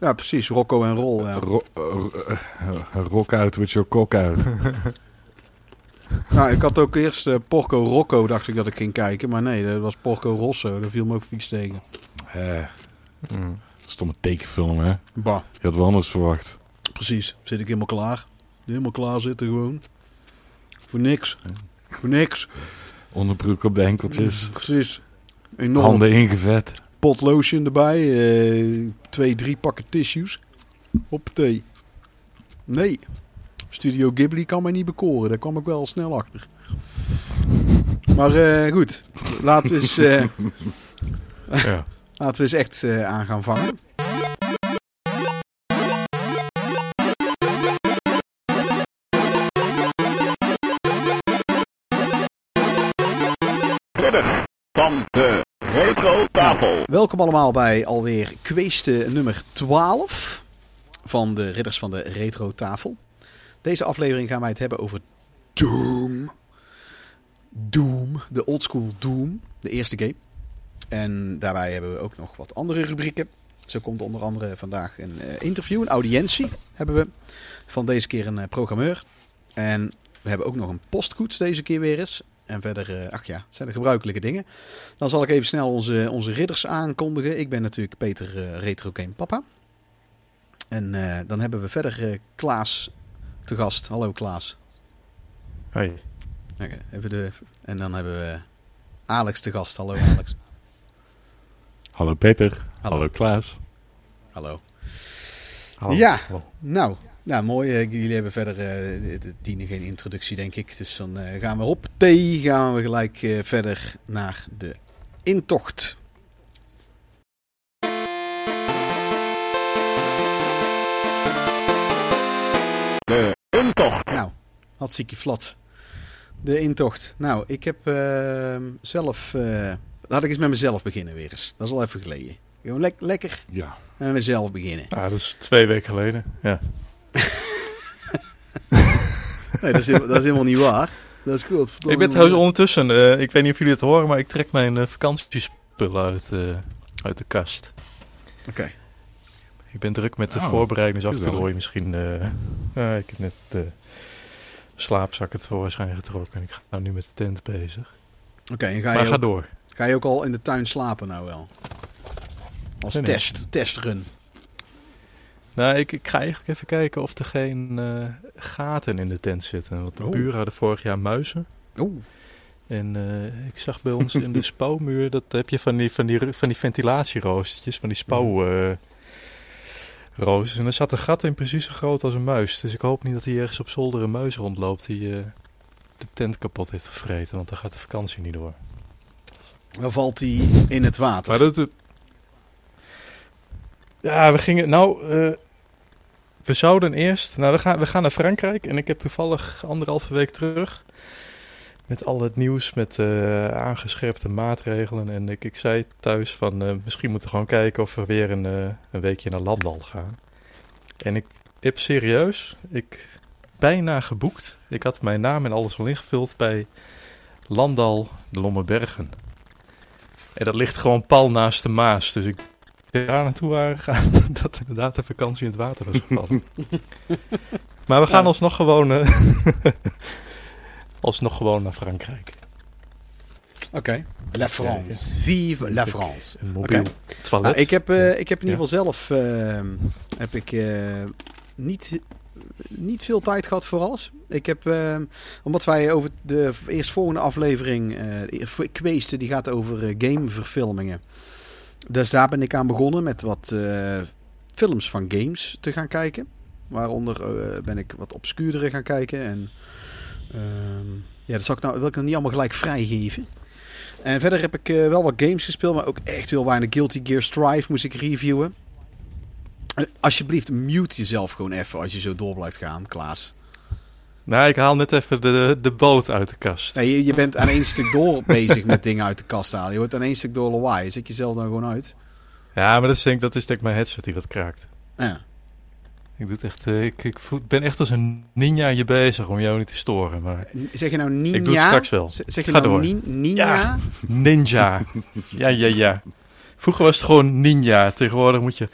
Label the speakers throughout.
Speaker 1: Ja, precies. Rocco en Roll. Ja.
Speaker 2: Ro- ro- eh, rock out with your cock out.
Speaker 1: nou, ik had ook eerst eh, Porco Rocco, dacht ik dat ik ging kijken. Maar nee, dat was Porco Rosso. Daar viel me ook vies tegen.
Speaker 2: Eh,
Speaker 3: Mm.
Speaker 2: stomme tekenfilm, hè?
Speaker 1: Bah,
Speaker 2: Je had wel anders verwacht.
Speaker 1: precies. Zit ik helemaal klaar. Helemaal klaar zitten gewoon. Voor niks. Voor niks.
Speaker 2: Onderbroek op de enkeltjes.
Speaker 1: Precies. Enorm
Speaker 2: Handen ingevet.
Speaker 1: Pot lotion erbij. eh, twee, drie pakken tissues. Op thee. Nee. Studio Ghibli kan mij niet bekoren. Daar kwam ik wel snel achter. Maar eh, goed. Laten we eens, eh,
Speaker 2: Ja.
Speaker 1: laten we eens echt eh, aan gaan vangen.
Speaker 4: Retro tafel.
Speaker 1: Welkom allemaal bij alweer kweeste nummer 12 van de Ridders van de Retro Tafel. Deze aflevering gaan wij het hebben over Doom. Doom, de oldschool Doom, de eerste game. En daarbij hebben we ook nog wat andere rubrieken. Zo komt onder andere vandaag een eh, interview, een audiëntie hebben we. Van deze keer een eh, programmeur. En we hebben ook nog een postkoets deze keer weer eens. En verder, eh, ach ja, het zijn de gebruikelijke dingen. Dan zal ik even snel onze, onze ridders aankondigen. Ik ben natuurlijk Peter eh, Retro Game Papa. En eh, dan hebben we verder eh, Klaas te gast. Hallo Klaas.
Speaker 3: Hoi.
Speaker 1: Even de, en dan hebben we Alex te gast. Hallo Alex.
Speaker 2: Hallo Peter.
Speaker 1: Hallo.
Speaker 2: Hallo, Klaas.
Speaker 1: Hallo.
Speaker 3: Hallo.
Speaker 1: Ja.
Speaker 3: Hallo.
Speaker 1: Nou, nou mooi. eh, Jullie hebben verder, eh, het dienen geen introductie denk ik. Dus dan eh, gaan we op T. Gaan we gelijk eh, verder naar de intocht.
Speaker 4: De intocht.
Speaker 1: Nou, hartstikke flat. De intocht. Nou, ik heb zelf... eh, laat ik eens met mezelf beginnen weer eens. Dat is al even geleden. Gewoon lek- lekker
Speaker 2: Ja.
Speaker 1: met mezelf beginnen.
Speaker 3: Ah, dat is twee weken geleden. Ja.
Speaker 1: Nee, dat is, helemaal- dat is helemaal niet waar. Dat is goed.
Speaker 3: Ik ben trouwens ondertussen, eh, ik weet niet of jullie het horen, maar ik trek mijn eh, vakantiespullen uit, eh, uit de kast.
Speaker 1: Oké.
Speaker 3: Ik ben druk met de
Speaker 2: Oh,
Speaker 3: voorbereiding, dus af en toe
Speaker 2: gezellig.
Speaker 3: hoor je misschien... ik heb net de slaapzakken tevoorschijn getrokken en ik ga nou nu met de tent bezig.
Speaker 1: Oké, ga
Speaker 3: maar
Speaker 1: je,
Speaker 3: ga
Speaker 1: ook,
Speaker 3: door.
Speaker 1: ga je ook al in de tuin slapen nou wel? Als
Speaker 3: Nee, nee.
Speaker 1: test, testrun.
Speaker 3: Nou, ik, ik ga eigenlijk even kijken of er geen eh, gaten in de tent zitten. Want de
Speaker 1: Oh.
Speaker 3: buren hadden vorig jaar muizen.
Speaker 1: Oeh.
Speaker 3: En eh, ik zag bij ons in de spouwmuur, dat heb je van die, van die, van die ventilatieroostertjes, van die spouwroosters. en er zat een gat in precies zo groot als een muis. Dus ik hoop niet dat hier ergens op zolder een muis rondloopt die eh, de tent kapot heeft gevreten. Want dan gaat de vakantie niet door.
Speaker 1: Dan valt hij in het water.
Speaker 3: Maar dat... het- Ja, we gingen... Nou, eh, we zouden eerst... Nou, we gaan, we gaan naar Frankrijk. En ik heb toevallig anderhalve week terug... Met al het nieuws, met eh, aangescherpte maatregelen. En ik, ik zei thuis van... eh, misschien moeten we gewoon kijken of we weer een, eh, een weekje naar Landal gaan. En ik heb serieus... Ik bijna geboekt. Ik had mijn naam en alles al ingevuld bij Landal de Lommerbergen. En dat ligt gewoon pal naast de Maas. Dus ik daar naartoe waren gegaan dat inderdaad de vakantie in het water was gevallen. maar we gaan
Speaker 1: Ja.
Speaker 3: alsnog gewoon, eh, alsnog gewoon naar Frankrijk.
Speaker 1: Oké. La France. Vive la France.
Speaker 3: Een mobiel toilet.
Speaker 1: Nou, ik, heb, eh, ik heb in ieder geval zelf eh, heb ik, niet, niet veel tijd gehad voor alles. Ik heb, omdat wij over de eerstvolgende aflevering, eh de die gaat over gameverfilmingen. Dus daar ben ik aan begonnen met wat eh, films van games te gaan kijken. Waaronder eh, ben ik wat obscuurdere gaan kijken. En ehm, ja, dat zal ik nou, wil ik nog niet allemaal gelijk vrijgeven. En verder heb ik eh, wel wat games gespeeld, maar ook echt heel weinig. Guilty Gear Strive moest ik reviewen. Alsjeblieft, mute jezelf gewoon even als je zo door blijft gaan, Klaas.
Speaker 3: Nou, ik haal net even de, de boot uit de kast.
Speaker 1: Nee, je, je bent aan één stuk door bezig met dingen uit de kast halen. Je wordt aan één stuk door lawaai. Zet jezelf dan gewoon uit.
Speaker 3: Ja, maar dat is denk, dat is denk ik mijn headset die wat kraakt.
Speaker 1: Ja.
Speaker 3: Ik, doe het echt, eh, ik, ik voel- ben echt als een ninjaje bezig om jou niet te storen. Maar
Speaker 1: Zeg je nou ninja?
Speaker 3: Ik doe het straks wel.
Speaker 1: Zeg je
Speaker 3: Ga
Speaker 1: nou
Speaker 3: door.
Speaker 1: nin- ninja?
Speaker 3: Ja. ninja. ja, ja, ja. Vroeger was het gewoon ninja. Tegenwoordig moet je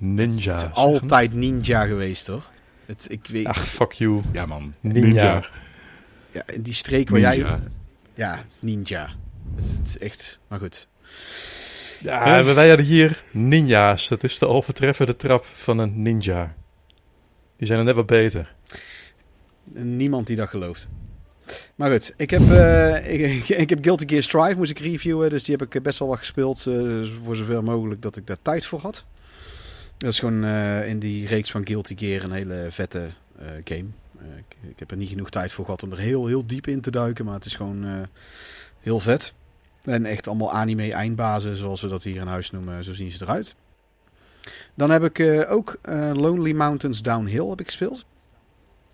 Speaker 3: Ninja.
Speaker 1: Het is altijd ninja geweest, toch? Het, ik weet.
Speaker 3: Ach, fuck you.
Speaker 2: Ja, man.
Speaker 3: Ninja.
Speaker 1: ja, in die streek waar jij...
Speaker 2: Ninja.
Speaker 1: Ja, het is ninja. Het is, het is echt... Maar goed.
Speaker 3: Ja, wij hadden hier ninja's. Dat is de overtreffende trap van een ninja. Die zijn er net wat beter.
Speaker 1: Niemand die dat gelooft. Maar goed, ik heb, eh, ik, ik heb Guilty Gear Strive moest ik reviewen. Dus die heb ik best wel wat gespeeld. eh, voor zover mogelijk dat ik daar tijd voor had. Dat is gewoon eh, in die reeks van Guilty Gear een hele vette eh, game. Eh, ik, ik heb er niet genoeg tijd voor gehad om er heel, heel diep in te duiken. Maar het is gewoon heel vet. En echt allemaal anime eindbazen, zoals we dat hier in huis noemen. Zo zien ze eruit. Dan heb ik ook Lonely Mountains Downhill heb ik gespeeld.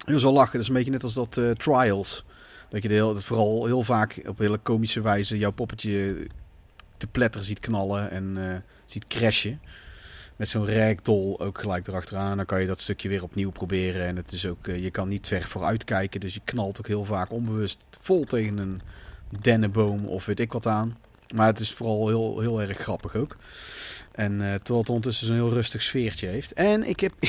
Speaker 1: Is wel lachen. Dat is een beetje net als dat Trials. Dat je de heel, vooral heel vaak op hele komische wijze jouw poppetje te pletter ziet knallen en ziet crashen. Met zo'n ragdoll ook gelijk erachteraan. Dan kan je dat stukje weer opnieuw proberen. En het is ook, eh, je kan niet ver vooruit kijken. Dus je knalt ook heel vaak onbewust vol tegen een dennenboom of weet ik wat aan. Maar het is vooral heel, heel erg grappig ook. En eh, terwijl het ondertussen zo'n heel rustig sfeertje heeft. En ik heb...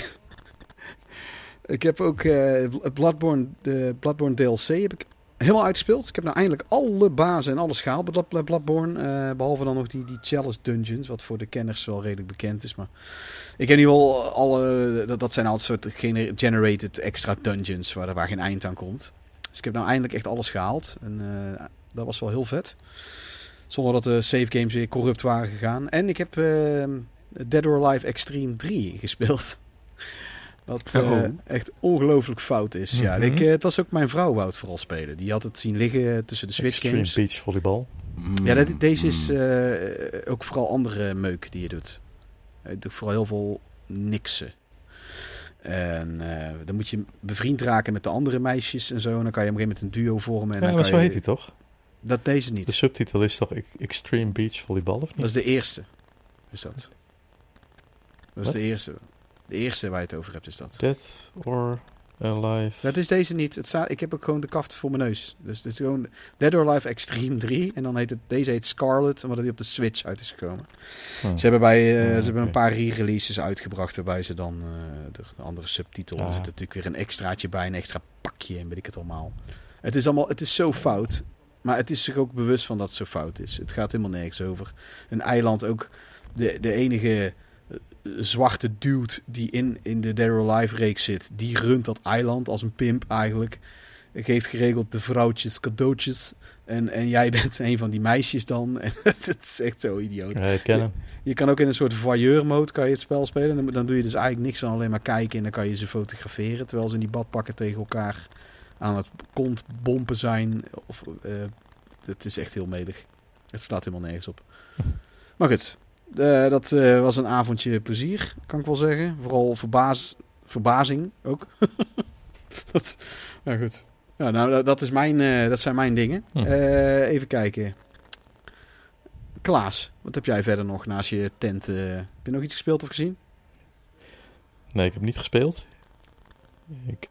Speaker 1: ik heb ook het Bloodborne, de Bloodborne DLC heb ik helemaal uitgespeeld. Ik heb nou eindelijk alle bazen en alles gehaald bij Blood- bij Bloodborne. eh, behalve dan nog die, die Chalice Dungeons, wat voor de kenners wel redelijk bekend is. Maar ik heb nu wel alle... Dat, dat zijn altijd soort gener- generated extra dungeons waar, waar geen eind aan komt. Dus ik heb nou eindelijk echt alles gehaald. En eh, dat was wel heel vet. Zonder dat de save games weer corrupt waren gegaan. En ik heb eh, Dead or Alive Extreme 3 gespeeld. Wat eh,
Speaker 2: Oh.
Speaker 1: echt ongelooflijk fout is. Ja,
Speaker 3: Mhm.
Speaker 1: ik, eh, het was ook mijn vrouw wou het vooral spelen. Die had het zien liggen tussen de Switch
Speaker 3: Extreme
Speaker 1: games.
Speaker 3: Beach Volleybal.
Speaker 1: Ja, dat, deze is
Speaker 2: Mm.
Speaker 1: eh, ook vooral andere meuk die je doet. Je doet vooral heel veel niksen. En eh, dan moet je bevriend raken met de andere meisjes en zo. En dan kan je op een gegeven moment een duo vormen. En
Speaker 3: Ja,
Speaker 1: dan
Speaker 3: maar
Speaker 1: kan
Speaker 3: zo
Speaker 1: je-
Speaker 3: heet hij toch?
Speaker 1: Dat deze niet.
Speaker 3: De subtitel is toch Extreme Beach Volleybal, of
Speaker 1: Dat
Speaker 3: niet?
Speaker 1: is de eerste. Is dat. Dat is
Speaker 3: Wat?
Speaker 1: de eerste. De eerste waar je het over hebt is dat.
Speaker 3: Dead or Alive.
Speaker 1: Dat is deze niet. Het staat, ik heb ook gewoon de kaft voor mijn neus. Dus het is gewoon Dead or Alive Extreme 3. En dan heet het, deze heet Scarlet, omdat hij op de Switch uit is gekomen.
Speaker 3: Hm.
Speaker 1: Ze hebben, bij, eh, ze hebben een paar re-releases uitgebracht waarbij ze dan eh, de, de andere subtitel. Er
Speaker 3: Ah.
Speaker 1: zit natuurlijk weer een extraatje bij, een extra pakje en weet ik het allemaal. Het is allemaal, het is zo fout. Maar het is zich ook bewust van dat het zo fout is. Het gaat helemaal nergens over. Een eiland ook. De, de enige zwarte dude die in, in de Dead or Alive reeks zit, die runt dat eiland als een pimp eigenlijk. Geeft geregeld de vrouwtjes cadeautjes. En, en jij bent een van die meisjes dan. En het is echt zo idioot.
Speaker 3: Ja, ik ken hem.
Speaker 1: Je kan ook in een soort voyeur mode kan je het spel spelen. Dan, dan doe je dus eigenlijk niks dan alleen maar kijken en dan kan je ze fotograferen. Terwijl ze in die badpakken tegen elkaar aan het kont bompen zijn. Of, eh, het is echt heel medig. Het slaat helemaal nergens op. Maar goed, eh, dat eh, was een avondje plezier, kan ik wel zeggen. Vooral verbaas, verbazing ook. dat, nou goed. Ja, nou, dat, is mijn, eh, dat zijn mijn dingen.
Speaker 3: Hm.
Speaker 1: Even kijken. Klaas, wat heb jij verder nog naast je tent? heb je nog iets gespeeld of gezien?
Speaker 3: Nee, ik heb niet gespeeld. Ik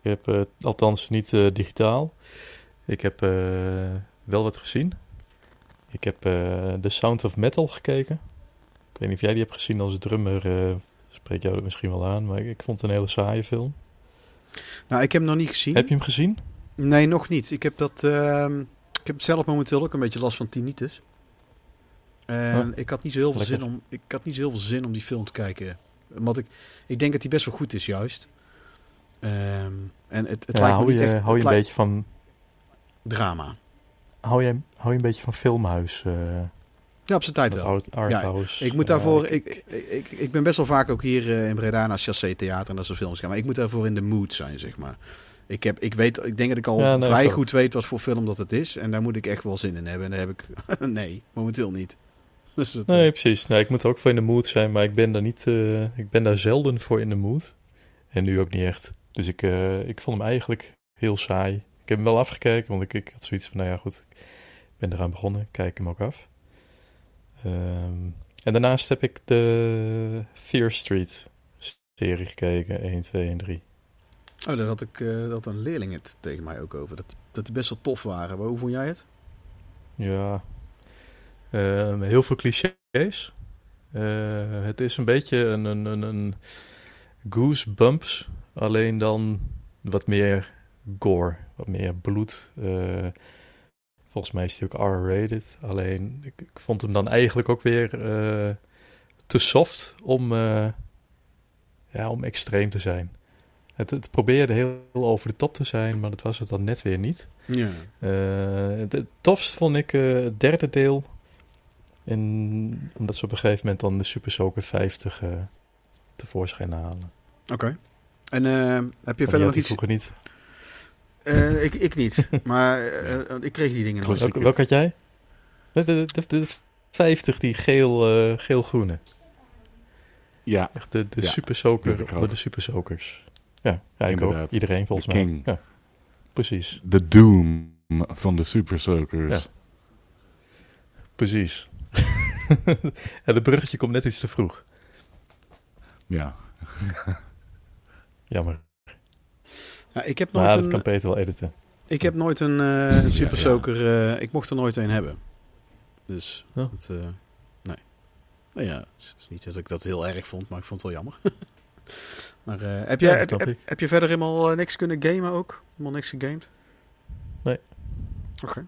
Speaker 3: heb, althans niet digitaal. Ik heb wel wat gezien. Ik heb The Sound of Metal gekeken. Ik weet niet of jij die hebt gezien als drummer. eh spreekt jou dat misschien wel aan, maar ik, vond het een hele saaie film.
Speaker 1: Nou, ik heb hem nog niet gezien.
Speaker 3: Heb je hem gezien?
Speaker 1: Nee, nog niet. Ik heb dat. ehm, ik heb zelf momenteel ook een beetje last van tinnitus. En
Speaker 3: Huh?
Speaker 1: ik had niet zo heel veel
Speaker 3: Lekker.
Speaker 1: zin om. Ik had niet zo heel veel zin om die film te kijken. Want ik, ik denk dat die best wel goed is, juist. Ehm, en het, het
Speaker 3: ja,
Speaker 1: lijkt me
Speaker 3: hou
Speaker 1: niet
Speaker 3: je,
Speaker 1: echt.
Speaker 3: hou je een beetje van,
Speaker 1: drama.
Speaker 3: hou je, hou je een beetje van filmhuis? eh
Speaker 1: Ja, op zijn tijd wel.
Speaker 3: art, arthouse.
Speaker 1: Ik moet
Speaker 3: Ja,
Speaker 1: daarvoor.
Speaker 3: ik-
Speaker 1: Ik, ik, ik, ben best wel vaak ook hier eh, in Breda naar Chassé Theater en dat soort films gaan. Maar ik moet daarvoor in de mood zijn, zeg maar. Ik, heb, ik, weet, ik denk dat ik al
Speaker 3: Ja, nee,
Speaker 1: vrij
Speaker 3: ik
Speaker 1: goed weet wat voor film dat het is. En daar moet ik echt wel zin in hebben. En daar heb ik. nee, momenteel niet. Dus dat,
Speaker 3: Nee,
Speaker 1: eh,
Speaker 3: precies. Nee, ik moet er ook voor in de mood zijn, maar ik ben daar niet. eh, ik ben daar zelden voor in de mood. En nu ook niet echt. Dus ik, eh, ik vond hem eigenlijk heel saai. Ik heb hem wel afgekeken, want ik, ik had zoiets van, nou ja, goed. Ik ben eraan begonnen, kijk hem ook af. Ehm, en daarnaast heb ik de Fear Street serie gekeken, 1, 2 en 3.
Speaker 1: Oh, daar had ik eh, dat een leerling het tegen mij ook over. Dat, dat die best wel tof waren. Maar hoe vond jij het?
Speaker 3: Ja. Ehm, heel veel clichés. Eh, het is een beetje een, een, een, een Goosebumps, alleen dan wat meer gore, wat meer bloed. Volgens mij is hij ook R-rated. Alleen ik, ik vond hem dan eigenlijk ook weer eh, te soft om, eh, ja, om extreem te zijn. Het, het probeerde heel over de top te zijn, maar dat was het dan net weer niet.
Speaker 1: Ja.
Speaker 3: Eh, het, het tofst vond ik het derde deel. En omdat ze op een gegeven moment dan de Super Soaker 50 eh, tevoorschijn halen.
Speaker 1: Oké. En heb je
Speaker 3: Maar
Speaker 1: verder nog iets?
Speaker 3: vroeger niet.
Speaker 1: Eh, ik, ik niet. maar eh, ik kreeg die dingen nooit.
Speaker 2: Klopt.
Speaker 3: Welke, welke had jij? De, de, de, de 50, die geel, eh, geel-groene.
Speaker 2: Ja,
Speaker 3: Echt de, de
Speaker 2: Ja,
Speaker 3: Super Soaker onder de Super Soakers. Ja, ja ik ook. Iedereen volgens mij.
Speaker 2: king.
Speaker 3: Ja, precies.
Speaker 2: de Doom van de Super Soakers.
Speaker 3: Ja. Precies. ja, de bruggetje komt net iets te vroeg.
Speaker 2: Ja.
Speaker 3: Jammer.
Speaker 1: Ja, ik heb nooit
Speaker 3: Maar dat
Speaker 1: een,
Speaker 3: kan Peter wel editen.
Speaker 1: ik heb nooit een eh, een Super
Speaker 2: ja.
Speaker 1: Soaker. eh, ik mocht er nooit een hebben. Dus
Speaker 3: Oh.
Speaker 1: het, eh, nee. Nou ja, het is niet dat ik dat heel erg vond, maar ik vond het wel jammer. maar eh, heb, jij,
Speaker 3: snap
Speaker 1: heb, je verder helemaal eh, niks kunnen gamen ook? Helemaal niks gegamed?
Speaker 3: Nee.
Speaker 1: Oké.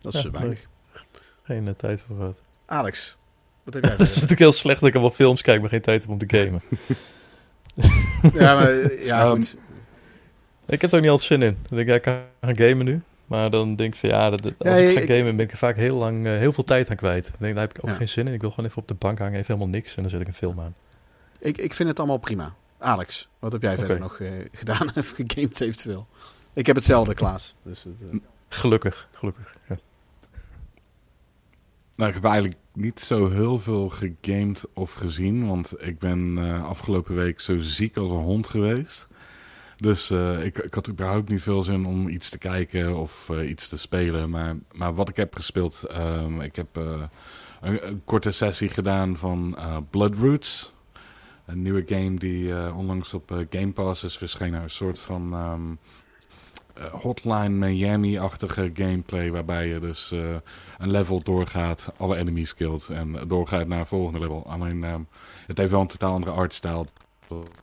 Speaker 1: Dat is
Speaker 3: Ja,
Speaker 1: eh, weinig.
Speaker 3: Geen eh, tijd voor gehad.
Speaker 1: Alex, wat heb jij
Speaker 3: Het is natuurlijk heel slecht dat ik allemaal films kijk, maar geen tijd heb om te gamen.
Speaker 1: ja, maar, eh, ja,
Speaker 2: Ehm,
Speaker 1: goed.
Speaker 3: Ik heb er ook niet altijd zin in. Dan denk ik, ja, ik kan gaan gamen nu. Maar dan denk ik van ja, dat, als
Speaker 1: Ja,
Speaker 3: ik ga
Speaker 1: ik-
Speaker 3: gamen ben ik er vaak heel lang, eh, heel veel tijd aan kwijt. Dan denk ik, daar heb ik ook
Speaker 1: Ja.
Speaker 3: geen zin in. Ik wil gewoon even op de bank hangen, even helemaal niks. En dan zet ik een film aan.
Speaker 1: Ik, ik vind het allemaal prima. Alex, wat heb jij verder nog eh, gedaan of gegamed eventueel? Ik heb hetzelfde, Klaas. Dus het, eh,
Speaker 3: Gelukkig, gelukkig. Ja.
Speaker 2: Nou, ik heb eigenlijk niet zo heel veel gegamed of gezien. Want ik ben eh, afgelopen week zo ziek als een hond geweest. Dus eh, ik, ik had überhaupt niet veel zin om iets te kijken of eh, iets te spelen. Maar, maar wat ik heb gespeeld, ehm, ik heb eh, een, korte sessie gedaan van Bloodroots. Een nieuwe game die onlangs op Game Pass is verschenen. Een soort van ehm, eh, Hotline Miami-achtige gameplay. Waarbij je dus een level doorgaat, alle enemies killt en doorgaat naar een volgende level. Alleen ehm, het heeft wel een totaal andere artstyle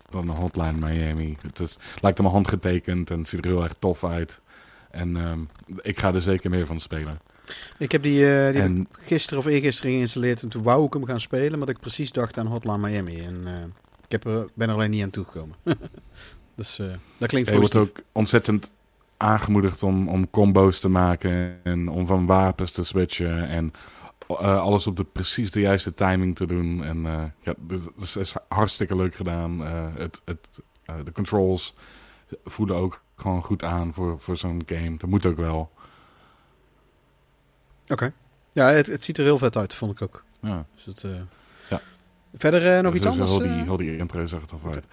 Speaker 2: dan een Hotline Miami. Het is, lijkt allemaal handgetekend en het ziet er heel erg tof uit. En ehm, ik ga er zeker meer van spelen.
Speaker 1: ik heb die, eh, die
Speaker 2: En
Speaker 1: gisteren of eergisteren geïnstalleerd en toen wou ik hem gaan spelen, maar ik precies dacht aan Hotline Miami. En eh, ik heb er, ben er alleen niet aan toegekomen. dus eh, dat klinkt
Speaker 2: je wordt ook ontzettend aangemoedigd om, om combo's te maken en om van wapens te switchen en eh, alles op de precies de juiste timing te doen. En eh, ja, dus, dus is hartstikke leuk gedaan. Eh, het, het, de controls voelen ook gewoon goed aan voor, voor zo'n game. Dat moet ook wel.
Speaker 1: Oké. Ja, het, het ziet er heel vet uit, vond ik ook.
Speaker 2: Ja.
Speaker 1: Dus het,
Speaker 2: Ja.
Speaker 1: Verder nog
Speaker 2: Dus
Speaker 1: iets anders?
Speaker 2: Heel die, heel die intro zag er toch uit.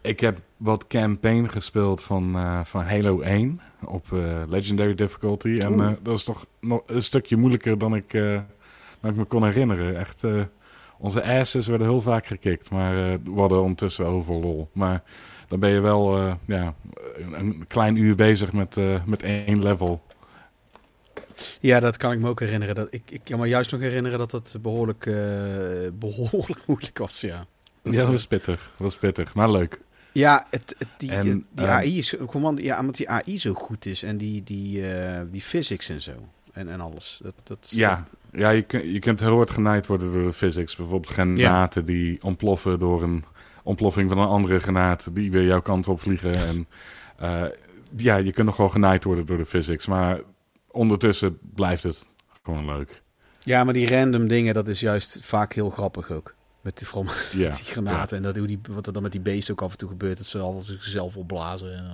Speaker 2: Ik heb wat campaign gespeeld van, eh, van Halo 1 op eh, Legendary Difficulty. En eh, dat is toch nog een stukje moeilijker dan ik, dan ik me kon herinneren. Echt, onze asses werden heel vaak gekikt, maar we hadden ondertussen wel heel veel lol. Maar dan ben je wel ja, een, een klein uur bezig met, met één level.
Speaker 1: Ja, dat kan ik me ook herinneren. Dat, ik, ik kan me juist nog herinneren dat het behoorlijk, eh, behoorlijk moeilijk was, ja.
Speaker 2: Ja, dat was pittig. Dat was pittig, maar leuk.
Speaker 1: Ja, het, het- die,
Speaker 2: En,
Speaker 1: die
Speaker 2: ehm,
Speaker 1: AI is gewoon, ja, omdat die AI zo goed is en die, die, eh, die physics en zo en, en alles. Dat, dat,
Speaker 2: Ja, ja je, kun- je kunt heel hard genaaid worden door de physics. Bijvoorbeeld granaten die ontploffen door een ontploffing van een andere granaat die weer jouw kant op vliegen. En eh, ja, je kunt nog wel genaaid worden door de physics. Maar ondertussen blijft het gewoon leuk.
Speaker 1: Ja, maar die random dingen, dat is juist vaak heel grappig ook. Met die, vooral met
Speaker 2: Ja,
Speaker 1: die granaten en dat, hoe die, wat er dan met die beesten ook af en toe gebeurt. Dat ze alles zichzelf opblazen. En, eh.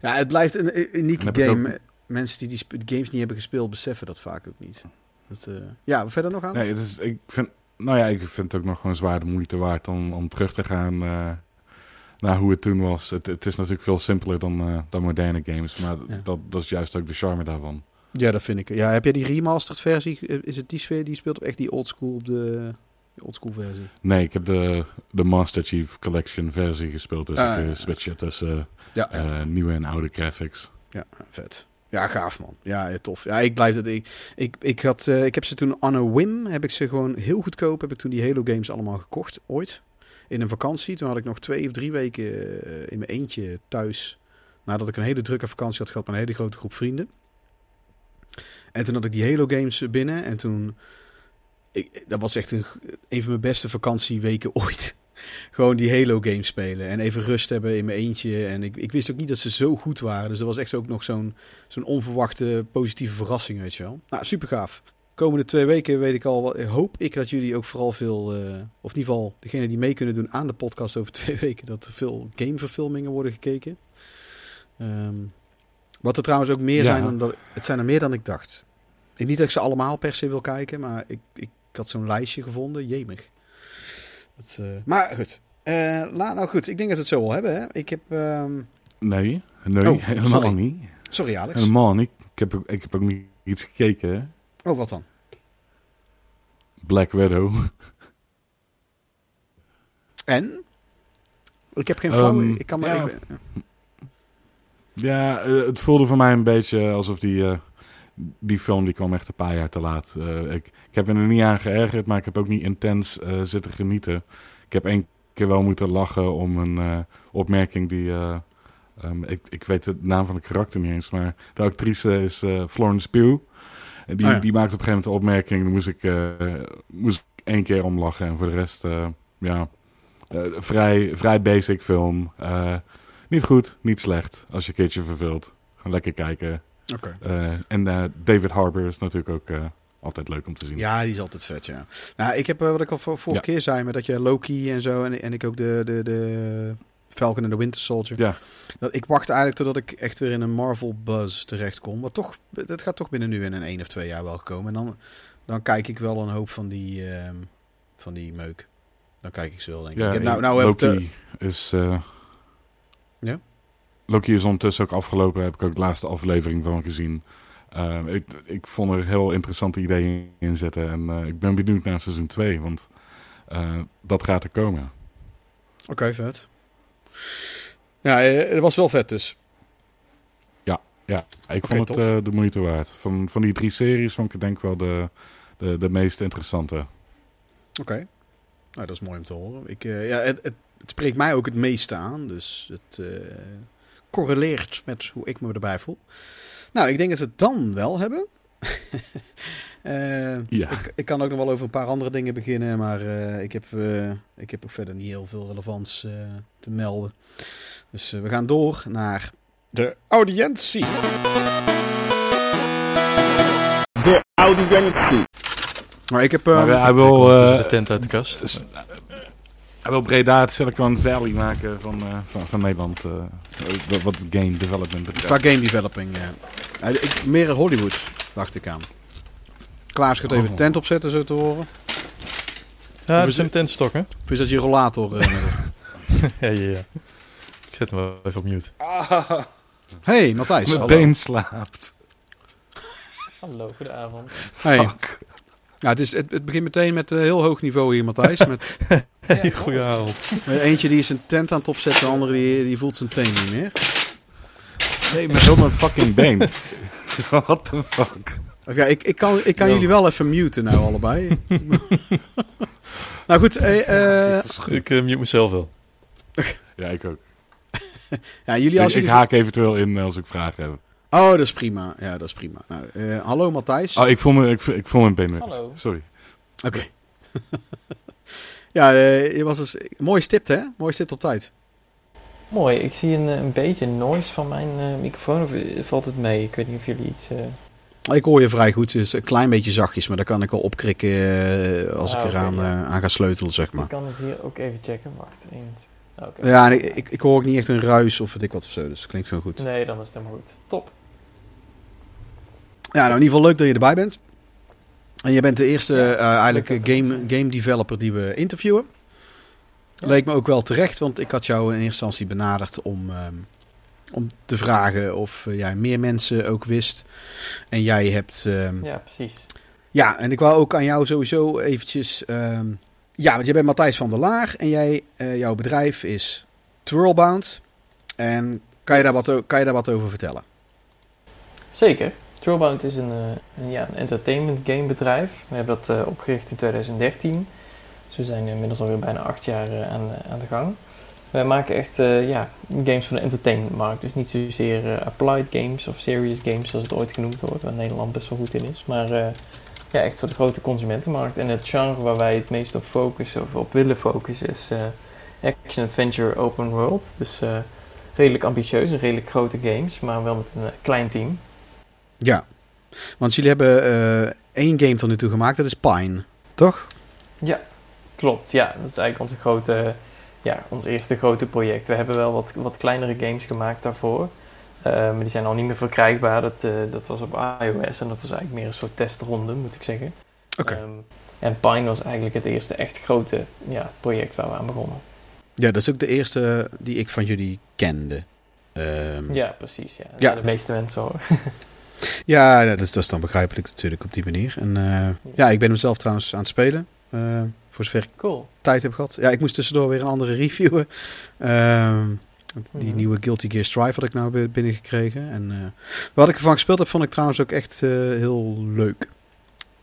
Speaker 1: ja, het blijft een, een unieke game.
Speaker 2: ook-
Speaker 1: Mensen die die games niet hebben gespeeld, beseffen dat vaak ook niet. Dat, eh, ja, verder nog aan?
Speaker 2: Nee, is, ik vind, nou ja, ik vind het ook nog gewoon zwaar de moeite waard om, om terug te gaan eh, naar hoe het toen was. Het, het is natuurlijk veel simpeler dan, eh, dan moderne games. Maar
Speaker 1: Ja.
Speaker 2: dat, dat is juist ook de charme daarvan.
Speaker 1: Ja, dat vind ik. Ja, heb jij die remastered versie? Eh, Is het die sfeer die speelt op echt die oldschool op de, de oldschool versie?
Speaker 2: Nee, ik heb de, de Master Chief Collection versie gespeeld. Dus
Speaker 1: Ah,
Speaker 2: ik
Speaker 1: ja.
Speaker 2: uh, switch tussen
Speaker 1: Ja,
Speaker 2: eh, nieuwe en oude graphics.
Speaker 1: ja vet. Ja, gaaf man. Ja, tof. Ja, ik blijf het. Ik, ik, ik, had, eh, ik heb ze toen on a whim, heb ik ze gewoon heel goedkoop, heb ik toen die Halo games allemaal gekocht, ooit. In een vakantie. Toen had ik nog twee of drie weken eh, in mijn eentje thuis. Nadat ik een hele drukke vakantie had gehad met een hele grote groep vrienden. En toen had ik die Halo games binnen. En toen... Ik, dat was echt een, een van mijn beste vakantieweken ooit. Gewoon die Halo games spelen. En even rust hebben in mijn eentje. En ik, ik wist ook niet dat ze zo goed waren. Dus dat was echt ook nog zo'n zo'n onverwachte positieve verrassing, weet je wel. Nou, super gaaf. Komende twee weken weet ik al, hoop ik dat jullie ook vooral veel, eh, of in ieder geval degene die mee kunnen doen aan de podcast over twee weken, dat er veel gameverfilmingen worden gekeken. Ehm, wat er trouwens ook meer
Speaker 2: Ja.
Speaker 1: zijn dan dat, het zijn er meer dan ik dacht. Ik, niet dat ik ze allemaal per se wil kijken, maar ik, ik, had zo'n lijstje gevonden, jemig. Dat, eh, maar goed, Eh, la, nou goed, ik denk dat we het zo wel hebben. Hè? Ik heb, ehm,
Speaker 2: Nee, nee
Speaker 1: Oh,
Speaker 2: helemaal
Speaker 1: sorry.
Speaker 2: niet.
Speaker 1: sorry Alex.
Speaker 2: Helemaal niet. Ik heb, ook- ik heb ook niet iets gekeken, hè.
Speaker 1: Oh, wat dan?
Speaker 2: Black Widow.
Speaker 1: En? Ik heb geen flauw.
Speaker 2: Ehm,
Speaker 1: ik kan maar.
Speaker 2: ja.
Speaker 1: ik-
Speaker 2: Ja, eh, het voelde voor mij een beetje alsof die, eh, die film die kwam echt een paar jaar te laat. Eh, ik, ik heb me er niet aan geërgerd, maar ik heb ook niet intens eh, zitten genieten. Ik heb één keer wel moeten lachen om een eh, opmerking die... eh, ehm, ik, ik weet de naam van de karakter niet eens, maar de actrice is Florence Pugh. En die,
Speaker 1: Oh ja.
Speaker 2: die maakte op een gegeven moment de opmerking, daar moest ik, moest ik één keer om lachen. En voor de rest, ja, vrij, vrij basic film. Niet goed, niet slecht. Als je een keertje verveelt. Lekker kijken.
Speaker 1: Oké.
Speaker 2: Eh, en eh, David Harbour is natuurlijk ook eh, altijd leuk om te zien.
Speaker 1: Ja, die is altijd vet, ja. Nou, ik heb wat ik al vor- vorige keer zei, maar dat je Loki en zo, en, en ik ook de, de, de Falcon en de Winter Soldier.
Speaker 2: Ja.
Speaker 1: Dat, ik wacht eigenlijk totdat ik echt weer in een Marvel buzz terechtkom. Maar toch, dat gaat toch binnen nu in een één of twee jaar wel komen. En dan, dan kijk ik wel een hoop van die, ehm, van die meuk. Dan kijk ik ze wel, denk ik.
Speaker 2: Ja,
Speaker 1: ik heb, nou, nou heb
Speaker 2: Loki
Speaker 1: de-
Speaker 2: is...
Speaker 1: Ja?
Speaker 2: Loki is ondertussen ook afgelopen. Heb ik ook de laatste aflevering van gezien. Eh, ik, ik vond er heel interessante ideeën in zitten. En eh, ik ben benieuwd naar seizoen 2. Want eh, dat gaat er komen.
Speaker 1: Oké, vet. Ja, eh, het was wel vet dus.
Speaker 2: Ja, ik
Speaker 1: Oké,
Speaker 2: vond het de moeite waard. Van, van die drie series vond ik het denk ik wel de, de, de meest interessante.
Speaker 1: Oké. Nou, dat is mooi om te horen. Ik, ja, het, het, het spreekt mij ook het meeste aan. Dus het correleert met hoe ik me erbij voel. Nou, ik denk dat we het dan wel hebben. Eh,
Speaker 2: Ja.
Speaker 1: ik, ik kan ook nog wel over een paar andere dingen beginnen. Maar eh, ik, heb, eh, ik heb ook verder niet heel veel relevants eh, te melden. Dus we gaan door naar de audiëntie.
Speaker 4: De audiëntie.
Speaker 1: Maar ik heb... eh,
Speaker 2: Maar hij wil,
Speaker 3: de tent uit de kast.
Speaker 2: Hij wil Breda het Silicon Valley maken van, eh, van, van Nederland. eh, wat- game development betreft.
Speaker 1: Qua game developing, ja. Ik, meer Hollywood, dacht ik aan. Klaas gaat even
Speaker 2: Oh.
Speaker 1: de tent opzetten, zo te horen.
Speaker 3: Ja, dat
Speaker 1: is
Speaker 3: een tentstok, hè?
Speaker 1: Of is dat je rollator? met-
Speaker 3: ja, ja, ja. Ik zet hem wel even op mute.
Speaker 1: hey, Matthijs.
Speaker 2: Mijn been slaapt.
Speaker 5: Hallo, goedenavond.
Speaker 1: Hey.
Speaker 2: Fuck.
Speaker 1: Ja, het, is, het, het begint meteen met eh, heel hoog niveau hier, Matthijs. Met
Speaker 5: Ja,
Speaker 3: Goedenavond.
Speaker 1: met eentje die is zijn tent aan het opzetten, de andere die, die voelt zijn teen niet meer.
Speaker 2: Nee, met heel mijn fucking been. What the fuck?
Speaker 1: Oké, ik, ik kan, ik kan jullie wel even muten nou allebei. nou goed, eh, eh,
Speaker 3: Ik eh, mute mezelf wel.
Speaker 2: Ja, ik ook.
Speaker 1: ja, jullie
Speaker 2: Ik,
Speaker 1: als
Speaker 2: ik
Speaker 1: jullie...
Speaker 2: haak eventueel in als ik vragen heb.
Speaker 1: Oh, dat is prima. Ja, dat is prima. Nou, eh, hallo Matthijs.
Speaker 2: Oh, ik voel, me, ik, ik voel mijn been weer.
Speaker 5: Hallo.
Speaker 2: Sorry.
Speaker 1: Oké. ja, eh, je was dus... Mooi stipt, hè? Mooi stipt op tijd.
Speaker 5: Mooi, ik zie een, eh, een beetje noise van mijn eh, microfoon. Of valt het mee? Ik weet niet of jullie iets... eh,
Speaker 1: Ik hoor je vrij goed. Dus een klein beetje zachtjes, maar daar kan ik wel opkrikken als
Speaker 5: Ah,
Speaker 1: ik eraan
Speaker 5: ja.
Speaker 1: eh, aan ga sleutelen, zeg maar.
Speaker 5: Ik kan het hier ook even checken. Wacht, één. Oké.
Speaker 1: Ja, en ik, ik, ik hoor ook niet echt een ruis of weet ik wat of zo, dus het klinkt gewoon goed.
Speaker 5: Nee, dan is het helemaal goed. Top.
Speaker 1: Ja, nou in ieder geval leuk dat je erbij bent. En je bent de eerste eh, eigenlijk game, game developer die we interviewen. Leek me ook wel terecht, want ik had jou in eerste instantie benaderd om, ehm, om te vragen of eh, jij meer mensen ook wist. En jij hebt... ehm,
Speaker 5: Ja, precies.
Speaker 1: Ja, en ik wou ook aan jou sowieso eventjes... ehm, ja, want jij bent Matthijs van der Laar en jij, eh, jouw bedrijf is Twirlbound. En kan je, daar wat, kan je daar wat over vertellen?
Speaker 5: Zeker. Trollbound is een, eh, een, ja, een entertainment game bedrijf. We hebben dat eh, opgericht in 2013. Dus we zijn inmiddels alweer bijna acht jaar eh, aan, aan de gang. Wij maken echt ja, games voor de entertainmentmarkt. Dus niet zozeer applied games of serious games zoals het ooit genoemd wordt. Waar Nederland best wel goed in is. Maar ja, echt voor de grote consumentenmarkt. En het genre waar wij het meest op focussen of op willen focussen is action adventure open world. Dus redelijk ambitieus en redelijk grote games. Maar wel met een klein team.
Speaker 1: Ja, want jullie hebben eh, één game tot nu toe gemaakt, dat is Pine, toch?
Speaker 5: Klopt, ja. Dat is eigenlijk onze grote, ja, ons eerste grote project. We hebben wel wat, wat kleinere games gemaakt daarvoor. Eh, maar die zijn al niet meer verkrijgbaar. Dat, eh, dat was op iOS en dat was eigenlijk meer een soort testronde, moet ik zeggen.
Speaker 1: Oké.
Speaker 5: Ehm, en Pine was eigenlijk het eerste echt grote ja, project waar we aan begonnen.
Speaker 1: Ja, dat is ook de eerste die ik van jullie kende. Ehm,
Speaker 5: Ja, precies. Ja.
Speaker 1: Ja.
Speaker 5: De meeste mensen hoor.
Speaker 1: Ja, dat is, dat is dan begrijpelijk natuurlijk op die manier. En eh, ja, ik ben hem zelf trouwens aan het spelen. eh, voor zover ik
Speaker 5: Cool.
Speaker 1: tijd heb gehad. Ja, ik moest tussendoor weer een andere reviewen. Ehm, die
Speaker 5: Mhm.
Speaker 1: nieuwe Guilty Gear Strive had ik nou bi- binnengekregen. En eh, wat ik ervan gespeeld heb, vond ik trouwens ook echt eh, heel leuk.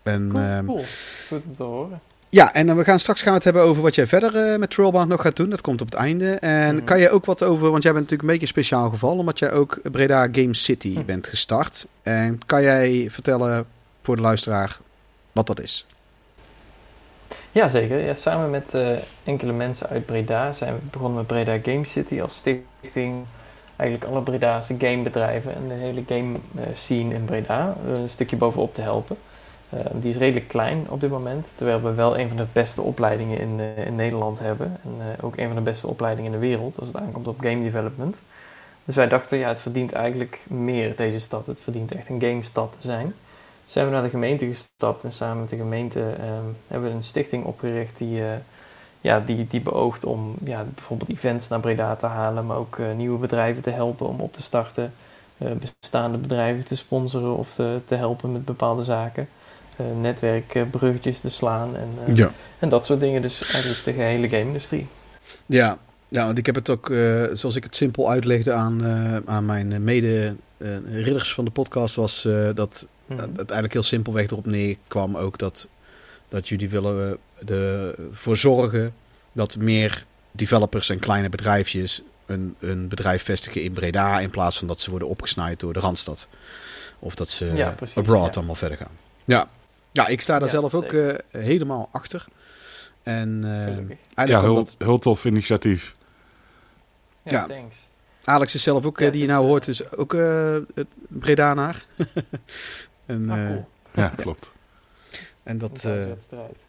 Speaker 1: En,
Speaker 5: Cool,
Speaker 1: ehm,
Speaker 5: cool. Goed om te horen.
Speaker 1: Ja, en dan we gaan straks gaan we het hebben over wat jij verder eh, met Trailbound nog gaat doen. Dat komt op het einde. En
Speaker 5: Mhm.
Speaker 1: kan je ook wat over, want jij bent natuurlijk een beetje een speciaal geval, omdat jij ook Breda Game City
Speaker 5: Hm.
Speaker 1: bent gestart. En kan jij vertellen voor de luisteraar wat dat is?
Speaker 5: Ja, zeker. Ja, samen met eh, enkele mensen uit Breda zijn we begonnen met Breda Game City als stichting. Eigenlijk alle Bredaanse gamebedrijven en de hele game eh, scene in Breda eh, een stukje bovenop te helpen. Eh, die is redelijk klein op dit moment, terwijl we wel een van de beste opleidingen in, eh, in Nederland hebben. En eh, ook een van de beste opleidingen in de wereld als het aankomt op game development. Dus wij dachten, ja, het verdient eigenlijk meer deze stad. Het verdient echt een gamestad te zijn zijn we naar de gemeente gestapt en samen met de gemeente ehm, hebben we een stichting opgericht die, ja, die, die beoogt om ja, bijvoorbeeld events naar Breda te halen, maar ook nieuwe bedrijven te helpen om op te starten, bestaande bedrijven te sponsoren of te, te helpen met bepaalde zaken, netwerkbruggetjes te slaan en, eh,
Speaker 1: Ja.
Speaker 5: en dat soort dingen. Dus eigenlijk de gehele game-industrie.
Speaker 1: Ja, ja, want ik heb het ook, eh, zoals ik het simpel uitlegde aan, eh, aan mijn mede eh, ridders van de podcast, was eh, dat
Speaker 5: Mhm.
Speaker 1: het eigenlijk heel simpelweg erop neerkwam ook dat, dat jullie willen eh, ervoor zorgen dat meer developers en kleine bedrijfjes een, een bedrijf vestigen in Breda in plaats van dat ze worden opgesnaaid door de Randstad. Of dat ze
Speaker 5: Ja, precies,
Speaker 1: abroad
Speaker 5: ja.
Speaker 1: allemaal verder gaan. Ja, ja ik sta daar
Speaker 5: Ja,
Speaker 1: zelf ook eh, helemaal achter. En eh.
Speaker 2: Ja,
Speaker 1: eigenlijk
Speaker 2: heel,
Speaker 1: omdat
Speaker 2: heel tof initiatief.
Speaker 5: Ja,
Speaker 1: ja.
Speaker 5: thanks.
Speaker 1: Alex is zelf ook,
Speaker 5: Ja,
Speaker 1: eh, die je nou
Speaker 5: is,
Speaker 1: hoort, is ook eh het Bredanaar. en,
Speaker 5: Ah,
Speaker 1: eh.
Speaker 2: Ja, klopt.
Speaker 1: en dat... Eh,
Speaker 5: thuiswedstrijd.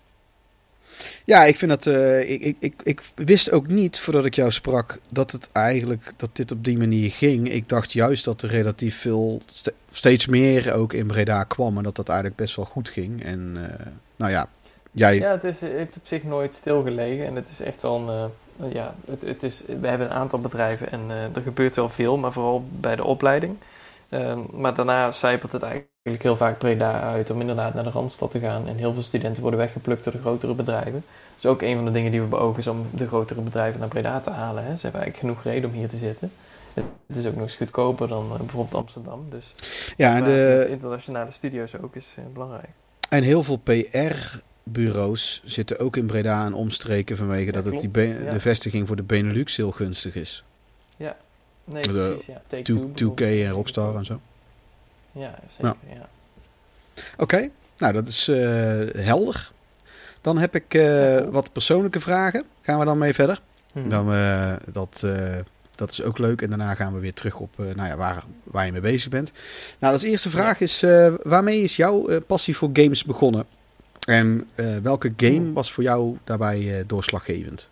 Speaker 1: Ja, ik vind dat. eh, ik, ik, ik, ik wist ook niet voordat ik jou sprak dat het eigenlijk dat dit op die manier ging. Ik dacht juist dat er relatief veel, ste- steeds meer ook in Breda kwam en dat dat eigenlijk best wel goed ging. En eh, nou ja, jij.
Speaker 5: Ja, het is, heeft op zich nooit stilgelegen en het is echt wel een. eh, ja, het, het is, we hebben een aantal bedrijven en er gebeurt wel veel, maar vooral bij de opleiding. Ehm, maar daarna zijpelt het eigenlijk heel vaak Breda uit om inderdaad naar de Randstad te gaan. En heel veel studenten worden weggeplukt door de grotere bedrijven. Dus ook een van de dingen die we beogen is om de grotere bedrijven naar Breda te halen. Hè. Ze hebben eigenlijk genoeg reden om hier te zitten. Het is ook nog eens goedkoper dan eh, bijvoorbeeld Amsterdam. Dus
Speaker 1: ja, en, de,
Speaker 5: internationale studio's ook is eh, belangrijk.
Speaker 1: en heel veel PR-bureaus zitten ook in Breda en omstreken vanwege
Speaker 5: Ja,
Speaker 1: dat het die
Speaker 5: ja.
Speaker 1: de vestiging voor de Benelux heel gunstig is.
Speaker 5: Nee,
Speaker 1: De
Speaker 5: precies. Ja. Take
Speaker 1: 2,
Speaker 5: Two
Speaker 1: 2K
Speaker 5: bijvoorbeeld.
Speaker 1: en Rockstar en zo.
Speaker 5: Ja, zeker. Ja.
Speaker 1: Oké, nou dat is eh, helder. Dan heb ik eh,
Speaker 5: cool.
Speaker 1: wat persoonlijke vragen. Gaan we dan mee verder?
Speaker 5: Mhm.
Speaker 1: Dan, eh, dat, dat is ook leuk. En daarna gaan we weer terug op nou ja, waar, waar je mee bezig bent. Nou, als eerste vraag is: waarmee is jouw passie voor games begonnen? En welke game was voor jou daarbij doorslaggevend?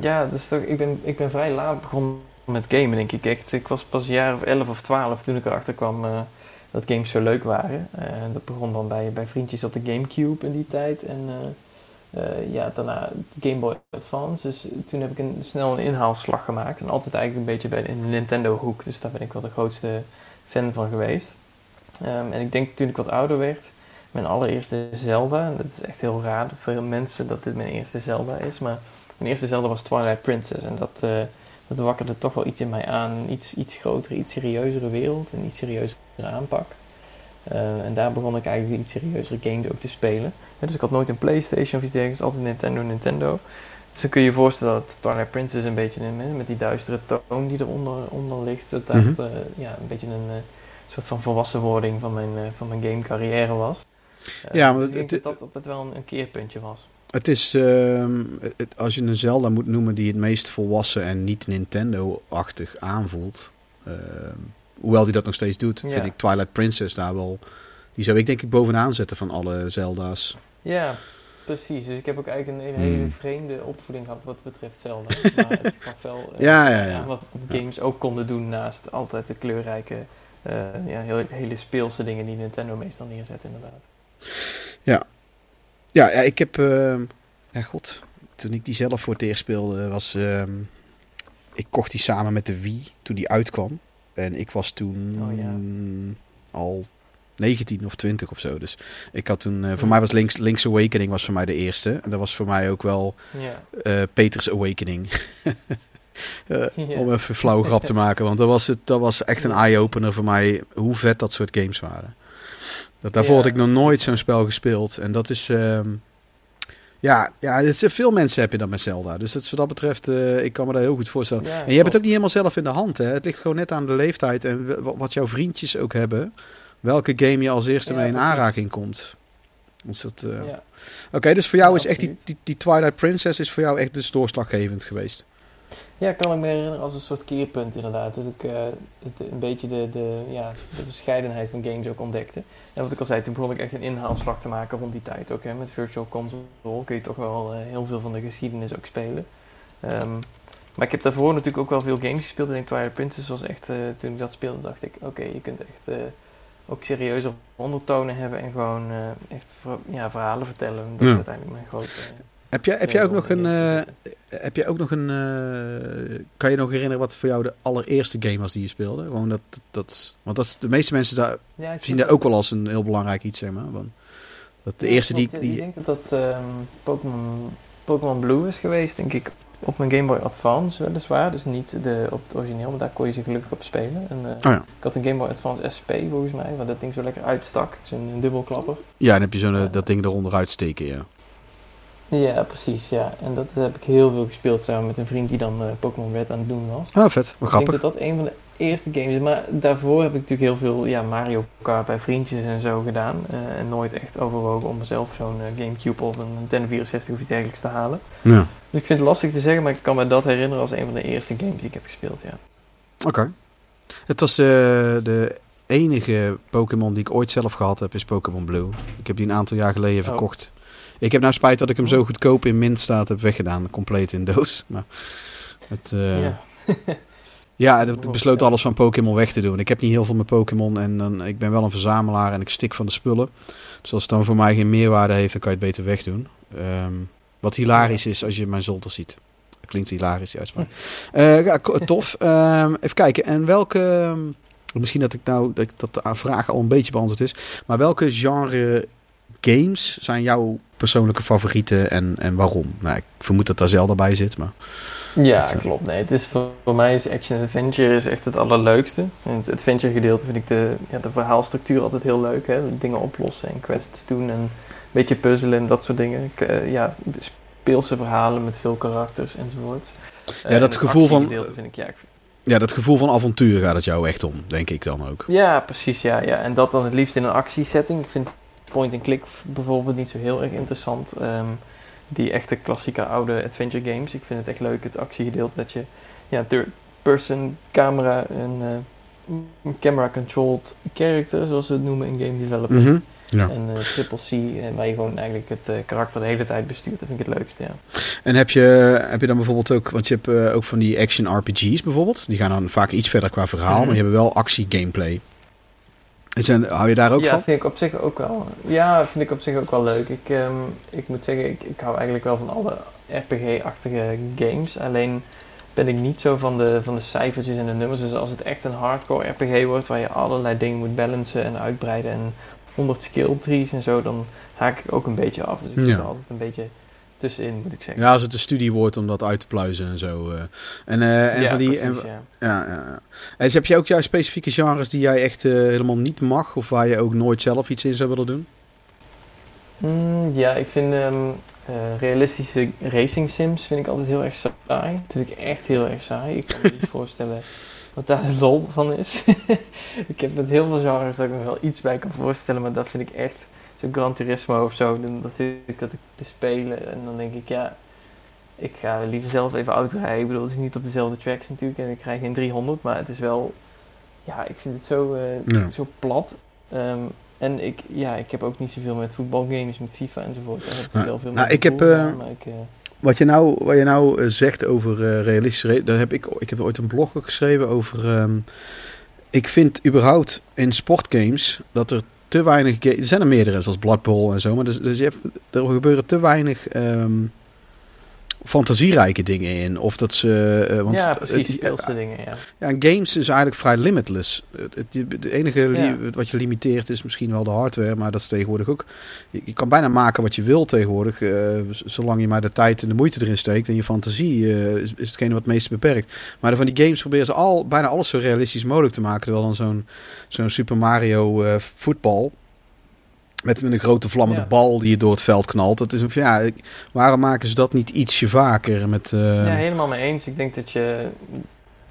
Speaker 5: Ja, dus toch, ik, ben, ik ben vrij laat begonnen met gamen, denk ik. Echt, ik was pas een jaar of 11 of 12 toen ik erachter kwam eh, dat games zo leuk waren. En dat begon dan bij, bij vriendjes op de Gamecube in die tijd. En eh, eh, ja, daarna de Game Boy Advance. Dus toen heb ik een, snel een inhaalslag gemaakt. En altijd eigenlijk een beetje bij de Nintendo-hoek. Dus daar ben ik wel de grootste fan van geweest. Ehm, en ik denk toen ik wat ouder werd, mijn allereerste Zelda. Dat is echt heel raar voor veel mensen dat dit mijn eerste Zelda is. Maar mijn eerste Zelda was Twilight Princess. En dat, eh, dat wakkerde toch wel iets in mij aan. Een iets, iets grotere, iets serieuzere wereld, een iets serieuzere aanpak. Eh, en daar begon ik eigenlijk iets serieuzere games ook te spelen. Ja, dus ik had nooit een Playstation of iets dergelijks, altijd Nintendo, Nintendo. Dus dan kun je je voorstellen dat Twilight Princess een beetje een, met die duistere toon die eronder onder ligt, dat dat
Speaker 1: Mhm.
Speaker 5: eh, ja, een beetje een eh, soort van volwassenwording van mijn, eh, van mijn game carrière was. Eh,
Speaker 1: Ja, maar
Speaker 5: ik denk
Speaker 1: het-
Speaker 5: dat dat wel een, een keerpuntje was.
Speaker 1: Het is, ehm, het- als je een Zelda moet noemen die het meest volwassen en niet Nintendo-achtig aanvoelt. ehm, hoewel die dat nog steeds doet,
Speaker 5: Ja.
Speaker 1: vind ik Twilight Princess daar wel. Die zou ik denk ik bovenaan zetten van alle Zelda's.
Speaker 5: Ja, precies. Dus ik heb ook eigenlijk een, hele
Speaker 1: Hmm.
Speaker 5: vreemde opvoeding gehad wat betreft Zelda. maar het gaf wel eh,
Speaker 1: Ja, ja, ja.
Speaker 5: wat games ook konden doen naast altijd de kleurrijke, eh, ja, heel, hele speelse dingen die Nintendo meestal neerzet inderdaad.
Speaker 1: Ja, ja ik heb. ehm, ja, god. Toen ik die zelf voor het eerst speelde, was. ehm, ik kocht die samen met de Wii toen die uitkwam. En ik was toen
Speaker 5: Oh, ja.
Speaker 1: al 19 of 20 of zo. Dus ik had toen. eh, voor mij was Link's, Link's Awakening was voor mij de eerste. En dat was voor mij ook wel
Speaker 5: Ja,
Speaker 1: eh, Peters Awakening. Eh. Om even flauw grap te maken. Want dat was, het, dat was echt een eye-opener voor mij. Hoe vet dat soort games waren. Dat, daarvoor
Speaker 5: Ja,
Speaker 1: had ik nog nooit zo'n spel gespeeld. En dat is... ehm, ja, ja dit veel mensen heb je dat met Zelda. Dus dat, wat dat betreft, eh, ik kan me dat heel goed voorstellen.
Speaker 5: Ja,
Speaker 1: en je hebt het ook niet helemaal zelf in de hand. Hè? Het ligt gewoon net aan de leeftijd en wat jouw vriendjes ook hebben. Welke game je als eerste
Speaker 5: Ja,
Speaker 1: mee in aanraking komt. Dus dat, eh,
Speaker 5: Ja.
Speaker 1: Oké, dus voor jou is echt die, die, die Twilight Princess is voor jou echt dus doorslaggevend geweest.
Speaker 5: Ja, kan ik me herinneren als een soort keerpunt inderdaad. Dat ik eh, het, een beetje de, de, ja, de verscheidenheid van games ook ontdekte. En wat ik al zei, toen begon ik echt een inhaalslag te maken rond die tijd ook. Hè. Met Virtual Console kun je toch wel eh, heel veel van de geschiedenis ook spelen. Ehm, maar ik heb daarvoor natuurlijk ook wel veel games gespeeld. Ik denk Twilight Princess was echt, eh, toen ik dat speelde, dacht ik, oké, je kunt echt ook serieuze ondertonen hebben en gewoon echt ver- ja, verhalen vertellen. Dat
Speaker 1: Ja.
Speaker 5: is uiteindelijk mijn grote...
Speaker 1: Heb jij, heb jij ook nog een,
Speaker 5: games
Speaker 1: eh, heb jij ook nog een, eh, kan je nog herinneren wat voor jou de allereerste game was die je speelde? Gewoon dat, dat, want dat de meeste mensen daar,
Speaker 5: Ja, ik
Speaker 1: zien dat ook wel als een heel belangrijk iets, zeg maar. Want dat de
Speaker 5: Ja,
Speaker 1: eerste die, die,
Speaker 5: Ik denk dat dat ehm, Pokémon, Pokémon Blue is geweest, denk ik. Op mijn Game Boy Advance weliswaar, dus niet de, op het origineel, maar daar kon je ze gelukkig op spelen. En, eh,
Speaker 1: Oh ja.
Speaker 5: Ik had een Game Boy Advance SP volgens mij, waar dat ding zo lekker uitstak. Zo'n dubbelklapper.
Speaker 1: ja, dan heb je zo'n eh, dat ding eronder uitsteken, ja.
Speaker 5: Ja, precies, ja. En dat heb ik heel veel gespeeld samen met een vriend die dan eh, Pokémon Red aan het doen was.
Speaker 1: Oh, vet. Wat
Speaker 5: Ik denk
Speaker 1: grappig.
Speaker 5: dat dat een van de eerste games is. Maar daarvoor heb ik natuurlijk heel veel ja, Mario Kart bij vriendjes en zo gedaan. eh, en nooit echt overwogen om mezelf zo'n eh, Gamecube of een Nintendo 64 of iets dergelijks te halen.
Speaker 1: Ja.
Speaker 5: Dus ik vind het lastig te zeggen, maar ik kan me dat herinneren als een van de eerste games die ik heb gespeeld, ja.
Speaker 1: Oké. Het was de enige Pokémon die ik ooit zelf gehad heb, is Pokémon Blue. Ik heb die een aantal jaar geleden
Speaker 5: Oh.
Speaker 1: verkocht. Ik heb nou spijt dat ik hem zo goedkoop in mint staat heb weggedaan, compleet in doos. Maar het, eh,
Speaker 5: ja.
Speaker 1: Ja, ik besloot alles van Pokémon weg te doen. Ik heb niet heel veel met Pokémon en dan, ik ben wel een verzamelaar en ik stik van de spullen. Dus als het dan voor mij geen meerwaarde heeft, dan kan je het beter wegdoen. Ehm, wat hilarisch is als je mijn zolder ziet. Dat klinkt hilarisch, die uitspraak. Eh, ja, tof. Ehm, even kijken. En welke... Misschien dat ik nou dat, dat de vraag al een beetje beantwoord is. Maar welke genre games zijn jouw persoonlijke favorieten en, en waarom? Nou, ik vermoed dat daar Zelda bij zit, maar...
Speaker 5: Ja,
Speaker 1: Dat, eh,
Speaker 5: klopt. Nee, het is voor, voor mij is action adventure is echt het allerleukste. En het adventure gedeelte vind ik de, ja, de verhaalstructuur altijd heel leuk. Hè? Dingen oplossen en quests doen en een beetje puzzelen en dat soort dingen. Ik, eh, ja, speelse verhalen met veel karakters enzovoort.
Speaker 1: Ja, dat gevoel van-
Speaker 5: Vind ik, ja, ik
Speaker 1: Ja, dat gevoel van avontuur gaat het jou echt om, denk ik dan ook.
Speaker 5: Ja, precies. Ja, ja. En dat dan het liefst in een actiesetting. Ik vind point-and-click bijvoorbeeld niet zo heel erg interessant. Ehm, die echte klassieke oude adventure games. Ik vind het echt leuk, het actiegedeelte. Dat je ja, third-person camera en eh, camera-controlled character, zoals we het noemen in game development.
Speaker 1: Mhm. Ja.
Speaker 5: En eh, triple C, eh, waar je gewoon eigenlijk het karakter de hele tijd bestuurt. Dat vind ik het leukste, ja.
Speaker 1: En heb je, heb je dan bijvoorbeeld ook, want je hebt ook van die action RPG's bijvoorbeeld. Die gaan dan vaak iets verder qua verhaal,
Speaker 5: Mhm.
Speaker 1: maar die hebben wel actie gameplay. En hou je daar ook
Speaker 5: ja,
Speaker 1: van?
Speaker 5: vind ik op zich ook wel. Ja, vind ik op zich ook wel leuk. Ik, ehm, ik moet zeggen, ik, ik hou eigenlijk wel van alle RPG-achtige games. Alleen ben ik niet zo van de, van de cijfertjes en de nummers. Dus als het echt een hardcore RPG wordt, waar je allerlei dingen moet balancen en uitbreiden en 100 skill trees en zo, dan haak ik ook een beetje af. Dus ik zit
Speaker 1: Ja.
Speaker 5: er altijd een beetje tussenin, moet ik zeggen.
Speaker 1: Ja, als het een studie wordt om dat uit te pluizen en zo. eh. En, eh, en
Speaker 5: Ja,
Speaker 1: van die.
Speaker 5: Precies, ja.
Speaker 1: ja, ja, ja. En dus heb je ook juist specifieke genres die jij echt eh, helemaal niet mag? Of waar je ook nooit zelf iets in zou willen doen?
Speaker 5: Mm, ja, ik vind ehm, eh, realistische racing sims vind ik altijd heel erg saai. Dat vind ik echt heel erg saai. Ik kan me niet voorstellen wat daar de lol van is. ik heb met heel veel genres dat ik me wel iets bij kan voorstellen, maar dat vind ik echt zo'n Gran Turismo of zo. Dan, dan zit ik dat te spelen en dan denk ik, ja, ik ga liever zelf even autorijden. Ik bedoel, het is niet op dezelfde tracks natuurlijk en ik krijg geen 300, maar het is wel, ja, ik vind het zo, eh,
Speaker 1: Ja.
Speaker 5: zo plat. Ehm, en ik, ja, ik heb ook niet zoveel met voetbalgames, met FIFA enzovoort. Daar heb ik
Speaker 1: Nou,
Speaker 5: wel veel
Speaker 1: nou,
Speaker 5: met
Speaker 1: ik heb, eh,
Speaker 5: aan, maar ik, eh,
Speaker 1: Wat je nou, wat je nou eh, zegt over realistische... ra- Daar heb ik, ik heb ooit een blog geschreven over... ehm, ik vind überhaupt in sportgames dat er te weinig... Er zijn er meerdere, zoals Blood en zo. Maar dus, dus je hebt, er gebeuren te weinig ehm, fantasierijke dingen in. Of dat ze... eh, want,
Speaker 5: ja, precies,
Speaker 1: eh,
Speaker 5: speelse dingen, ja.
Speaker 1: Ja, en games is eigenlijk vrij limitless. Het, enige
Speaker 5: Ja.
Speaker 1: wat je limiteert is misschien wel de hardware, maar dat is tegenwoordig ook. Je, je kan bijna maken wat je wil tegenwoordig, eh, zolang je maar de tijd en de moeite erin steekt. En je fantasie eh, is, is hetgene wat het meeste beperkt. Maar van die games proberen ze al bijna alles zo realistisch mogelijk te maken. Terwijl dan zo'n zo'n Super Mario eh, voetbal. Met, een grote vlammende
Speaker 5: Ja.
Speaker 1: bal die je door het veld knalt. Dat is ja, waarom maken ze dat niet ietsje vaker? Met, eh,
Speaker 5: Ja, helemaal mee eens. Ik denk dat je,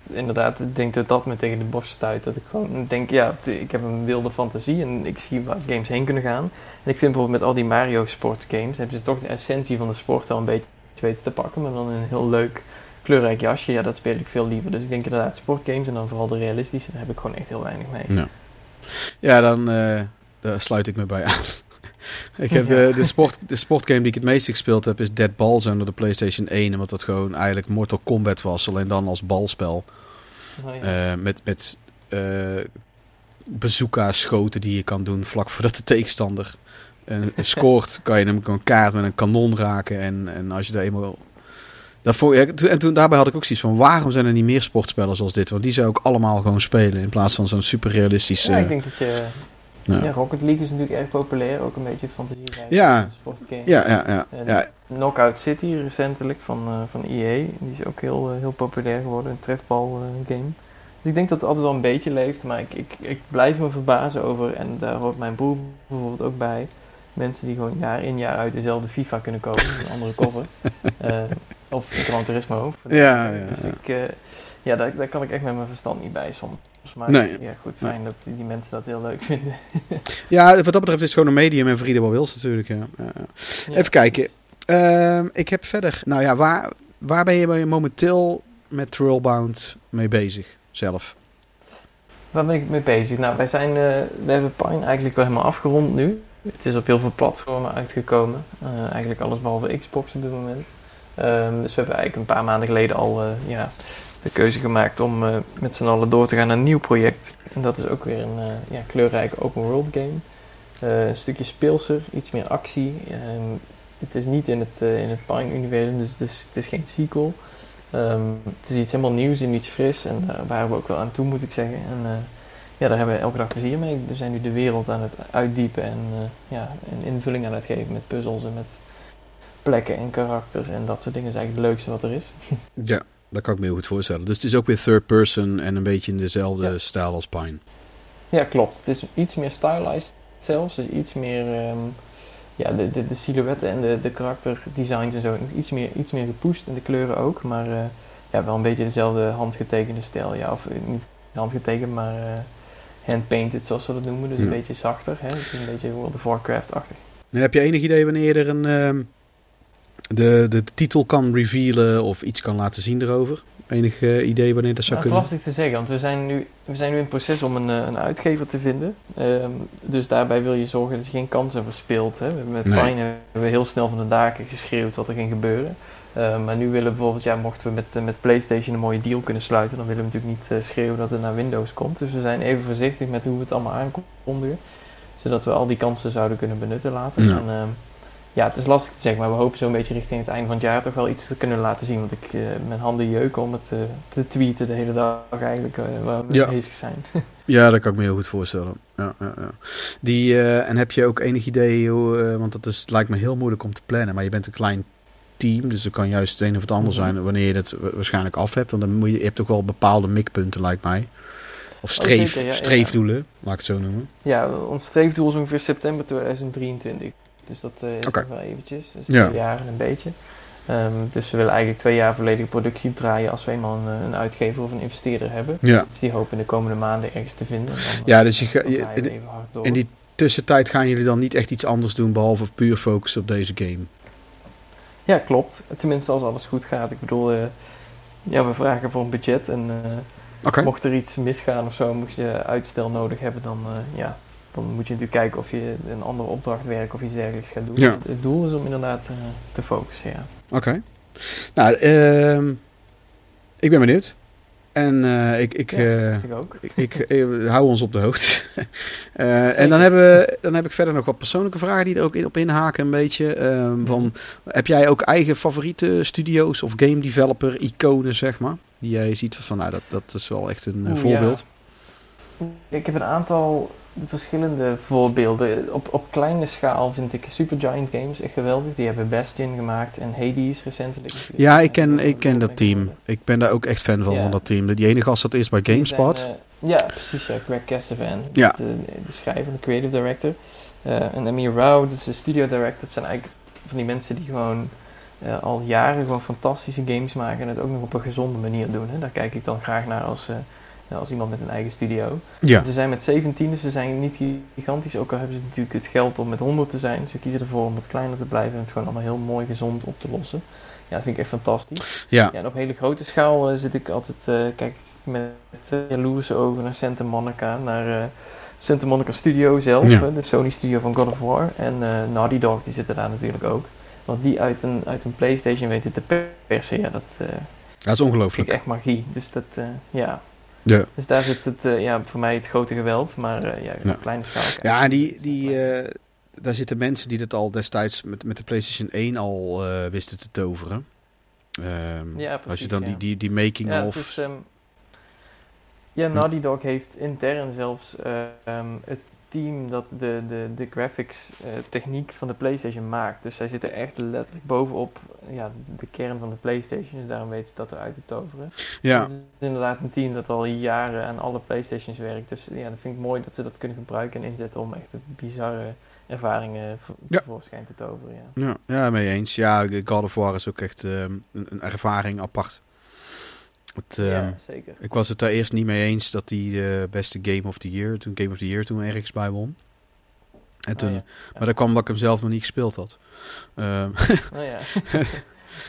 Speaker 5: inderdaad, ik denk dat dat me tegen de borst stuit. Dat ik gewoon denk, ja, ik heb een wilde fantasie en ik zie waar games heen kunnen gaan. En ik vind bijvoorbeeld met al die Mario Sport games, hebben ze toch de essentie van de sport wel een beetje weten te pakken. Maar dan in een heel leuk, kleurrijk jasje. Ja, dat speel ik veel liever. Dus ik denk inderdaad sportgames en dan vooral de realistische, daar heb ik gewoon echt heel weinig mee.
Speaker 1: Ja. Ja, dan eh, daar sluit ik me bij aan. ik heb
Speaker 5: Ja.
Speaker 1: de, de, sport, de sportgame die ik het meest gespeeld heb is Dead Balls onder de PlayStation 1. Omdat dat gewoon eigenlijk Mortal Kombat was, alleen dan als balspel.
Speaker 5: Oh, ja.
Speaker 1: Eh, met met eh bazooka schoten die je kan doen vlak voordat de tegenstander eh, scoort. kan je hem een kaart met een kanon raken. En, en als je daar eenmaal... Dat ja, en toen daarbij had ik ook zoiets van... waarom zijn er niet meer sportspellen zoals dit? Want die zou ik allemaal gewoon spelen... in plaats van zo'n super realistische...
Speaker 5: Ja, ik denk dat je...
Speaker 1: ja.
Speaker 5: Ja, Rocket League is natuurlijk erg populair, ook een beetje fantasie.
Speaker 1: Ja.
Speaker 5: sportgame.
Speaker 1: Ja, ja, ja.
Speaker 5: En
Speaker 1: ja.
Speaker 5: Knockout City recentelijk van, eh, van EA. Die is ook heel, eh, heel populair geworden, een trefbal eh, game. Dus ik denk dat het altijd wel een beetje leeft, maar ik, ik, ik blijf me verbazen over, en daar hoort mijn broer bijvoorbeeld ook bij, mensen die gewoon jaar in jaar uit dezelfde FIFA kunnen kopen, een andere cover. Eh, of Gran Turismo.
Speaker 1: Ja, ja,
Speaker 5: dus
Speaker 1: ja.
Speaker 5: ik, eh, ja, daar, daar kan ik echt met mijn verstand niet bij soms. Maar
Speaker 1: Nee.
Speaker 5: ja, goed, fijn dat die, mensen dat heel leuk vinden.
Speaker 1: Ja, wat dat betreft is het gewoon een medium en wat wils natuurlijk. Ja. Even kijken. Ehm, ik heb verder... Nou ja, waar, waar ben je momenteel met Trailbound mee bezig zelf?
Speaker 5: Waar ben ik mee bezig? Nou, wij zijn, eh, we hebben Pine eigenlijk wel helemaal afgerond nu. Het is op heel veel platformen uitgekomen. Eh, eigenlijk alles behalve Xbox op dit moment. Ehm, dus we hebben eigenlijk een paar maanden geleden al eh, ja, de keuze gemaakt om eh, met z'n allen door te gaan naar een nieuw project. En dat is ook weer een eh, ja, kleurrijke open world game. Eh, een stukje speelser, iets meer actie. Het is niet in het, in het Pine-universum, dus het is, het is geen sequel. Ehm, het is iets helemaal nieuws en iets fris. En daar waren we ook wel aan toe, moet ik zeggen. En ja, daar hebben we elke dag plezier mee. We zijn nu de wereld aan het uitdiepen en ja, invulling aan het geven met puzzels en met plekken en karakters. En dat soort dingen is eigenlijk het leukste wat er is.
Speaker 1: Ja, dat kan ik me heel goed voorstellen. Dus het is ook weer third person en een beetje in dezelfde
Speaker 5: Ja.
Speaker 1: stijl als Pine.
Speaker 5: Ja, klopt. Het is iets meer stylized zelfs. Dus iets meer, ehm, ja, de, de, de silhouetten en de, de karakterdesigns en zo. Iets meer, iets meer gepusht en de kleuren ook. Maar eh, ja, wel een beetje dezelfde handgetekende stijl. Ja, of eh, niet handgetekend, maar eh handpainted zoals we dat noemen. Dus
Speaker 1: Ja.
Speaker 5: een beetje zachter. Hè? Het is een beetje World of Warcraft-achtig.
Speaker 1: En heb je enig idee wanneer er een, ehm, de, de titel kan revealen of iets kan laten zien erover? Enig eh, idee wanneer dat zou
Speaker 5: Nou, dat is
Speaker 1: kunnen?
Speaker 5: lastig te zeggen, want we zijn nu, we zijn nu in het proces om een, eh, een uitgever te vinden. Ehm, dus daarbij wil je zorgen dat je geen kansen verspeelt. Hè. Met
Speaker 1: Nee.
Speaker 5: Pine hebben we heel snel van de daken geschreeuwd wat er ging gebeuren. Ehm, maar nu willen we bijvoorbeeld, ja, mochten we met, eh, met PlayStation een mooie deal kunnen sluiten, dan willen we natuurlijk niet schreeuwen dat het naar Windows komt. Dus we zijn even voorzichtig met hoe we het allemaal aankondigen. Zodat we al die kansen zouden kunnen benutten later.
Speaker 1: Ja.
Speaker 5: En, ehm, ja, het is lastig te zeggen, maar we hopen zo'n beetje richting het einde van het jaar toch wel iets te kunnen laten zien. Want ik, eh, mijn handen jeuken om het eh, te tweeten de hele dag eigenlijk eh, waar we
Speaker 1: Ja.
Speaker 5: mee bezig zijn.
Speaker 1: Ja, dat kan ik me heel goed voorstellen. Ja, ja, ja. Die, en heb je ook enig idee, hoe, want dat is, lijkt me heel moeilijk om te plannen, maar je bent een klein team. Dus dat kan juist het een of het ander
Speaker 5: Mhm.
Speaker 1: zijn wanneer je het wa- waarschijnlijk af hebt. Want dan moet je, je hebt toch wel bepaalde mikpunten, lijkt mij. Of
Speaker 5: Oh,
Speaker 1: streef,
Speaker 5: zeker, ja, ja.
Speaker 1: streefdoelen, laat ik het zo noemen.
Speaker 5: Ja, ons streefdoel is ongeveer september 2023. Dus dat eh, is nog wel eventjes. Dus
Speaker 1: Ja.
Speaker 5: twee jaar en een beetje. Ehm, dus we willen eigenlijk twee jaar volledige productie draaien als we eenmaal een, een uitgever of een investeerder hebben.
Speaker 1: Ja.
Speaker 5: Dus die hopen in de komende maanden ergens te vinden. Dan,
Speaker 1: Ja, dus je ga- in- die tussentijd gaan jullie dan niet echt iets anders doen behalve puur focussen op deze game.
Speaker 5: Ja, klopt. Tenminste als alles goed gaat. Ik bedoel, eh, ja, we vragen voor een budget en eh, mocht er iets misgaan of zo, mocht je uitstel nodig hebben, dan, eh, ja, dan moet je natuurlijk kijken of je een andere opdrachtwerk of iets dergelijks gaat doen.
Speaker 1: Ja.
Speaker 5: Het, doel is om inderdaad eh, te focussen, ja.
Speaker 1: Oké. Nou, ehm, ik ben benieuwd. En eh, ik, ik,
Speaker 5: Ja.
Speaker 1: eh,
Speaker 5: Ik ook.
Speaker 1: ik, ik hou ons op de hoogte. En dan, hebben dan heb ik verder nog wat persoonlijke vragen die er ook in, op inhaken een beetje. Ehm, van, heb jij ook eigen favoriete studio's of game developer iconen, zeg maar? Die jij ziet van, nou, dat, dat is wel echt een
Speaker 5: Oeh,
Speaker 1: voorbeeld.
Speaker 5: Ik heb een aantal verschillende voorbeelden. Op, op kleine schaal vind ik Supergiant Games echt geweldig. Die hebben Bastion gemaakt en Hades recentelijk.
Speaker 1: Ja, ik ken, ik ken dat team. Ik ben daar ook echt fan van,
Speaker 5: Ja.
Speaker 1: van dat team. Die ene gast dat is bij GameSpot.
Speaker 5: zijn, eh, ja, precies. Ja. Greg Castavan.
Speaker 1: Ja.
Speaker 5: De, de schrijver, de creative director. Eh, en Amir Rao, dat is de studio director. Dat zijn eigenlijk van die mensen die gewoon eh, al jaren gewoon fantastische games maken. En het ook nog op een gezonde manier doen. Hè. Daar kijk ik dan graag naar als, eh, als iemand met een eigen studio.
Speaker 1: ja.
Speaker 5: Ze zijn met 17, dus ze zijn niet gigantisch. Ook al hebben ze natuurlijk het geld om met 100 te zijn. Ze kiezen ervoor om wat kleiner te blijven en het gewoon allemaal heel mooi gezond op te lossen. Ja, dat vind ik echt fantastisch.
Speaker 1: ja.
Speaker 5: Ja, en op hele grote schaal eh, zit ik altijd, eh, kijk met uh, jaloerse ogen naar Santa Monica, naar Santa Monica Studio zelf,
Speaker 1: Ja.
Speaker 5: de Sony Studio van God of War. En Naughty Dog, die zitten daar natuurlijk ook. Want die uit een, uit een Playstation weten te persen, ja, dat
Speaker 1: Dat is
Speaker 5: vind ik
Speaker 1: ongelooflijk.
Speaker 5: echt magie. Dus dat, ja.
Speaker 1: Ja.
Speaker 5: Dus daar zit het, eh, ja, voor mij het grote geweld, maar eh, ja,
Speaker 1: Ja.
Speaker 5: kleine schaal.
Speaker 1: Ja, die, die, eh, daar zitten mensen die dat al destijds met, met de PlayStation 1 al eh, wisten te toveren. Ehm,
Speaker 5: Ja,
Speaker 1: als je
Speaker 5: precies,
Speaker 1: dan
Speaker 5: ja.
Speaker 1: die, die, die making
Speaker 5: Ja,
Speaker 1: of...
Speaker 5: ehm, ja, Naughty Dog heeft intern zelfs eh, ehm, het team dat de, de, de graphics eh, techniek van de PlayStation maakt. Dus zij zitten echt letterlijk bovenop ja, de kern van de PlayStation. Dus daarom weten ze dat eruit te toveren.
Speaker 1: ja,
Speaker 5: Het is inderdaad een team dat al jaren aan alle PlayStations werkt. Dus ja, dat vind ik mooi dat ze dat kunnen gebruiken en inzetten om echt bizarre ervaringen
Speaker 1: Ja.
Speaker 5: tevoorschijn te toveren. Ja.
Speaker 1: ja, ja, mee eens. Ja, God of War is ook echt ehm, een, een ervaring apart. Het, ehm,
Speaker 5: ja, zeker.
Speaker 1: Ik was het daar eerst niet mee eens dat die de beste Game of the Year, toen Game of the Year toen ergens bij won. En toen,
Speaker 5: Oh, ja.
Speaker 1: Maar dat kwam omdat ik hem zelf nog niet gespeeld had. Ehm,
Speaker 5: Oh ja.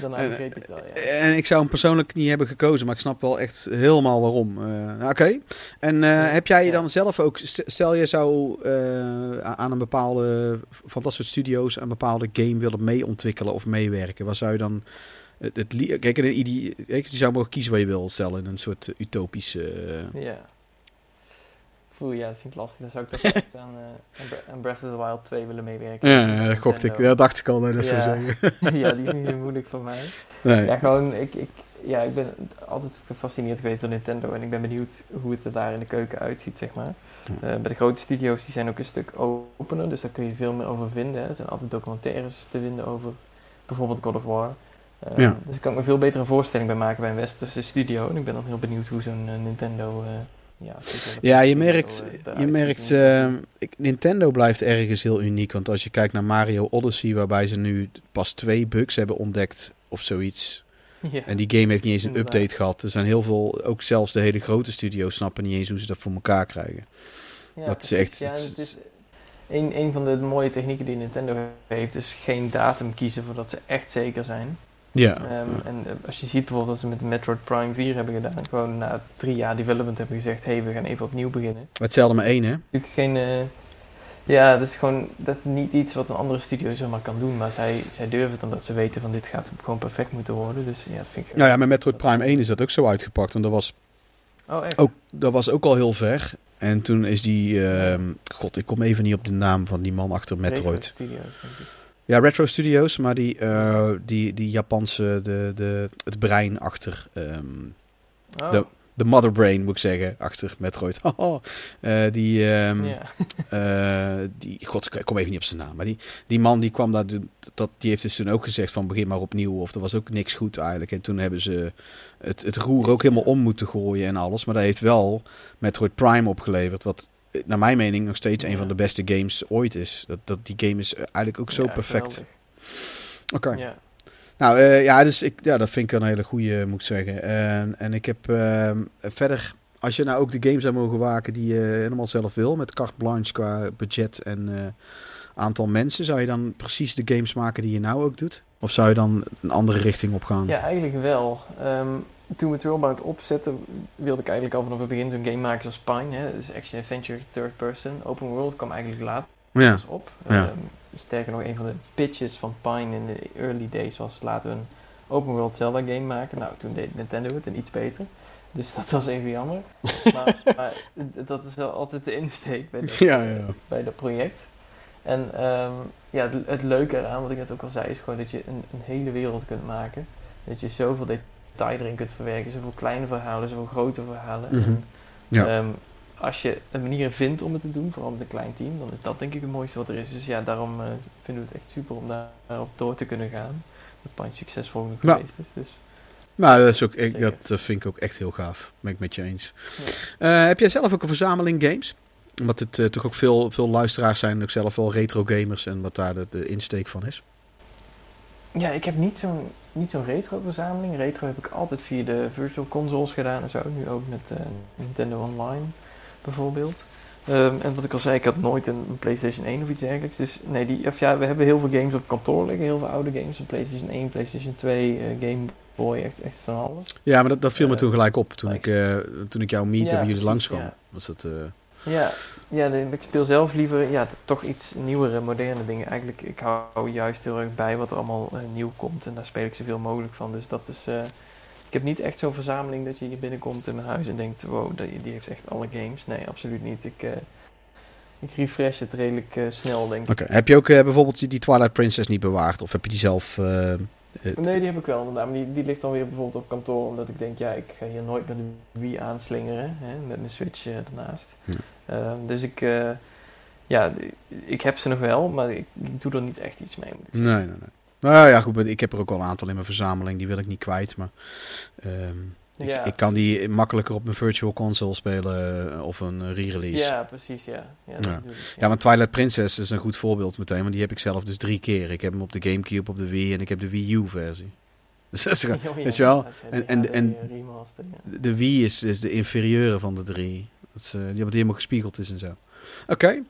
Speaker 5: Daarna
Speaker 1: En,
Speaker 5: ik het wel, ja.
Speaker 1: En ik zou hem persoonlijk niet hebben gekozen, maar ik snap wel echt helemaal waarom. Eh, nou, Oké. En eh, heb jij
Speaker 5: Ja.
Speaker 1: dan zelf ook, st- stel je zou eh, aan een bepaalde, van dat soort studio's, een bepaalde game willen meeontwikkelen of meewerken, waar zou je dan het, het kijk, een idee, kijk, je zou mogen kiezen wat je wil, stel in een soort utopische. eh,
Speaker 5: Ja. Oeh, ja, dat vind ik lastig. Dan zou ik toch echt aan, eh, aan Bre- aan Breath of the Wild 2 willen meewerken.
Speaker 1: ja, dat gokte ik. Dat dacht ik al dat dat zou
Speaker 5: Ja.
Speaker 1: zeggen.
Speaker 5: ja, die is niet zo moeilijk voor mij.
Speaker 1: Nee.
Speaker 5: Ja, gewoon, ik, ik, ja, ik ben altijd gefascineerd geweest door Nintendo en ik ben benieuwd hoe het er daar in de keuken uitziet, zeg maar.
Speaker 1: Ja.
Speaker 5: Eh, bij de grote studio's die zijn ook een stuk opener, dus daar kun je veel meer over vinden. hè. Er zijn altijd documentaires te vinden over bijvoorbeeld God of War. Eh,
Speaker 1: Ja.
Speaker 5: Dus ik kan me veel betere voorstelling bij maken bij een westerse studio. En ik ben dan heel benieuwd hoe zo'n eh, Nintendo... eh, ja,
Speaker 1: Ja, je merkt, je merkt ik, Nintendo blijft ergens heel uniek. Want als je kijkt naar Mario Odyssey, waarbij ze nu pas twee bugs hebben ontdekt of zoiets.
Speaker 5: Ja.
Speaker 1: En die game heeft niet eens een
Speaker 5: Inderdaad.
Speaker 1: update gehad. Er zijn heel veel, ook zelfs de hele grote studio's snappen niet eens hoe ze dat voor elkaar krijgen.
Speaker 5: Ja,
Speaker 1: Dat is echt-
Speaker 5: Ja,
Speaker 1: het is-
Speaker 5: het is een, een van de mooie technieken die Nintendo heeft, is geen datum kiezen voordat ze echt zeker zijn.
Speaker 1: Ja.
Speaker 5: Ehm, En eh, als je ziet bijvoorbeeld dat ze met Metroid Prime 4 hebben gedaan, gewoon na drie jaar development hebben gezegd, hé, hey, we gaan even opnieuw beginnen.
Speaker 1: Hetzelfde met één, hè?
Speaker 5: Natuurlijk geen, eh, ja, dat is gewoon, dat is niet iets wat een andere studio zomaar kan doen, maar zij, zij durven het omdat ze weten van dit gaat gewoon perfect moeten worden. Dus ja, dat vind ik.
Speaker 1: Nou ja, met Metroid Prime 1 is dat ook zo uitgepakt. Want dat was
Speaker 5: Oh, echt?
Speaker 1: ook, dat was ook al heel ver. En toen is die... ehm, God, ik kom even niet op de naam van die man achter Metroid.
Speaker 5: Studios, denk ik.
Speaker 1: Ja, Retro Studios, maar die, eh, die, die Japanse, de, de, het brein achter ehm,
Speaker 5: Oh,
Speaker 1: De- de motherbrain moet ik zeggen, achter Metroid. Eh, die, ehm, eh, die, god, ik kom even niet op zijn naam. Maar die, die man die kwam daar, dat, die heeft dus toen ook gezegd van begin maar opnieuw. Of er was ook niks goed eigenlijk. En toen hebben ze het, het roer ook helemaal om moeten gooien en alles. Maar dat heeft wel Metroid Prime opgeleverd. Wat naar mijn mening nog steeds een van de beste games ooit is. Dat, dat die game is eigenlijk ook zo perfect. Oké.
Speaker 5: Ja.
Speaker 1: Nou eh, ja, dus ik, ja, dat vind ik een hele goede, moet ik zeggen. En, en ik heb ehm, verder, als je nou ook de games zou mogen waken die je helemaal zelf wil, met carte blanche qua budget en eh, aantal mensen, zou je dan precies de games maken die je nou ook doet? Of zou je dan een andere richting op gaan?
Speaker 5: Ja, eigenlijk wel. Ehm, toen we het Worldbound opzetten, wilde ik eigenlijk al vanaf het begin zo'n game maken zoals Pine. Hè? Dus action adventure, third person. Open world kwam eigenlijk later
Speaker 1: Ja,
Speaker 5: op.
Speaker 1: Ja.
Speaker 5: Ehm, sterker nog, een van de pitches van Pine in de early days was laten we een open world Zelda game maken. Nou, toen deed Nintendo het en iets beter. Dus dat was even jammer. maar, dat is wel altijd de insteek bij dat,
Speaker 1: Ja, ja,
Speaker 5: bij dat project. En ehm, ja, het, het leuke eraan, wat ik net ook al zei, is gewoon dat je een, een hele wereld kunt maken. Dat je zoveel detail erin kunt verwerken. Zoveel kleine verhalen, zoveel grote verhalen.
Speaker 1: Mhm. Ja.
Speaker 5: ehm, als je een manier vindt om het te doen, vooral met een klein team, dan is dat denk ik het mooiste wat er is. Dus ja, daarom eh, vinden we het echt super om daar- daarop door te kunnen gaan. Dat Pine succesvol
Speaker 1: Ja.
Speaker 5: geweest is. Dus
Speaker 1: Nou, dat, is ook, ik, dat eh, vind ik ook echt heel gaaf. Ben ik met je eens. Eh, heb jij zelf ook een verzameling games? Omdat het toch ook veel, veel luisteraars zijn, ook zelf wel retro gamers en wat daar de, de insteek van is.
Speaker 5: Ja, ik heb niet zo'n niet zo'n retro verzameling. Retro heb ik altijd via de virtual consoles gedaan en zo. Nu ook met eh, Nintendo Online bijvoorbeeld. Ehm, en wat ik al zei, ik had nooit een, PlayStation 1 of iets dergelijks. Dus nee, die, of ja, we hebben heel veel games op kantoor liggen. Heel veel oude games. Een PlayStation 1, PlayStation 2, eh, Game Boy, echt, echt van alles.
Speaker 1: Ja, maar dat, dat viel me
Speaker 5: Eh,
Speaker 1: toen gelijk op. Toen ik, eh, toen ik jou meet en jullie
Speaker 5: precies,
Speaker 1: langskwam.
Speaker 5: ja.
Speaker 1: Was dat,
Speaker 5: Ja, ja ik speel zelf liever ja, toch iets nieuwere, moderne dingen. Eigenlijk, ik hou juist heel erg bij wat er allemaal eh, nieuw komt. En daar speel ik zoveel mogelijk van. Dus dat is... eh, ik heb niet echt zo'n verzameling dat je hier binnenkomt in mijn huis en denkt... Wow, die, die heeft echt alle games. Nee, absoluut niet. Ik, eh, ik refresh het redelijk snel, denk ik.
Speaker 1: Oké. Heb je ook bijvoorbeeld die Twilight Princess niet bewaard? Of heb je die zelf... eh,
Speaker 5: Nee, die heb ik wel inderdaad. Maar die, die ligt dan weer bijvoorbeeld op kantoor. Omdat ik denk, ja, ik ga hier nooit met de Wii aanslingeren. Hè, met mijn Switch eh, ernaast.
Speaker 1: Ja.
Speaker 5: Ehm, dus ik, eh, ja, ik heb ze nog wel. Maar ik, ik doe er niet echt iets mee, moet ik
Speaker 1: nee,
Speaker 5: zeggen.
Speaker 1: nee, nee. Nou ja, goed. Ik heb er ook wel een aantal in mijn verzameling. Die wil ik niet kwijt. Maar ehm, ik,
Speaker 5: Ja,
Speaker 1: ik kan die makkelijker op mijn virtual console spelen. eh, of een eh, re-release.
Speaker 5: Ja, precies, ja. Ja, dat
Speaker 1: Ja.
Speaker 5: ik,
Speaker 1: Ja, maar Twilight Princess is een goed voorbeeld meteen. Want die heb ik zelf dus drie keer. Ik heb hem op de Gamecube, op de Wii en ik heb de Wii U versie. Dus dat is gewoon-
Speaker 5: Oh, ja,
Speaker 1: weet je wel? En- en- en-
Speaker 5: ja.
Speaker 1: de Wii is, is de inferieure van de drie. Dat is, eh, die hebben die helemaal gespiegeld is en zo. Oké.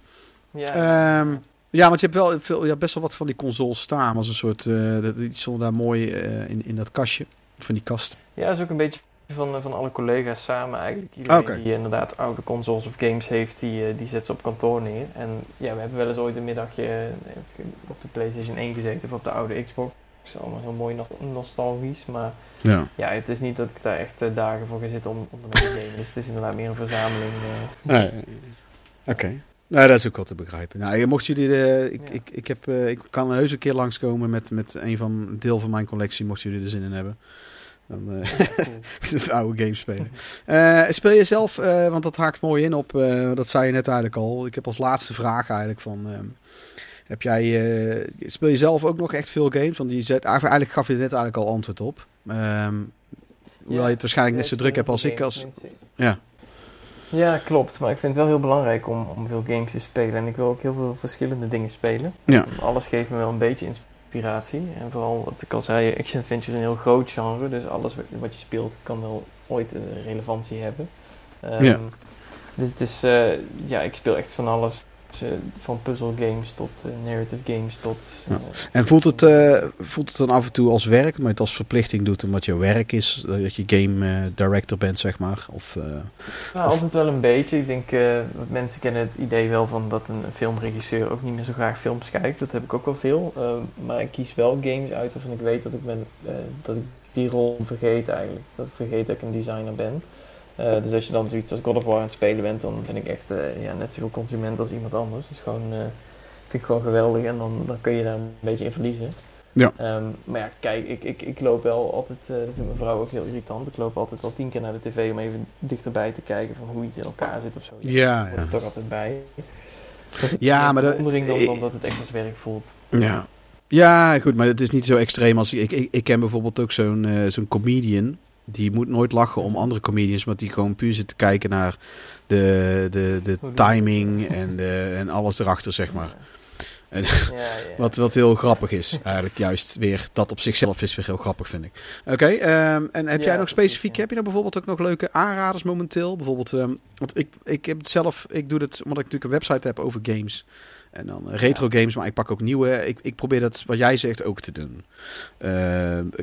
Speaker 5: Ja,
Speaker 1: Ehm. Ja, want je hebt wel veel, ja, best wel wat van die consoles staan. Als een soort, eh, dat- die stonden daar mooi eh, in, in dat kastje. Van die kast.
Speaker 5: Ja, dat is ook een beetje van, eh, van alle collega's samen eigenlijk. Iedereen
Speaker 1: Oké.
Speaker 5: die inderdaad oude consoles of games heeft, die, eh, die zet ze op kantoor neer. En ja, we hebben wel eens ooit een middagje eh, op de PlayStation 1 gezeten of op de oude Xbox. Dat is allemaal heel mooi nos- nostalgisch, maar
Speaker 1: Ja.
Speaker 5: ja, het is niet dat ik daar echt eh, dagen voor ga zitten om, om ermee te gamen. Dus het is inderdaad meer een verzameling. eh.
Speaker 1: Nee. Oké. Nou, dat is ook wel te begrijpen. Nou, ja, mochten jullie de, ik,
Speaker 5: Ja.
Speaker 1: ik, ik, heb, eh, ik kan heus een keer langskomen met, met een van deel van mijn collectie, mochten jullie er zin in hebben. Dan eh het oude games spelen. Eh, speel je zelf, eh, want dat haakt mooi in op, eh, dat zei je net eigenlijk al. Ik heb als laatste vraag eigenlijk van, ehm, heb jij, eh, speel je zelf ook nog echt veel games? Want die zet, eigenlijk gaf je er net eigenlijk al antwoord op. Ehm hoewel je het waarschijnlijk net zo druk hebt als ik. Als, Ja.
Speaker 5: Ja, klopt. Maar ik vind het wel heel belangrijk om, om veel games te spelen. En ik wil ook heel veel verschillende dingen spelen.
Speaker 1: Ja.
Speaker 5: Alles geeft me wel een beetje inspiratie. En vooral, wat ik al zei, action adventure is een heel groot genre. Dus alles wat- je speelt kan wel ooit een relevantie hebben. Ehm,
Speaker 1: Ja.
Speaker 5: Dus het is, eh, ja, ik speel echt van alles. Dus, eh, van puzzle games tot eh, narrative games tot...
Speaker 1: Ja.
Speaker 5: eh,
Speaker 1: En voelt het, voelt het dan af en toe als werk, maar je het als verplichting doet omdat je werk is, dat je game director bent, zeg maar? Of,
Speaker 5: altijd wel een beetje. Ik denk, mensen kennen het idee wel van dat een filmregisseur ook niet meer zo graag films kijkt. Dat heb ik ook wel veel. Maar ik kies wel games uit waarvan ik weet dat ik, ben, dat ik die rol vergeet eigenlijk. Dat ik vergeet dat ik een designer ben. Eh, dus als je dan zoiets als God of War aan het spelen bent, dan ben ik echt eh, ja, net zoveel consument als iemand anders. Dus gewoon, eh, vind ik gewoon geweldig en dan, dan kun je daar een beetje in verliezen.
Speaker 1: Ja.
Speaker 5: Ehm, maar ja, kijk, ik, ik, ik loop wel altijd, dat vindt mijn vrouw ook heel irritant, ik loop altijd wel tien keer naar de tv om even dichterbij te kijken van hoe iets in elkaar zit of zo.
Speaker 1: Ja,
Speaker 5: hoort
Speaker 1: ja.
Speaker 5: er toch altijd bij.
Speaker 1: Ja, maar dat-
Speaker 5: dan, dan dat het echt als werk voelt.
Speaker 1: Ja. Ja, goed, maar het is niet zo extreem als... Ik, ik, ik ken bijvoorbeeld ook zo'n zo'n comedian. Die moet nooit lachen om andere comedians, want die gewoon puur zit te kijken naar de, de, de timing en, de, en alles erachter, zeg maar. En-
Speaker 5: Ja, ja.
Speaker 1: Wat, wat heel grappig is, eigenlijk juist weer. Dat op zichzelf is weer heel grappig, vind ik. Oké, ehm, en heb
Speaker 5: Ja,
Speaker 1: jij nog specifiek, heb je nou bijvoorbeeld ook nog leuke aanraders momenteel? Bijvoorbeeld, ehm, want ik, ik heb het zelf, ik doe het omdat ik natuurlijk een website heb over games. En dan eh, retro games, maar ik pak ook nieuwe. Ik, ik probeer dat, wat jij zegt, ook te doen.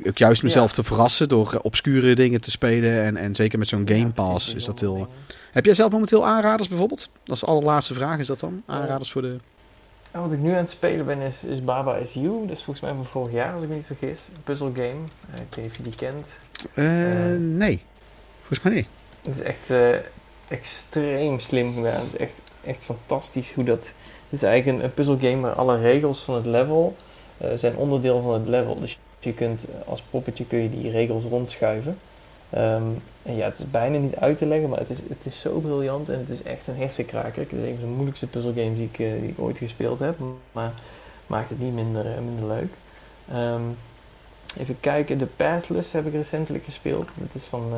Speaker 1: Ook juist mezelf
Speaker 5: Ja.
Speaker 1: te verrassen door eh, obscure dingen te spelen. En, en zeker met zo'n Game Pass is dat heel...
Speaker 5: dingen.
Speaker 1: Heb jij zelf momenteel aanraders bijvoorbeeld? Dat is de allerlaatste vraag, is dat dan? Aanraders voor de...
Speaker 5: Wat ik nu aan het spelen ben is, is Baba is You. Dat is volgens mij van vorig jaar, als ik me niet vergis. Een puzzle game. Eh, ik weet niet of je die kent.
Speaker 1: Nee, volgens mij niet.
Speaker 5: Het is echt extreem slim gedaan. Het is echt, echt fantastisch hoe dat... Het is eigenlijk een, puzzelgame waar alle regels van het level eh, zijn onderdeel van het level. Dus je kunt eh, als poppetje kun je die regels rondschuiven. Ehm, en ja, het is bijna niet uit te leggen, maar het is, het is zo briljant en het is echt een hersenkraker. Het is een van de moeilijkste puzzelgames die ik, eh, die ooit gespeeld heb, maar maakt het niet minder, minder leuk. Ehm, even kijken, The Pathless heb ik recentelijk gespeeld. Dat is van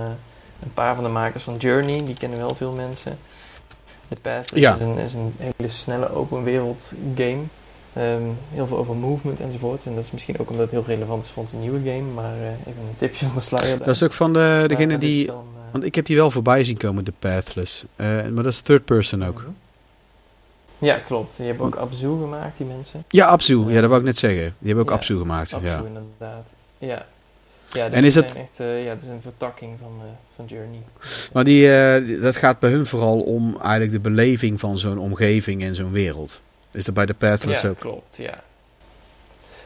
Speaker 5: een paar van de makers van Journey, die kennen wel veel mensen. The Pathless
Speaker 1: Ja.
Speaker 5: is, een, is een hele snelle open wereld game. Ehm, heel veel over movement enzovoort. En dat is misschien ook omdat het heel relevant is voor onze nieuwe game. Maar eh, even een tipje van de sluier.
Speaker 1: Dat is ook van de, degene
Speaker 5: dit is
Speaker 1: die...
Speaker 5: dan, eh,
Speaker 1: Want ik heb die wel voorbij zien komen, de Pathless. Eh, maar dat is third person ook.
Speaker 5: mhm. Ja, klopt. Je hebt ook Abzu gemaakt, die mensen.
Speaker 1: Ja, Absu. Ja, dat wou ik net zeggen. Die hebben ook
Speaker 5: Ja,
Speaker 1: Absu gemaakt.
Speaker 5: Abzu
Speaker 1: Ja.
Speaker 5: inderdaad. Ja. Ja, dus
Speaker 1: En is het-
Speaker 5: Echt, eh, ja, het is een vertakking van, eh, van Journey.
Speaker 1: Maar die, eh, dat gaat bij hun vooral om eigenlijk de beleving van zo'n omgeving en zo'n wereld. Is dat bij de Pathless
Speaker 5: ja,
Speaker 1: ook?
Speaker 5: klopt, ja.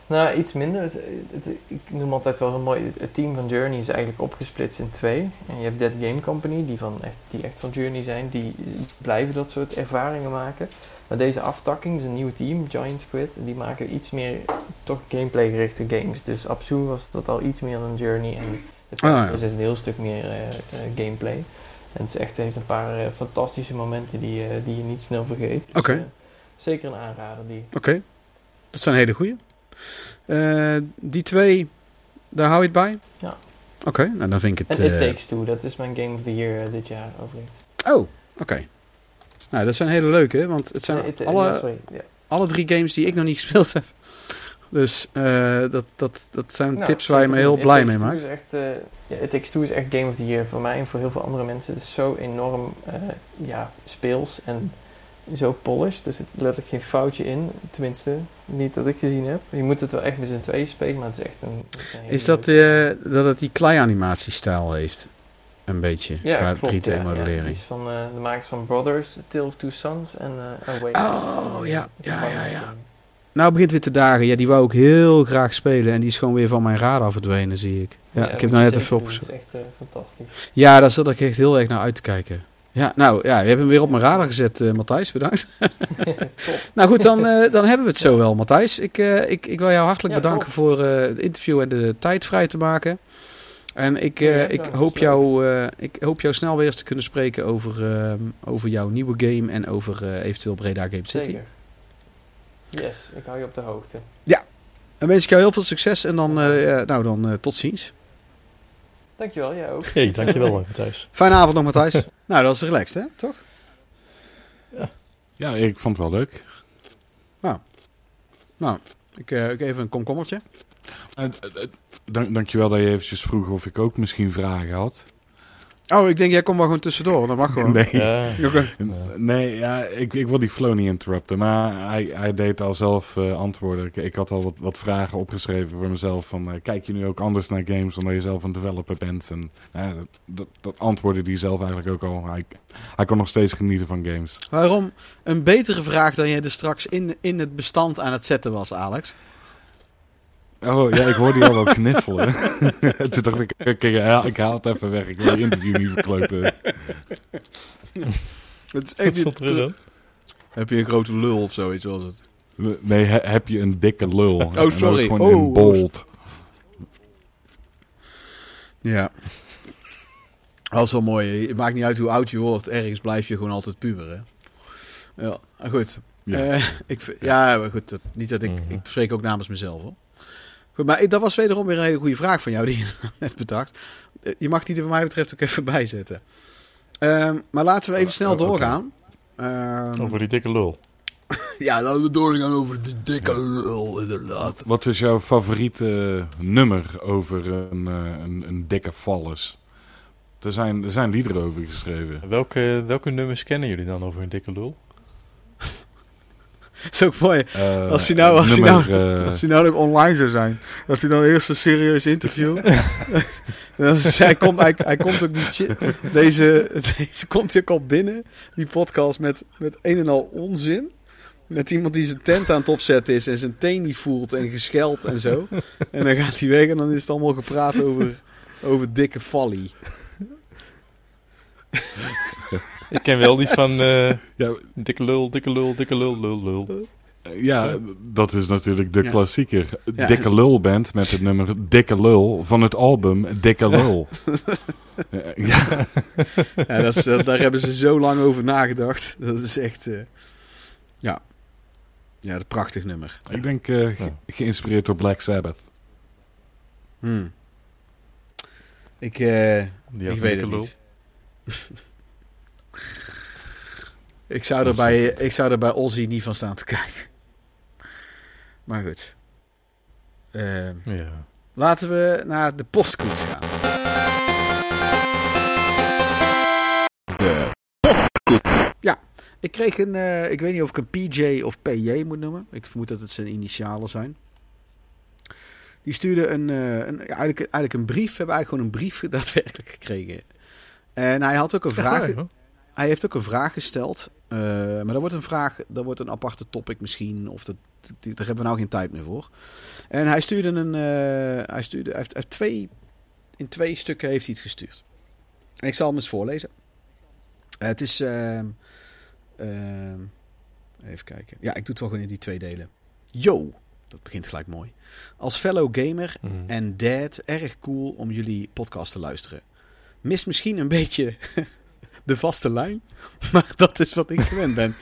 Speaker 5: Nou, iets minder. Het, het- ik noem altijd wel heel mooi. Het, team van Journey is eigenlijk opgesplitst in twee. En je hebt Dead Game Company, die, van echt, die echt van Journey zijn. Die blijven dat soort ervaringen maken. Maar deze aftakking, dus een nieuw team, Giant Squid, die maken iets meer toch gameplay gerichte games. Dus Absu was dat al iets meer dan Journey. En het
Speaker 1: Ah, ja.
Speaker 5: is een heel stuk meer eh, eh, gameplay. En het is echt, heeft een paar eh, fantastische momenten die, die je niet snel vergeet. Dus,
Speaker 1: Oké.
Speaker 5: eh, zeker een aanrader die.
Speaker 1: Oké. Dat zijn hele goeie. Eh, die twee, daar hou je het bij?
Speaker 5: Ja.
Speaker 1: Oké, nou dan vind ik het...
Speaker 5: En It
Speaker 1: eh,
Speaker 5: Takes Two, dat is mijn Game of the Year eh, dit jaar overigens.
Speaker 1: Oh, oké. Nou, dat zijn hele leuke, want het zijn
Speaker 5: It-
Speaker 1: alle,
Speaker 5: sorry,
Speaker 1: alle drie games die ik nog niet gespeeld heb. Dus dat, dat, dat zijn
Speaker 5: Nou,
Speaker 1: tips waar je me heel blij
Speaker 5: It
Speaker 1: mee maakt.
Speaker 5: Is echt, ja, It Takes Two is echt Game of the Year voor mij en voor heel veel andere mensen. Het is zo enorm ja, speels en zo polished. Er zit letterlijk geen foutje in. Tenminste, niet dat ik gezien heb. Je moet het wel echt met z'n tweeën spelen, maar het is echt een...
Speaker 1: Is dat,
Speaker 5: leuke-
Speaker 1: eh, dat het die klei-animatiestijl heeft? Een beetje,
Speaker 5: ja,
Speaker 1: qua
Speaker 5: klopt,
Speaker 1: 3D
Speaker 5: ja, is van eh, de makers van Brothers, Tale of Two Sons en Awakened.
Speaker 1: Oh, ja, ja, ja, ja. Nou, begint weer te dagen. Ja, die wou ik heel graag spelen. En die is gewoon weer van mijn radar verdwenen, zie ik. Ja, ik heb nou net even opgezocht.
Speaker 5: Het is echt fantastisch.
Speaker 1: Ja, daar zat ik echt heel erg naar uit te kijken. Ja, nou, ja, je hebt hem weer op mijn radar gezet, eh, Matthijs. Bedankt. Nou goed, dan, eh, dan hebben we het zo wel, Matthijs. Ik, eh, ik, ik wil jou hartelijk
Speaker 5: Ja,
Speaker 1: bedanken
Speaker 5: top.
Speaker 1: voor het interview en de tijd vrij te maken. En ik,
Speaker 5: Ja,
Speaker 1: ik, hoop jou, ik hoop jou snel weer eens te kunnen spreken over, over jouw nieuwe game en over eventueel Breda Game City.
Speaker 5: Zeker. Yes, ik hou je op de hoogte.
Speaker 1: En wens ik jou heel veel succes en dan, ja, nou, dan tot ziens.
Speaker 5: Dankjewel, jij ook.
Speaker 3: Hey, dankjewel Matthijs.
Speaker 1: Fijne avond nog, Matthijs. nou, dat is relaxed, hè? Toch?
Speaker 2: Ja, ik vond het wel leuk.
Speaker 1: Nou, ik, eh, ik even een komkommertje.
Speaker 2: Eh, eh, dank, dankjewel dat je eventjes vroeg of ik ook misschien vragen had.
Speaker 1: Oh, ik denk, jij komt maar gewoon tussendoor. Dat mag gewoon.
Speaker 2: Nee.
Speaker 3: Ja.
Speaker 1: Oké.
Speaker 2: Nee, ja, ik, ik wil die flow niet interrupten, maar hij, hij deed al zelf eh, antwoorden. Ik, ik had al wat, wat vragen opgeschreven voor mezelf van, eh, kijk je nu ook anders naar games dan dat je zelf een developer bent? En nou dat, dat, dat antwoordde hij zelf eigenlijk ook al. Hij, hij kon nog steeds genieten van games.
Speaker 1: Waarom een betere vraag dan jij er straks in, in het bestand aan het zetten was, Alex?
Speaker 2: Oh ja, ik hoorde al wel kniffelen. Toen dacht ik, oké, ja, ik haal het even weg. Ik wil je interview niet verkloten.
Speaker 1: Het is
Speaker 3: Wat er dan?
Speaker 1: Heb je een grote lul of zoiets was het?
Speaker 2: Nee, he- heb je een dikke lul. Ook
Speaker 1: sorry.
Speaker 2: Gewoon
Speaker 1: Oh.
Speaker 2: in bold.
Speaker 1: Ja. Dat is wel mooi. Het maakt niet uit hoe oud je wordt. Ergens blijf je gewoon altijd puber, hè? Ja, maar goed.
Speaker 2: Ja.
Speaker 1: Eh, ik, ja, maar goed. dat- niet dat ik...
Speaker 3: Mhm.
Speaker 1: Ik spreek ook namens mezelf, hoor. Goed, maar dat was wederom weer een hele goede vraag van jou, die je net bedacht. Eh, Je mag die er wat mij betreft ook even bijzetten. Ehm, maar laten we even
Speaker 2: Oh,
Speaker 1: snel
Speaker 2: oké.
Speaker 1: doorgaan. Ehm,
Speaker 3: Over die dikke lul.
Speaker 1: Ja, laten we doorgaan over de dikke lul, inderdaad.
Speaker 2: Wat is jouw favoriete nummer over een, eh, een, een dikke vallus? Er zijn, er zijn liederen over geschreven.
Speaker 3: Welke, welke nummers kennen jullie dan over een dikke lul?
Speaker 1: Dat is ook mooi.
Speaker 2: Eh,
Speaker 1: Als hij nou- als hij nou-
Speaker 2: eh,
Speaker 1: Als hij nou ook online zou zijn, dat hij dan eerst een serieus interview. Hij, komt, hij, hij komt ook niet. shit- Deze, deze komt ook al binnen, die podcast, met, met een en al onzin. Met iemand die zijn tent aan het opzetten is en zijn teen niet voelt en gescheld en zo. En dan gaat hij weg en dan is het allemaal gepraat over, over dikke folly.
Speaker 3: Ik ken wel die van eh,
Speaker 2: ja,
Speaker 3: dikke lul, dikke lul, dikke lul, lul, lul.
Speaker 2: ja, dat is natuurlijk de
Speaker 1: Ja.
Speaker 2: klassieker.
Speaker 1: Ja.
Speaker 2: Dikke Lul Band met het nummer Dikke Lul van het album Dikke Lul. Eh, ja,
Speaker 1: Ja, dat is, dat- daar hebben ze zo lang over nagedacht. Dat is echt. eh, ja. Ja, een prachtig nummer.
Speaker 2: ik denk eh, ge- geïnspireerd door Black Sabbath.
Speaker 1: Hmm. Ik, eh, ik weet het
Speaker 3: lul.
Speaker 1: niet. ik, zou er bij, ik zou er bij Ozzy niet van staan te kijken. Maar goed. Eh,
Speaker 3: Ja.
Speaker 1: laten we naar de postkoets gaan. Ja, ik kreeg een... eh, ik weet niet of ik een PJ of PJ moet noemen. Ik vermoed dat het zijn initialen zijn. Die stuurde een, eh, een, ja, eigenlijk, eigenlijk een brief. We hebben eigenlijk gewoon een brief daadwerkelijk gekregen. En hij had ook een vraag.
Speaker 3: Waar.
Speaker 1: Hij heeft ook een vraag gesteld. Eh, maar dat wordt een vraag, dat wordt een aparte topic misschien. Of dat, die- daar hebben we nou geen tijd meer voor. En hij stuurde een. eh, hij stuurde, hij heeft, hij heeft twee. In twee stukken heeft hij het gestuurd. En ik zal hem eens voorlezen. Eh, het is. ehm, ehm, even kijken. Ja, ik doe het wel gewoon in die twee delen. Yo, dat begint gelijk mooi. Als fellow gamer
Speaker 3: Mhm.
Speaker 1: en dad, erg cool om jullie podcast te luisteren. Mist misschien een beetje de vaste lijn, maar dat is wat ik gewend ben.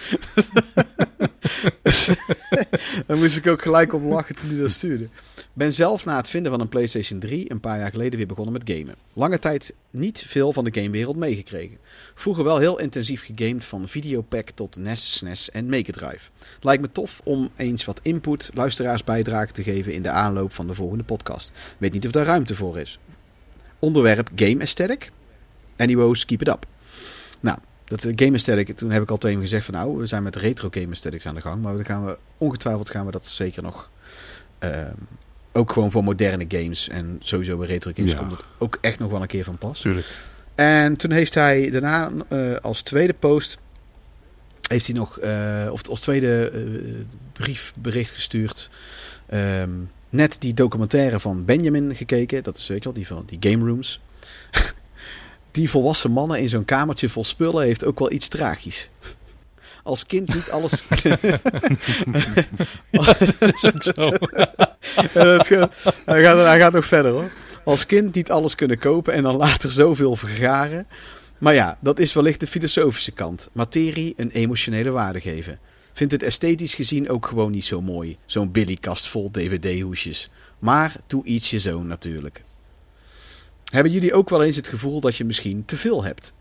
Speaker 1: Daar moest ik ook gelijk om lachen toen hij dat stuurde. Ben zelf na het vinden van een PlayStation 3 een paar jaar geleden weer begonnen met gamen. Lange tijd niet veel van de gamewereld meegekregen. Vroeger wel heel intensief gegamed van Videopack tot NES, SNES en Mega Drive. Lijkt me tof om eens wat input, luisteraarsbijdrage te geven in de aanloop van de volgende podcast. Weet niet of daar ruimte voor is. Onderwerp Game Aesthetic. Anyways, keep it up. Nou, dat eh, Game Aesthetic, toen heb ik al tegen hem gezegd van nou, we zijn met retro Game Aesthetics aan de gang. Maar dan gaan we, ongetwijfeld gaan we dat zeker nog, ehm, ook gewoon voor moderne games en sowieso bij retro games
Speaker 2: Ja.
Speaker 1: komt het ook echt nog wel een keer van pas.
Speaker 3: Tuurlijk.
Speaker 1: En toen heeft hij daarna eh, als tweede post heeft hij nog eh, of als tweede eh, briefbericht gestuurd. Ehm, net die documentaire van Benjamin gekeken. Dat is zeker wel die van die game rooms. die volwassen mannen in zo'n kamertje vol spullen heeft ook wel iets tragisch. Als kind niet alles.
Speaker 3: Dat is ook zo.
Speaker 1: Ja, dat gaat, hij, gaat, hij gaat nog verder hoor. Als kind niet alles kunnen kopen en dan later zoveel vergaren. Maar ja, dat is wellicht de filosofische kant. Materie een emotionele waarde geven. Vindt het esthetisch gezien ook gewoon niet zo mooi. Zo'n billykast vol dvd-hoesjes. Maar doe iets je zoon natuurlijk. Hebben jullie ook wel eens het gevoel dat je misschien te veel hebt?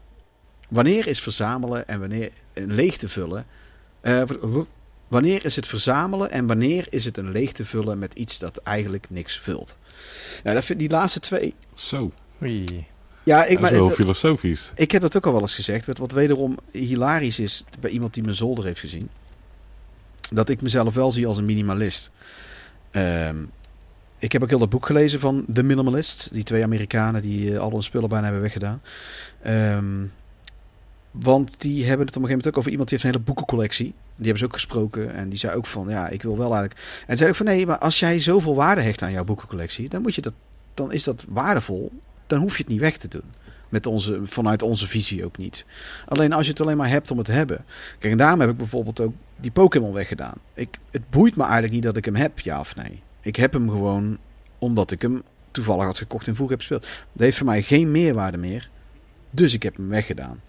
Speaker 1: Wanneer is verzamelen en wanneer een leeg te vullen... eh, Wanneer is het verzamelen en wanneer is het een leeg te vullen met iets dat eigenlijk niks vult? Nou, dat vind, die laatste twee.
Speaker 2: Zo,
Speaker 3: Oei.
Speaker 1: Ja,
Speaker 2: dat
Speaker 1: ik,
Speaker 2: is
Speaker 1: maar,
Speaker 2: wel
Speaker 1: dat-
Speaker 2: filosofisch.
Speaker 1: ik heb dat ook al wel eens gezegd. Wat, wat wederom hilarisch is bij iemand die mijn zolder heeft gezien. Dat ik mezelf wel zie als een minimalist. Ehm, ik heb ook heel dat boek gelezen van The Minimalist. Die twee Amerikanen die eh, al hun spullen bijna hebben weggedaan. Ehm, want die hebben het op een gegeven moment ook over iemand die heeft een hele boekencollectie. Die hebben ze ook gesproken. En die zei ook van, ja, ik wil wel eigenlijk... En zei ook van, nee, maar als jij zoveel waarde hecht aan jouw boekencollectie... dan, moet je dat, dan is dat waardevol. Dan hoef je het niet weg te doen. Met onze, vanuit onze visie ook niet. Alleen als je het alleen maar hebt om het te hebben. Kijk, en daarom heb ik bijvoorbeeld ook die Pokémon weggedaan. Ik, het boeit me eigenlijk niet dat ik hem heb, ja of nee. Ik heb hem gewoon omdat ik hem toevallig had gekocht en vroeger heb gespeeld. Dat heeft voor mij geen meerwaarde meer. Dus ik heb hem weggedaan.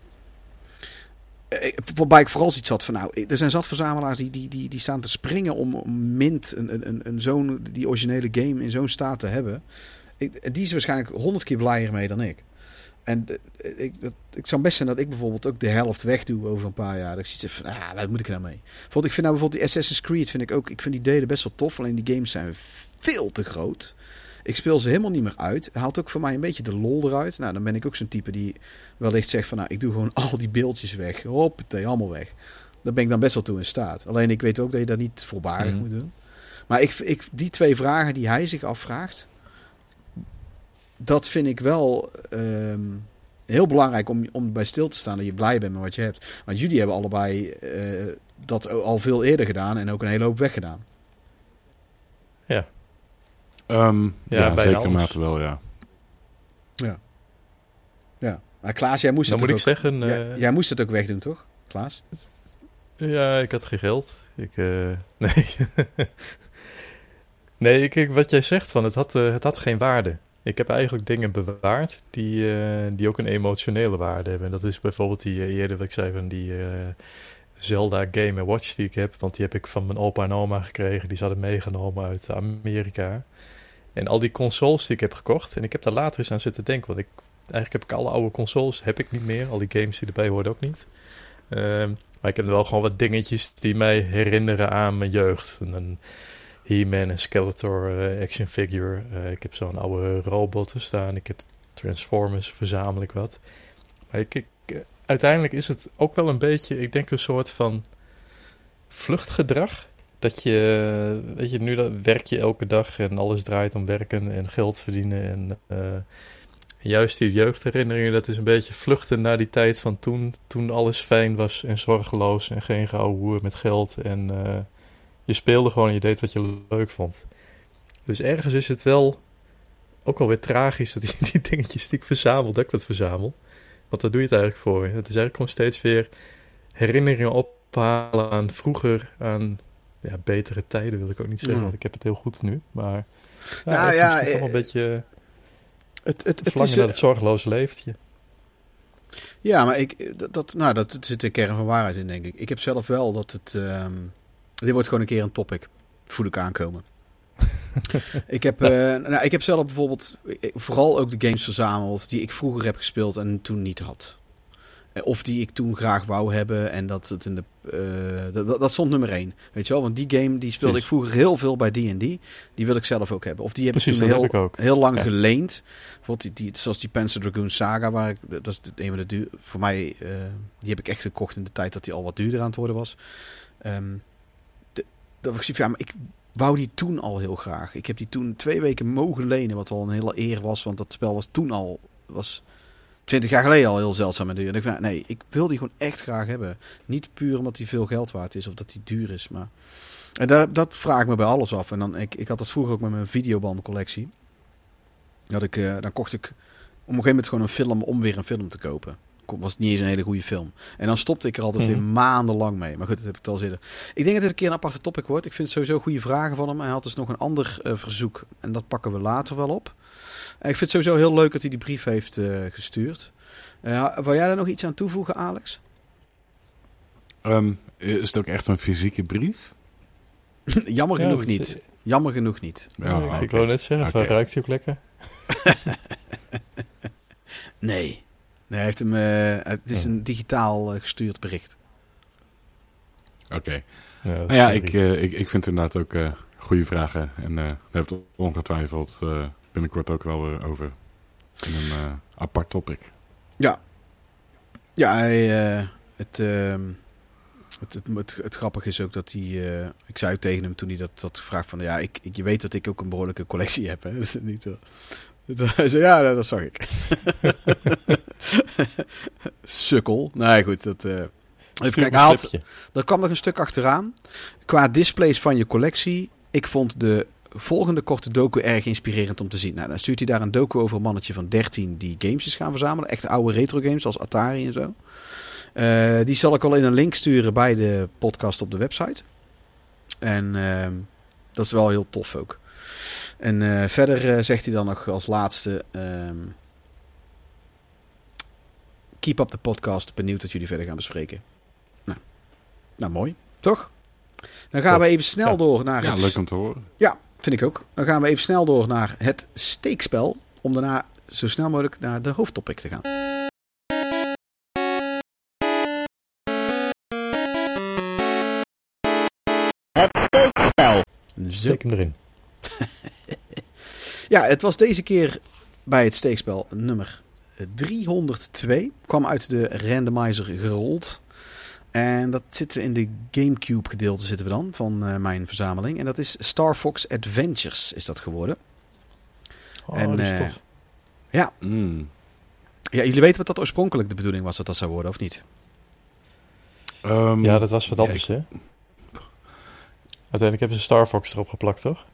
Speaker 1: Eh, Waarbij ik vooral zoiets had van, nou, er zijn zat verzamelaars die, die, die, die staan te springen om, Mint, een, een, een, zo'n, die originele game in zo'n staat te hebben. Die is waarschijnlijk honderd keer blijer mee dan ik. En ik, dat, ik zou best zijn dat ik bijvoorbeeld ook de helft wegdoe over een paar jaar. Dat ik zoiets heb van, ah, wat moet ik nou mee? Bijvoorbeeld, ik vind nou bijvoorbeeld die Assassin's Creed, vind ik ook, ik vind die delen best wel tof. Alleen die games zijn veel te groot. Ik speel ze helemaal niet meer uit. Haalt ook voor mij een beetje de lol eruit. Nou, dan ben ik ook zo'n type die wellicht zegt van... Nou, ik doe gewoon al die beeldjes weg. Hoppatee, allemaal weg. Daar ben ik dan best wel toe in staat. Alleen ik weet ook dat je dat niet voorbarig
Speaker 3: Mhm.
Speaker 1: moet doen. Maar ik, ik, die twee vragen die hij zich afvraagt... Dat vind ik wel ehm, heel belangrijk om, om bij stil te staan. Dat je blij bent met wat je hebt. Want jullie hebben allebei eh, dat al veel eerder gedaan. En ook een hele hoop weggedaan.
Speaker 2: Ehm, ja,
Speaker 3: bijna
Speaker 2: zeker
Speaker 3: alles.
Speaker 2: mate wel, ja.
Speaker 1: Ja. Maar Klaas, jij moest
Speaker 3: Dan
Speaker 1: het
Speaker 3: moet ik
Speaker 1: ook,
Speaker 3: zeggen...
Speaker 1: jij,
Speaker 3: eh,
Speaker 1: jij moest het ook wegdoen, toch? Klaas?
Speaker 3: Ja, ik had geen geld. Ik, eh, nee. nee, ik, ik- wat jij zegt, van het, had, het had geen waarde. Ik heb eigenlijk dingen bewaard die, eh, die ook een emotionele waarde hebben. En dat is bijvoorbeeld die eh, eerder wat ik zei van die eh, Zelda Game Watch die ik heb. Want die heb ik van mijn opa en oma gekregen. Die ze hadden meegenomen uit Amerika. En al die consoles die ik heb gekocht. En ik heb daar later eens aan zitten denken. Want ik, eigenlijk heb ik alle oude consoles heb ik niet meer. Al die games die erbij hoorden ook niet. Ehm, maar ik heb wel gewoon wat dingetjes die mij herinneren aan mijn jeugd. En Een He-Man en Skeletor eh, action figure. Eh, ik heb zo'n oude robot staan. Ik heb Transformers, verzamel ik wat. Maar ik, eh, uiteindelijk is het ook wel een beetje, ik denk een soort van vluchtgedrag. Dat je, weet je, nu dat werk je elke dag en alles draait om werken en geld verdienen. En juist die jeugdherinneringen, dat is een beetje vluchten naar die tijd van toen. Toen alles fijn was en zorgeloos en geen hoer met geld. En je speelde gewoon en je deed wat je leuk vond. Dus ergens is het wel ook alweer tragisch dat die, die dingetjes die ik verzamel, dat ik dat verzamel. Want daar doe je het eigenlijk voor. Het is eigenlijk gewoon steeds weer herinneringen ophalen aan vroeger, aan ja, betere tijden wil ik ook niet zeggen,
Speaker 1: Ja.
Speaker 3: want ik heb het heel goed nu. Maar
Speaker 1: Nou
Speaker 3: het
Speaker 1: ja,
Speaker 3: is toch wel
Speaker 1: eh,
Speaker 3: een beetje
Speaker 1: Het, het, het is,
Speaker 3: naar
Speaker 1: eh,
Speaker 3: het zorgeloze leeftje.
Speaker 1: ja, maar ik, dat, dat, nou, dat zit de kern van waarheid in, denk ik. Ik heb zelf wel dat het... ehm, dit wordt gewoon een keer een topic. Voel ik aankomen. ik, heb, eh, nou, ik heb zelf bijvoorbeeld eh, vooral ook de games verzameld die ik vroeger heb gespeeld en toen niet had. Eh, Of die ik toen graag wou hebben en dat het in de. dat, dat- stond nummer één. Weet je wel? Want die game die speelde
Speaker 3: Precies.
Speaker 1: ik vroeger heel veel bij DD. Die wil ik zelf ook hebben. Of die heb
Speaker 3: Precies,
Speaker 1: ik toen heel,
Speaker 3: ik
Speaker 1: heel lang
Speaker 3: Ja.
Speaker 1: geleend. Bijvoorbeeld die, die, zoals die Panzer Dragoon Saga, waar ik, dat is een van de duur, voor mij, die heb ik echt gekocht in de tijd dat die al wat duurder aan het worden was. Ehm, dat ik ja, maar ik wou die toen al heel graag. Ik heb die toen twee weken mogen lenen, wat wel een hele eer was, want dat spel was toen al, was 20 jaar geleden al heel zeldzaam en duur. En ik nee, ik wil die gewoon echt graag hebben. Niet puur omdat die veel geld waard is of dat die duur is, maar... En daar, dat vraag ik me bij alles af. En dan, ik, ik had dat vroeger ook met mijn videobandencollectie. Dat ik, eh, dan kocht ik op een gegeven moment gewoon een film om weer een film te kopen. Was niet eens een hele goede film. En dan stopte ik er altijd
Speaker 3: Mhm.
Speaker 1: weer maandenlang mee. Maar goed, dat heb ik al eerder. Ik denk dat dit een keer een aparte topic wordt. Ik vind het sowieso goede vragen van hem. Hij had dus nog een ander eh, verzoek. En dat pakken we later wel op. En ik vind het sowieso heel leuk dat hij die brief heeft eh, gestuurd. Eh, wil jij daar nog iets aan toevoegen, Alex?
Speaker 2: Ehm, is het ook echt een fysieke brief?
Speaker 1: Jammer
Speaker 3: Ja,
Speaker 1: genoeg niet. Jammer genoeg niet.
Speaker 2: Ja,
Speaker 3: ik, wou net zeggen, van,
Speaker 2: Oké.
Speaker 3: ruikt hij ook lekker?
Speaker 1: Nee. Nee, hij heeft hem, eh, het is een digitaal eh, gestuurd bericht.
Speaker 2: Oké.
Speaker 3: Ja,
Speaker 2: ja, ik, eh, ik, ik vind inderdaad ook eh goede vragen. En eh daar heeft het ongetwijfeld eh, binnenkort ook wel weer over. In een eh, apart topic.
Speaker 1: Ja, hij, eh, het, ehm, het, het, het, het grappige is ook dat hij... eh, ik zei tegen hem toen hij dat, dat gevraagd van... Ja, ik, ik, je weet dat ik ook een behoorlijke collectie heb. Hè? Dat is niet, hij zei, ja, dat zag ik. Sukkel. Nee, goed. Dat, eh, even kijken,
Speaker 3: slipje.
Speaker 1: Er kwam nog een stuk achteraan. Qua displays van je collectie. Ik vond de volgende korte docu erg inspirerend om te zien. Nou, dan stuurt hij daar een docu over een mannetje van 13 die games is gaan verzamelen. Echt oude retro games als Atari en zo. Eh, die zal ik al in een link sturen bij de podcast op de website. En ehm, dat is wel heel tof ook. En eh, verder eh, zegt hij dan nog als laatste... ehm, keep up the podcast. Benieuwd wat jullie verder gaan bespreken. Nou, nou mooi. Toch? Dan gaan
Speaker 3: Top.
Speaker 1: we even snel
Speaker 3: Ja.
Speaker 1: door naar
Speaker 2: Ja,
Speaker 1: het...
Speaker 2: leuk om te horen.
Speaker 1: Ja, vind ik ook. Dan gaan we even snel door naar het steekspel. Om daarna zo snel mogelijk naar de hoofdtopic te gaan.
Speaker 4: Steekspel.
Speaker 1: Zo.
Speaker 3: Steek hem erin.
Speaker 1: Ja, het was deze keer bij het steekspel nummer 302. Kwam uit de randomizer gerold. En dat zitten we in de Gamecube gedeelte zitten we dan van eh, mijn verzameling. En dat is Star Fox Adventures is dat geworden.
Speaker 3: Oh,
Speaker 1: En,
Speaker 3: dat is
Speaker 1: eh,
Speaker 3: tof.
Speaker 2: Mm.
Speaker 1: Ja, jullie weten wat dat oorspronkelijk de bedoeling was dat dat zou worden, of niet?
Speaker 2: Ehm,
Speaker 3: Ja, dat was wat
Speaker 2: ja,
Speaker 3: anders, hè? Uiteindelijk hebben ze Star Fox erop geplakt, toch?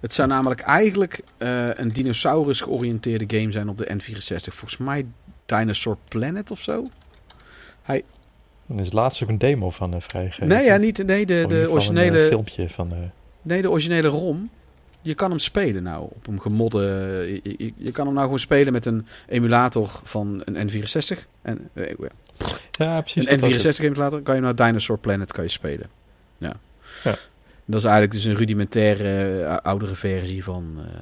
Speaker 1: Het zou namelijk eigenlijk eh, een dinosaurus georiënteerde game zijn op de N64. Volgens mij Dinosaur Planet of zo.
Speaker 3: Er is laatst ook een demo van eh vrijgegeven.
Speaker 1: Nee, ja, niet, nee, de, de originele,
Speaker 3: Een eh, filmpje van...
Speaker 1: nee, de originele ROM. Je kan hem spelen nou op een gemodde. Je, je, je kan hem nou gewoon spelen met een emulator van een N64. En,
Speaker 3: ja, precies.
Speaker 1: een
Speaker 3: dat was het.
Speaker 1: N64 emulator kan je nou Dinosaur Planet kan je spelen. Ja.
Speaker 3: Ja.
Speaker 1: Dat is eigenlijk dus een rudimentaire eh, oudere versie van, eh,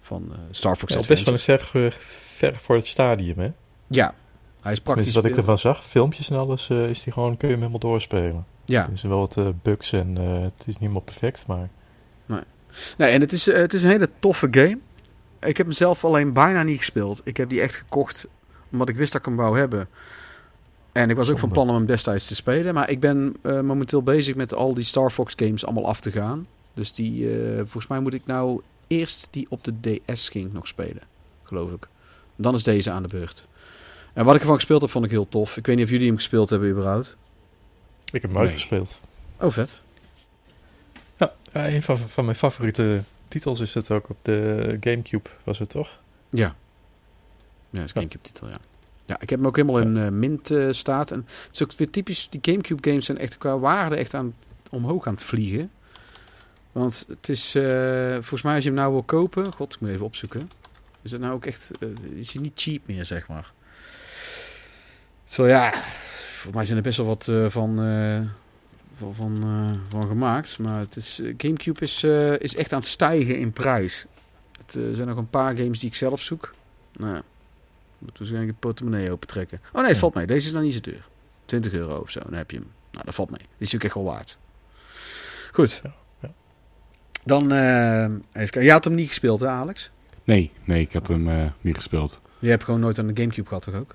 Speaker 1: van eh, Star Fox
Speaker 3: Ja, het is best wel een ver, ver voor het stadium, hè?
Speaker 1: Ja, hij is praktisch.
Speaker 3: Tenminste, wat ik ervan zag, filmpjes en alles, is die gewoon, kun je hem helemaal doorspelen.
Speaker 1: Ja,
Speaker 3: Er zijn wel wat bugs en het is niet helemaal perfect, maar...
Speaker 1: nee, en het is, het is een hele toffe game. Ik heb hem zelf alleen bijna niet gespeeld. Ik heb die echt gekocht omdat ik wist dat ik hem wou hebben. En ik was ook van plan om hem destijds te spelen. Maar ik ben eh, momenteel bezig met al die Star Fox games allemaal af te gaan. Dus die, eh, volgens mij moet ik nou eerst die op de DS ging nog spelen. Geloof ik. Dan is deze aan de beurt. En wat ik ervan gespeeld heb, vond ik heel tof. Ik weet niet of jullie hem gespeeld hebben überhaupt.
Speaker 3: Ik heb hem
Speaker 2: Nee.
Speaker 3: uitgespeeld.
Speaker 1: Oh, vet.
Speaker 3: Ja, een van, van mijn favoriete titels is het ook op de Gamecube, was het toch?
Speaker 1: Ja. Ja, dat is Gamecube titel, ja. Ja, ik heb hem ook helemaal in eh, mint eh, staat. En het is ook weer typisch, die Gamecube games zijn echt qua waarde echt aan, omhoog aan het vliegen. Want het is, eh, volgens mij als je hem nou wil kopen, god, ik moet even opzoeken. Is het nou ook echt, is hij niet cheap meer, zeg maar. Terwijl ja, volgens mij zijn er best wel wat van, van, van, van gemaakt. Maar het is, Gamecube is, is echt aan het stijgen in prijs. Het zijn nog een paar games die ik zelf zoek. Nou, ja. Moet waarschijnlijk een portemonnee open trekken. Oh nee, het
Speaker 3: Ja.
Speaker 1: valt mee. Deze is nog niet zo duur. 20 euro of zo, dan heb je hem. Nou, dat valt mee. Die is ook echt wel waard. Goed.
Speaker 3: Ja, ja.
Speaker 1: Dan, eh, even kijken. Jij had hem niet gespeeld, hè, Alex?
Speaker 2: Nee, nee, ik had hem eh, niet gespeeld.
Speaker 1: Je hebt gewoon nooit aan de Gamecube gehad, toch ook?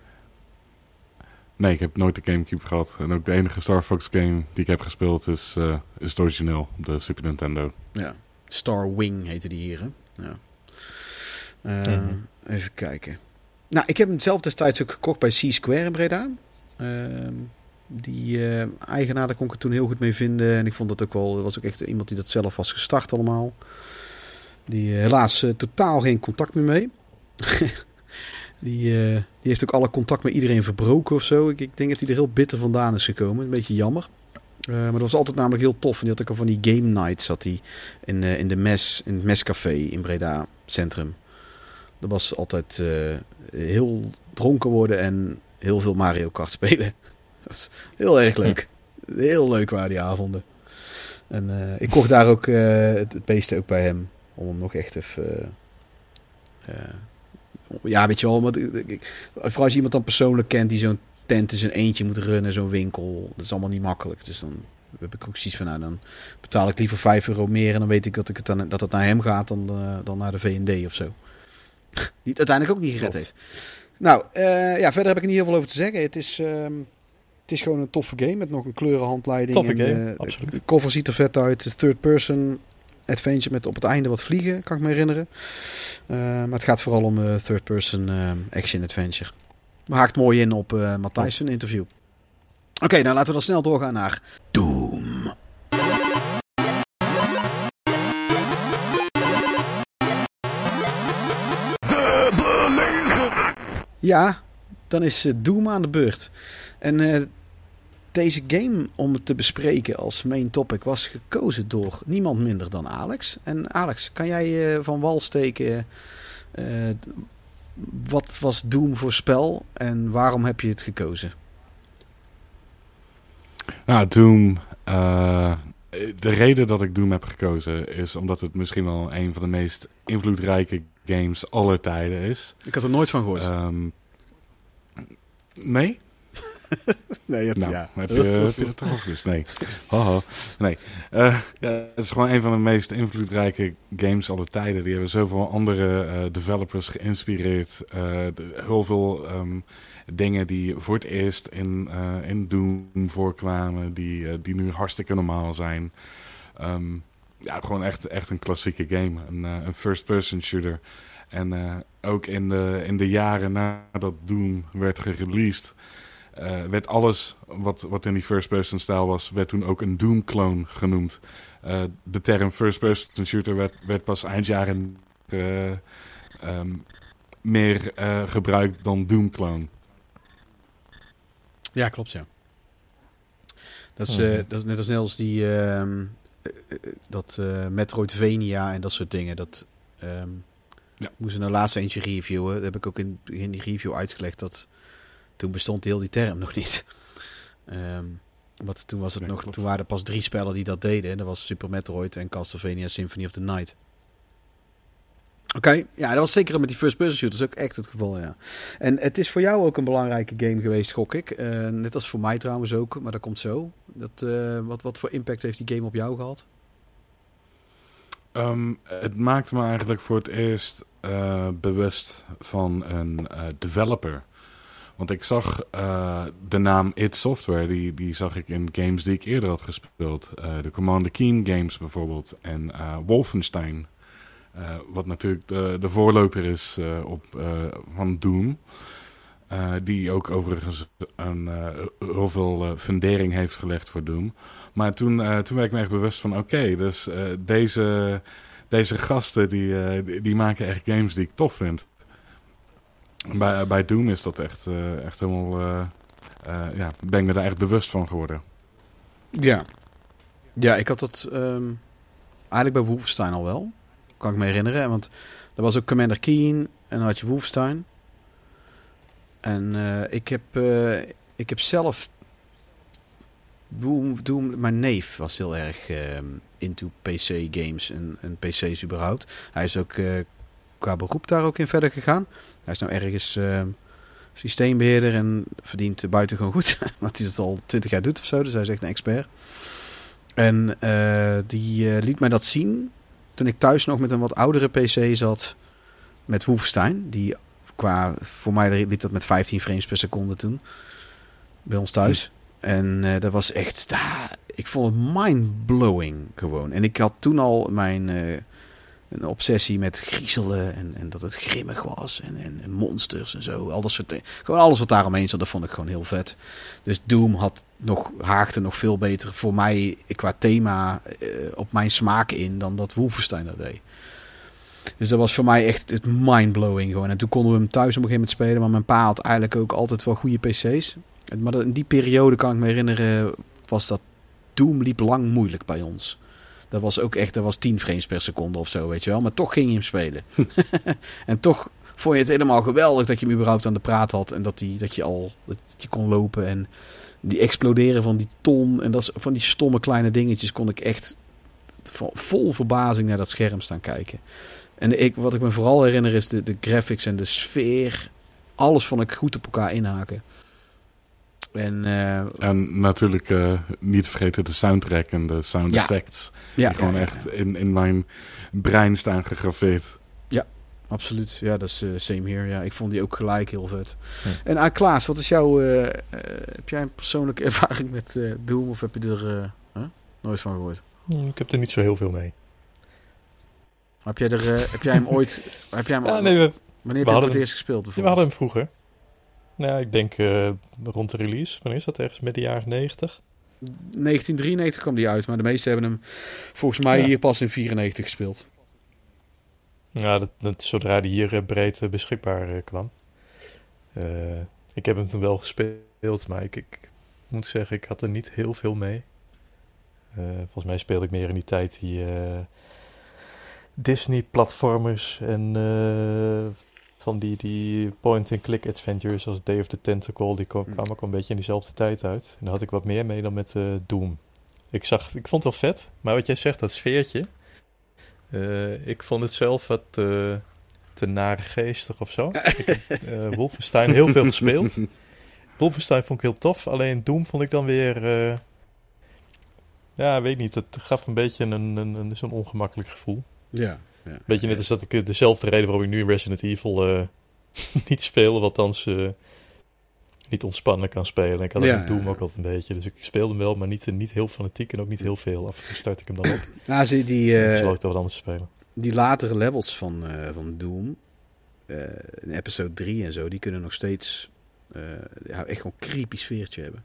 Speaker 2: Nee, ik heb nooit de Gamecube gehad. En ook de enige Star Fox game die ik heb gespeeld is, eh, is het origineel op de Super Nintendo.
Speaker 1: Ja. Star Wing heette die hier, hè? Ja.
Speaker 3: Mhm.
Speaker 1: Even kijken. Nou, ik heb hem zelf destijds ook gekocht bij C-Square in Breda. Ehm, die eh, eigenaar, daar kon ik het toen heel goed mee vinden. En ik vond dat ook wel, er was ook echt iemand die dat zelf was gestart allemaal. Die eh, helaas eh, totaal geen contact meer mee. die, die heeft ook alle contact met iedereen verbroken of zo. Ik, ik denk dat hij er heel bitter vandaan is gekomen. Een beetje jammer. Maar dat was altijd namelijk heel tof. En die had ook al van die game nights had hij in, in de mes, in het mescafé in Breda Centrum. Dat was altijd eh, heel dronken worden en heel veel Mario Kart spelen. Dat was heel erg leuk. Heel leuk waren die avonden. En eh, ik kocht daar ook eh, het, het ook bij hem. Om hem nog echt even... ja, weet je wel. Want, ik- vooral als je iemand dan persoonlijk kent die zo'n tent in zijn eentje moet runnen, zo'n winkel. Dat is allemaal niet makkelijk. Dus dan heb ik ook zoiets van, nou, dan betaal ik liever 5 euro meer en dan weet ik dat, ik het dan, dat het naar hem gaat dan, dan naar de V&D of zo. Die het uiteindelijk ook niet gered
Speaker 3: Klopt.
Speaker 1: heeft. Nou, eh, ja, verder heb ik er niet heel veel over te zeggen. Het is, ehm, het is gewoon een toffe game met nog een kleurenhandleiding.
Speaker 3: Toffe
Speaker 1: en,
Speaker 3: game,
Speaker 1: eh,
Speaker 3: absoluut.
Speaker 1: De cover ziet er vet uit. Het is third person adventure met op het einde wat vliegen, kan ik me herinneren. Eh, maar het gaat vooral om eh, third person eh, action adventure. Maar haakt mooi in op eh Matthijs interview. Oké, nou laten we dan snel doorgaan naar Doom. Ja, dan is eh, Doom aan de beurt. En eh, deze game om te bespreken als main topic was gekozen door niemand minder dan Alex. En Alex, kan jij eh, van wal steken? wat was Doom voor spel en waarom heb je het gekozen?
Speaker 2: Nou, Doom. de reden dat ik Doom heb gekozen is omdat het misschien wel een van de meest invloedrijke games aller tijden is.
Speaker 1: Ik had er nooit van gehoord.
Speaker 2: Ehm, nee?
Speaker 1: nee, het,
Speaker 2: Nou,
Speaker 1: ja.
Speaker 2: heb, je, heb je het? Nee. Haha. Nee. Eh, ja, het is gewoon een van de meest invloedrijke games aller tijden. Die hebben zoveel andere eh, developers geïnspireerd. De- heel veel ehm, dingen die voor het eerst in, in Doom voorkwamen, die, die nu hartstikke normaal zijn. Ehm, ja, gewoon echt, echt een klassieke game. Een, eh, een first-person shooter. En eh, ook in de, in de jaren nadat Doom werd gereleased, eh, werd alles wat, wat in die first-person stijl was, werd toen ook een Doom-clone genoemd. Eh, de term first-person shooter werd, werd pas eind jaren eh, ehm, meer eh, gebruikt dan Doom-clone.
Speaker 1: Ja, klopt, ja. Dat is, eh, dat is net als, net als die ehm, eh, eh, dat eh, Metroidvania en dat soort dingen. Dat ehm
Speaker 2: Ja.
Speaker 1: moesten nou laatst eentje reviewen. Dat heb ik ook in, in die review uitgelegd dat toen bestond heel die term nog niet. Ehm want toen was het
Speaker 2: Nee,
Speaker 1: nog,
Speaker 2: klopt.
Speaker 1: toen waren er pas drie spellen die dat deden. En dat was Super Metroid en Castlevania Symphony of the Night. Oké, ja, dat was zeker met die first person shooters ook echt het geval, ja. En het is voor jou ook een belangrijke game geweest, gok ik. Eh, net als voor mij trouwens ook, maar dat komt zo. Dat, eh, wat, wat voor impact heeft die game op jou gehad?
Speaker 2: Ehm, het maakte me eigenlijk voor het eerst eh, bewust van een developer. Want ik zag de naam id Software, die, die zag ik in games die ik eerder had gespeeld. De Commander Keen games bijvoorbeeld en Wolfenstein. Eh, wat natuurlijk de, voorloper is eh, op, eh, van Doom. Die ook overigens een, heel veel fundering heeft gelegd voor Doom. Maar toen, toen werd ik me echt bewust van... oké, dus deze, deze gasten die, die, die maken echt games die ik tof vind. Bij, bij Doom is dat echt, echt helemaal... ja, ben ik me daar echt bewust van geworden.
Speaker 1: Ja. Ja, ik had dat ehm, eigenlijk bij Wolfenstein al wel. Kan ik me herinneren. Want er was ook Commander Keen en dan had je Wolfenstein. En eh, ik, heb, eh, ik heb zelf... Doom, Doom, mijn neef was heel erg ehm, into PC-games en, en PC's überhaupt. Hij is ook eh, qua beroep daar ook in verder gegaan. Hij is nou ergens systeembeheerder en verdient buitengewoon goed. Want hij het al twintig jaar doet of zo. Dus hij is echt een expert. En eh, die eh, liet mij dat zien toen ik thuis nog met een wat oudere PC zat met Wolfenstein. Die qua, voor mij liep dat met 15 frames per seconde toen. Bij ons thuis. En eh, dat was echt, ik vond het mind-blowing gewoon. En ik had toen al mijn eh, een obsessie met griezelen en, en dat het grimmig was en, en, monsters en zo. Al dat soort. Gewoon alles wat daaromheen zat, dat vond ik gewoon heel vet. Dus Doom had nog, haakte nog veel beter voor mij qua thema eh, op mijn smaak in dan dat Wolfenstein dat deed. Dus dat was voor mij echt het mindblowing gewoon. En toen konden we hem thuis op een gegeven moment spelen. Maar mijn pa had eigenlijk ook altijd wel goede PC's. Maar in die periode kan ik me herinneren, was dat Doom liep lang moeilijk bij ons. Dat was ook echt, dat was 10 frames per seconde of zo, weet je wel. Maar toch ging je hem spelen. en toch vond je het helemaal geweldig dat je hem überhaupt aan de praat had. En dat, die, dat je al dat je kon lopen. En die exploderen van die ton. En dat, van die stomme kleine dingetjes kon ik echt vol, vol verbazing naar dat scherm staan kijken. En ik, wat ik me vooral herinner is de, de graphics en de sfeer. Alles vond ik goed op elkaar inhaken. En eh,
Speaker 2: En natuurlijk eh, niet vergeten de soundtrack en de sound
Speaker 1: Ja.
Speaker 2: effects.
Speaker 1: ja,
Speaker 2: die gewoon
Speaker 1: ja,
Speaker 2: echt in, in mijn brein staan gegraveerd.
Speaker 1: Absoluut, ja, dat is eh, same here. Ja, ik vond die ook gelijk heel vet.
Speaker 3: Ja.
Speaker 1: En ah, Klaas, wat is jouw... heb jij een persoonlijke ervaring met eh, Doom of heb je er eh, huh? nooit van gehoord?
Speaker 3: Hm, Ik heb er niet zo heel veel mee.
Speaker 1: Heb jij, er, eh, heb jij hem ooit... Heb jij hem,
Speaker 3: Ja, nee, we,
Speaker 1: wanneer heb je hem voor
Speaker 3: hadden
Speaker 1: het eerst gespeeld
Speaker 3: we
Speaker 1: bijvoorbeeld?
Speaker 3: hadden hem vroeger. Nou, ik denk eh, rond de release. Wanneer is dat? Ergens midden jaren 90?
Speaker 1: 1993 kwam die uit, maar de meesten hebben hem volgens mij
Speaker 3: Ja.
Speaker 1: hier pas in 94 gespeeld.
Speaker 3: Ja, dat, dat, zodra die hier eh, breed eh, beschikbaar kwam. Eh, ik heb hem toen wel gespeeld, maar ik, ik moet zeggen, ik had er niet heel veel mee. Volgens mij speelde ik meer in die tijd die Disney-platformers en van die, die point-and-click adventures zoals Day of the Tentacle, die kwam-
Speaker 1: Hm.
Speaker 3: kwamen ook een beetje in diezelfde tijd uit. En daar had ik wat meer mee dan met eh, Doom. Ik, zag, ik vond het wel vet, maar wat jij zegt, dat sfeertje. eh, ik vond het zelf wat eh, te naargeestig of zo. ik heb Wolfenstein heel veel gespeeld. Wolfenstein vond ik heel tof, alleen Doom vond ik dan weer... ja, weet niet, het gaf een beetje een, een, een, zo'n ongemakkelijk gevoel.
Speaker 1: Ja. Ja.
Speaker 3: Beetje net als dat ik eh, dezelfde reden waarom ik nu Resident Evil eh, niet speel, of althans eh, niet ontspannen kan spelen. Ik had
Speaker 1: Ja,
Speaker 3: Doom
Speaker 1: ja,
Speaker 3: ook altijd een beetje. Dus ik speelde hem wel, maar niet, niet heel fanatiek en ook niet heel veel. Af en toe start ik hem dan op.
Speaker 1: Nou, zie die, eh,
Speaker 3: besloot ik dan wat anders te spelen.
Speaker 1: die latere levels van, eh, van Doom, eh, in episode 3 en zo, die kunnen nog steeds eh, ja, echt gewoon een creepy sfeertje hebben.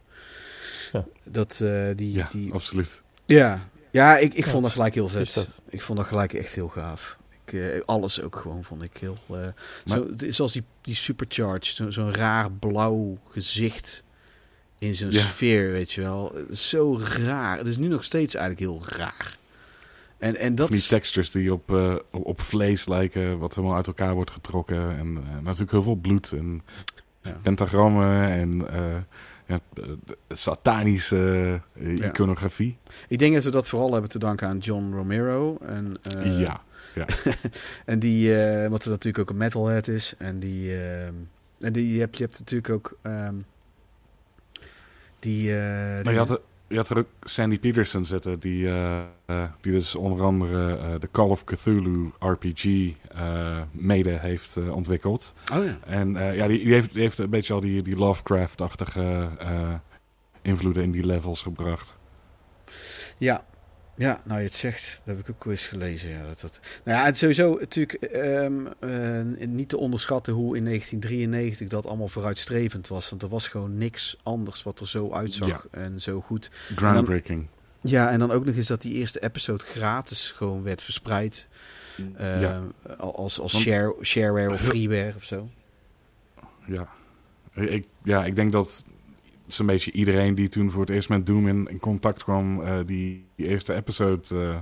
Speaker 3: Ja.
Speaker 1: Dat, eh, die,
Speaker 2: Ja,
Speaker 1: die,
Speaker 2: absoluut.
Speaker 1: ja. Ja, ik, ik
Speaker 3: Ja,
Speaker 1: vond dat gelijk heel vet.
Speaker 3: dat?
Speaker 1: Ik vond dat gelijk echt heel gaaf. Ik, eh, alles ook gewoon vond ik heel... eh, zo, het is zoals die, die supercharge, zo- zo'n raar blauw gezicht in zo'n
Speaker 2: Ja.
Speaker 1: sfeer, weet je wel. Zo raar. Het is nu nog steeds eigenlijk heel raar. En, en dat...
Speaker 2: Die textures die op, eh, op, vlees lijken, wat helemaal uit elkaar wordt getrokken. En natuurlijk heel veel bloed en
Speaker 1: Ja.
Speaker 2: pentagrammen en ja, satanische eh,
Speaker 1: Ja.
Speaker 2: iconografie.
Speaker 1: Ik denk dat we dat vooral hebben te danken aan John Romero. En, eh,
Speaker 2: ja,
Speaker 1: en die, eh, wat er natuurlijk ook een metalhead is. En die, en die je hebt, je hebt natuurlijk ook ehm, die. eh,
Speaker 2: maar
Speaker 1: die-
Speaker 2: je had, er, je had er ook Sandy Peterson zitten, die, eh, eh, die dus onder andere eh, de Call of Cthulhu RPG mede heeft ontwikkeld.
Speaker 1: oh ja.
Speaker 2: En ja, die, die, heeft, die heeft een beetje al die, die Lovecraft-achtige invloeden in die levels gebracht.
Speaker 1: Ja. Ja, nou je het zegt, dat heb ik ook eens gelezen. Ja, dat, dat... Nou ja, het sowieso natuurlijk ehm, eh, niet te onderschatten hoe in 1993 dat allemaal vooruitstrevend was. Want er was gewoon niks anders wat er zo uitzag
Speaker 2: Ja.
Speaker 1: en zo goed.
Speaker 2: Groundbreaking.
Speaker 1: Ja, en dan ook nog eens dat die eerste episode gratis gewoon werd verspreid. eh,
Speaker 2: Ja.
Speaker 1: Als, als
Speaker 2: Want-
Speaker 1: share, shareware of freeware of zo.
Speaker 2: Ja. Ik, ja, ik denk dat zo'n beetje iedereen die toen voor het eerst met Doom in, in contact kwam, eh, die, die eerste episode eh,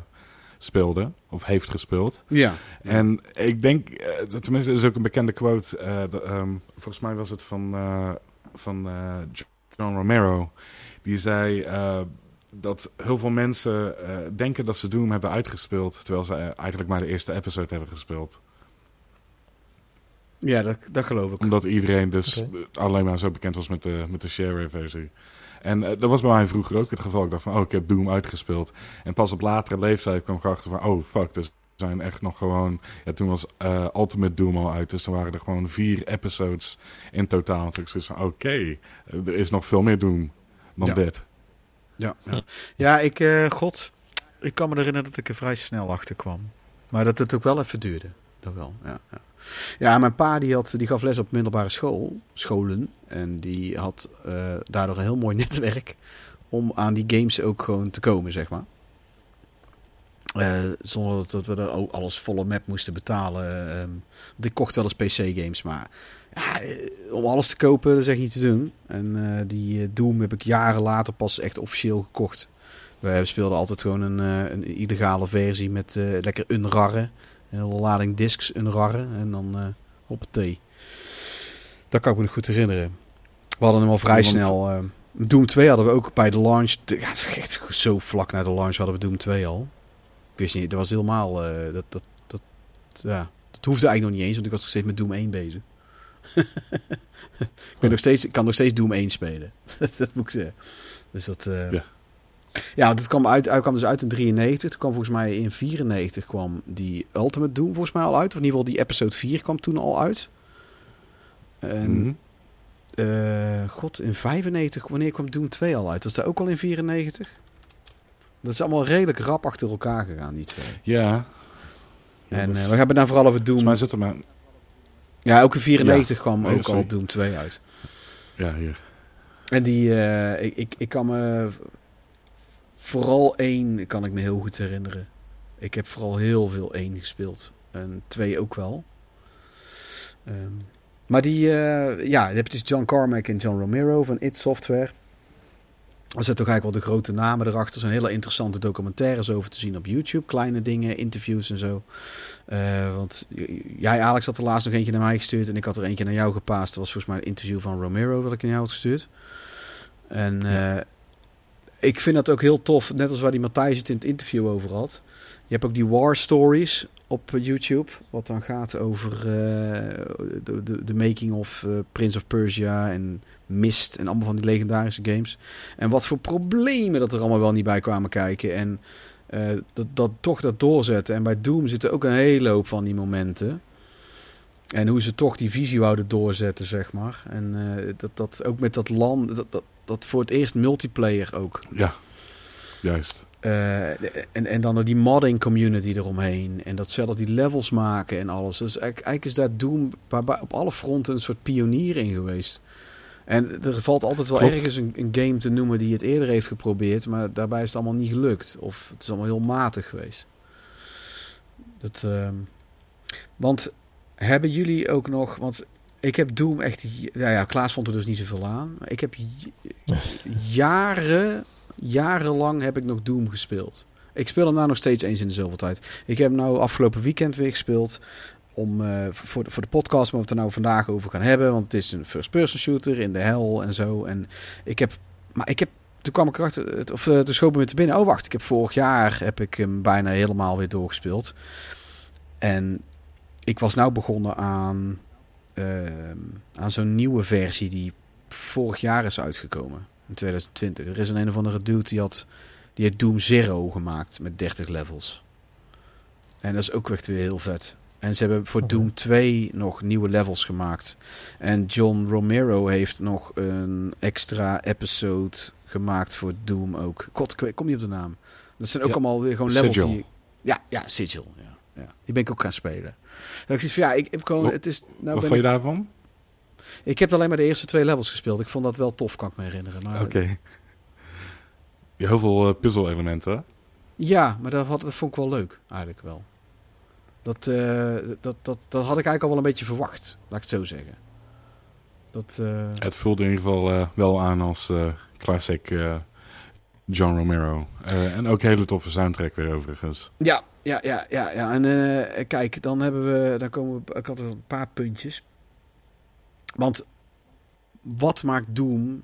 Speaker 2: speelde, of heeft gespeeld.
Speaker 1: Ja.
Speaker 2: En ik denk, dat- tenminste, is ook een bekende quote, eh, de, ehm, volgens mij was het van, van John Romero, die zei dat heel veel mensen denken dat ze Doom hebben uitgespeeld, terwijl ze eigenlijk maar de eerste episode hebben gespeeld.
Speaker 1: Ja, dat, dat geloof ik.
Speaker 2: Omdat iedereen dus alleen maar zo bekend was met de, met de shareware versie. En eh, dat was bij mij vroeger ook het geval. Ik dacht van, oh, ik heb Doom uitgespeeld. En pas op latere leeftijd kwam ik erachter van, oh, fuck, er zijn echt nog gewoon... Ja, toen was eh, Ultimate Doom al uit, dus er waren er gewoon vier episodes in totaal. Toen ik zoiets van, oké, eh, er is nog veel meer Doom dan
Speaker 1: Ja.
Speaker 2: dit.
Speaker 1: Ja, ja. ja ik, eh, god, ik kan me herinneren dat ik er vrij snel achter kwam. Maar dat het ook wel even duurde. Dat wel, ja. Ja, ja mijn pa die, had, die gaf les op middelbare school, scholen. En die had eh, daardoor een heel mooi netwerk om aan die games ook gewoon te komen, zeg maar. Eh, zonder dat, we er ook alles volle map moesten betalen. want ik kocht wel eens PC-games, maar eh, om alles te kopen, dat is echt niet te doen. En die Doom heb ik jaren later pas echt officieel gekocht. We speelden altijd gewoon een, een illegale versie met eh, lekker unrarren. Een hele lading discs unrarren en dan eh hoppatee. Dat kan ik me nog goed herinneren. We hadden hem al vrij
Speaker 2: Want-
Speaker 1: snel. eh, Doom 2 hadden we ook bij de launch. De- Ja, het echt zo vlak na de launch hadden we Doom 2 al. Ik wist niet, dat was helemaal... eh, dat, dat, dat, ja, dat hoefde eigenlijk nog niet eens, want ik was nog steeds met Doom 1 bezig. ik, ben nog steeds, ik kan nog steeds Doom 1 spelen. dat moet ik zeggen. Dus dat...
Speaker 2: Ja.
Speaker 1: Ja, dat kwam, uit, kwam dus uit in 93. Toen kwam volgens mij in 94 kwam die Ultimate Doom volgens mij al uit. Of in ieder geval die episode 4 kwam toen al uit. En, eh, god, in 95, wanneer kwam Doom 2 al uit? Was dat ook al in 94? Dat is allemaal redelijk rap achter elkaar gegaan, die twee.
Speaker 2: Ja. Ja,
Speaker 1: en eh, we hebben dan vooral over Doom.
Speaker 2: Mij zit er maar...
Speaker 1: Ja, ook in 94 kwam ook
Speaker 2: sorry.
Speaker 1: al Doom 2 uit.
Speaker 2: Ja, hier.
Speaker 1: En die, eh, ik, ik, ik kan me vooral één kan ik me heel goed herinneren. Ik heb vooral heel veel één gespeeld. En twee ook wel. Ehm, Maar die, eh, ja, je hebt dus John Carmack en John Romero van It Software. Er zitten toch eigenlijk wel de grote namen erachter. Er zijn hele interessante documentaires over te zien op YouTube. Kleine dingen, interviews en zo. Eh, want jij, Alex, had er laatst nog eentje naar mij gestuurd. En ik had er eentje naar jou gepaast. Dat was volgens mij een interview van Romero dat ik naar jou had gestuurd. En eh, ik vind dat ook heel tof. Net als waar die Matthijs het in het interview over had. Je hebt ook die War Stories op YouTube. Wat dan gaat over eh, de, de, de making of Prince of Persia en Mist en allemaal van die legendarische games. En wat voor problemen dat er allemaal wel niet bij kwamen kijken. En uh, dat, dat toch dat doorzetten. En bij Doom zitten ook een hele hoop van die momenten. En hoe ze toch die visie wouden doorzetten, zeg maar. En dat, dat ook met dat land, dat, dat, dat voor het eerst multiplayer ook.
Speaker 2: Ja, juist.
Speaker 1: Uh, en, en dan die modding community eromheen. En dat zelf die levels maken en alles. Dus eigenlijk, eigenlijk is daar Doom op alle fronten een soort pionier in geweest. En er valt altijd wel Klopt. ergens een, een, game te noemen die het eerder heeft geprobeerd, maar daarbij is het allemaal niet gelukt. Of het is allemaal heel matig geweest. Dat, uh, want hebben jullie ook nog, want ik heb Doom echt, ja, ja, Klaas vond er dus niet zoveel aan. Ik heb jaren, jarenlang heb ik nog Doom gespeeld. Ik speel hem nou nog steeds eens in de zoveel tijd. Ik heb hem nou afgelopen weekend weer gespeeld om uh, voor, de, voor de podcast, waar we het er nou vandaag over gaan hebben. Want het is een first-person shooter in de hel en zo. En ik heb, maar ik heb, toen kwam ik erachter, of uh, toen schoot me te binnen. Oh wacht, ik heb vorig jaar heb ik hem bijna helemaal weer doorgespeeld. En ik was nou begonnen aan, uh, aan zo'n nieuwe versie die vorig jaar is uitgekomen. In 2020. Er is een een of andere dude die had, die heeft Doom Zero gemaakt met 30 levels. En dat is ook echt weer heel vet. En ze hebben voor Doom 2 nog nieuwe levels gemaakt. En John Romero heeft nog een extra episode gemaakt voor Doom ook. God, kom je op de naam? Dat zijn ook ja. allemaal weer gewoon levels
Speaker 2: Sigil.
Speaker 1: die... Ja, ja, Sigil. Ja, ja. Die ben ik ook gaan spelen. Ik van, ja, ik heb gewoon... Het is, nou
Speaker 2: Wat
Speaker 1: ben
Speaker 2: vond je
Speaker 1: ik,
Speaker 2: daarvan?
Speaker 1: Ik heb alleen maar de eerste twee levels gespeeld. Ik vond dat wel tof, kan ik me herinneren. Maar,
Speaker 2: Oké. Ja, heel veel uh, puzzel-elementen.
Speaker 1: Ja, maar dat, had, dat vond ik wel leuk, eigenlijk wel. Dat, uh, dat, dat, dat had ik eigenlijk al wel een beetje verwacht, laat ik het zo zeggen. Dat, uh...
Speaker 2: Het voelde in ieder geval wel aan als classic John Romero. en ook een hele toffe soundtrack weer overigens.
Speaker 1: Ja, ja, ja, ja. ja. En kijk, dan hebben we, dan komen we, ik had er een paar puntjes. Want wat maakt Doom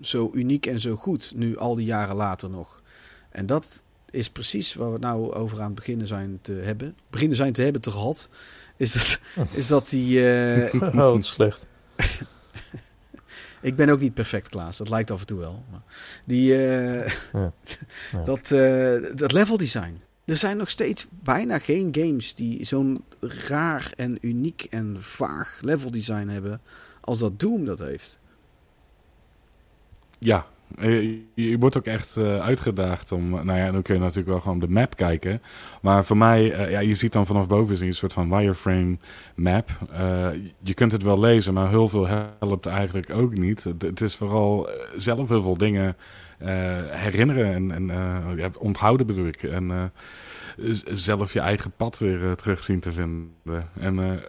Speaker 1: zo uniek en zo goed, nu al die jaren later nog? En dat is precies waar we het nou over aan het beginnen zijn te hebben. Beginnen zijn te hebben te gehad. Is dat, is dat die... Uh...
Speaker 3: oh, wat slecht.
Speaker 1: ik ben ook niet perfect, Klaas. Dat lijkt af en toe wel. Maar die, uh... ja. Ja. Dat, uh, dat level design. Er zijn nog steeds bijna geen games die zo'n raar en uniek en vaag level design hebben als dat Doom dat heeft.
Speaker 2: Ja, je, je, wordt ook echt uh, uitgedaagd om... Nou ja, dan kun je natuurlijk wel gewoon de map kijken. Maar voor mij, uh, ja, je ziet dan vanaf boven een soort van wireframe map. Uh, je kunt het wel lezen, maar heel veel helpt eigenlijk ook niet. Het, is vooral zelf heel veel dingen herinneren en, en ja, onthouden bedoel ik. En zelf je eigen pad weer terug zien te vinden. En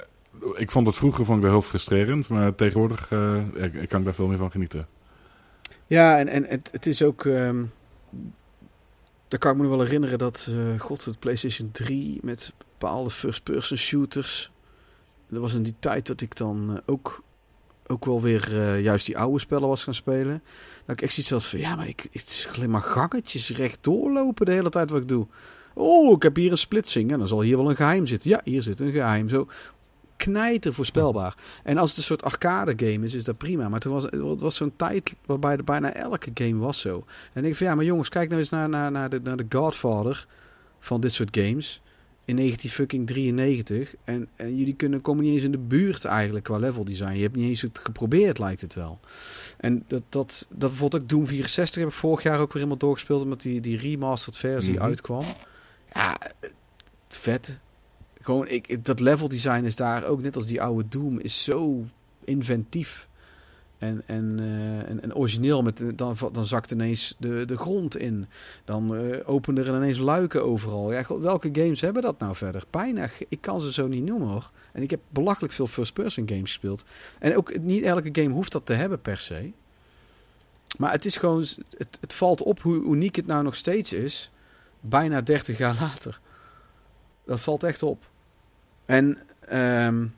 Speaker 2: ik vond het vroeger vond ik wel heel frustrerend, maar tegenwoordig ik, kan ik daar veel meer van genieten.
Speaker 1: Ja, en, en het, het is ook. Um, daar kan ik me wel herinneren dat. Uh, God, het PlayStation 3 met bepaalde first-person shooters. Dat was in die tijd dat ik dan uh, ook. Ook wel weer juist die oude spellen was gaan spelen. Dat ik echt zoiets had van. Ja, maar ik, het is alleen maar gangetjes recht doorlopen de hele tijd wat ik doe. Oh, ik heb hier een splitsing. En dan zal hier wel een geheim zitten. Ja, hier zit een geheim. Zo knijter voorspelbaar. En als het een soort arcade game is, is dat prima. Maar toen was het was zo'n tijd waarbij de, bijna elke game was zo. En ik van ja, maar jongens, kijk nou eens naar, naar, naar, de, naar de Godfather van dit soort games. In 1993. En, en jullie kunnen, komen niet eens in de buurt eigenlijk qua level design. Je hebt niet eens het geprobeerd, lijkt het wel. En dat, dat, dat bijvoorbeeld ook Doom 64 heb ik vorig jaar ook weer helemaal doorgespeeld. Omdat die, die remastered versie mm-hmm. uitkwam. Ja, vet gewoon, ik, dat level design is daar ook net als die oude Doom, is zo inventief. En, en, eh, en, origineel, met, dan, dan zakt ineens de, de grond in. Dan uh, openen er ineens luiken overal. Ja, welke games hebben dat nou verder? Pijnig, ik kan ze zo niet noemen hoor. En ik heb belachelijk veel first-person games gespeeld. En ook niet elke game hoeft dat te hebben per se. Maar het is gewoon, het, het valt op hoe uniek het nou nog steeds is. Bijna 30 jaar later. Dat valt echt op. En um,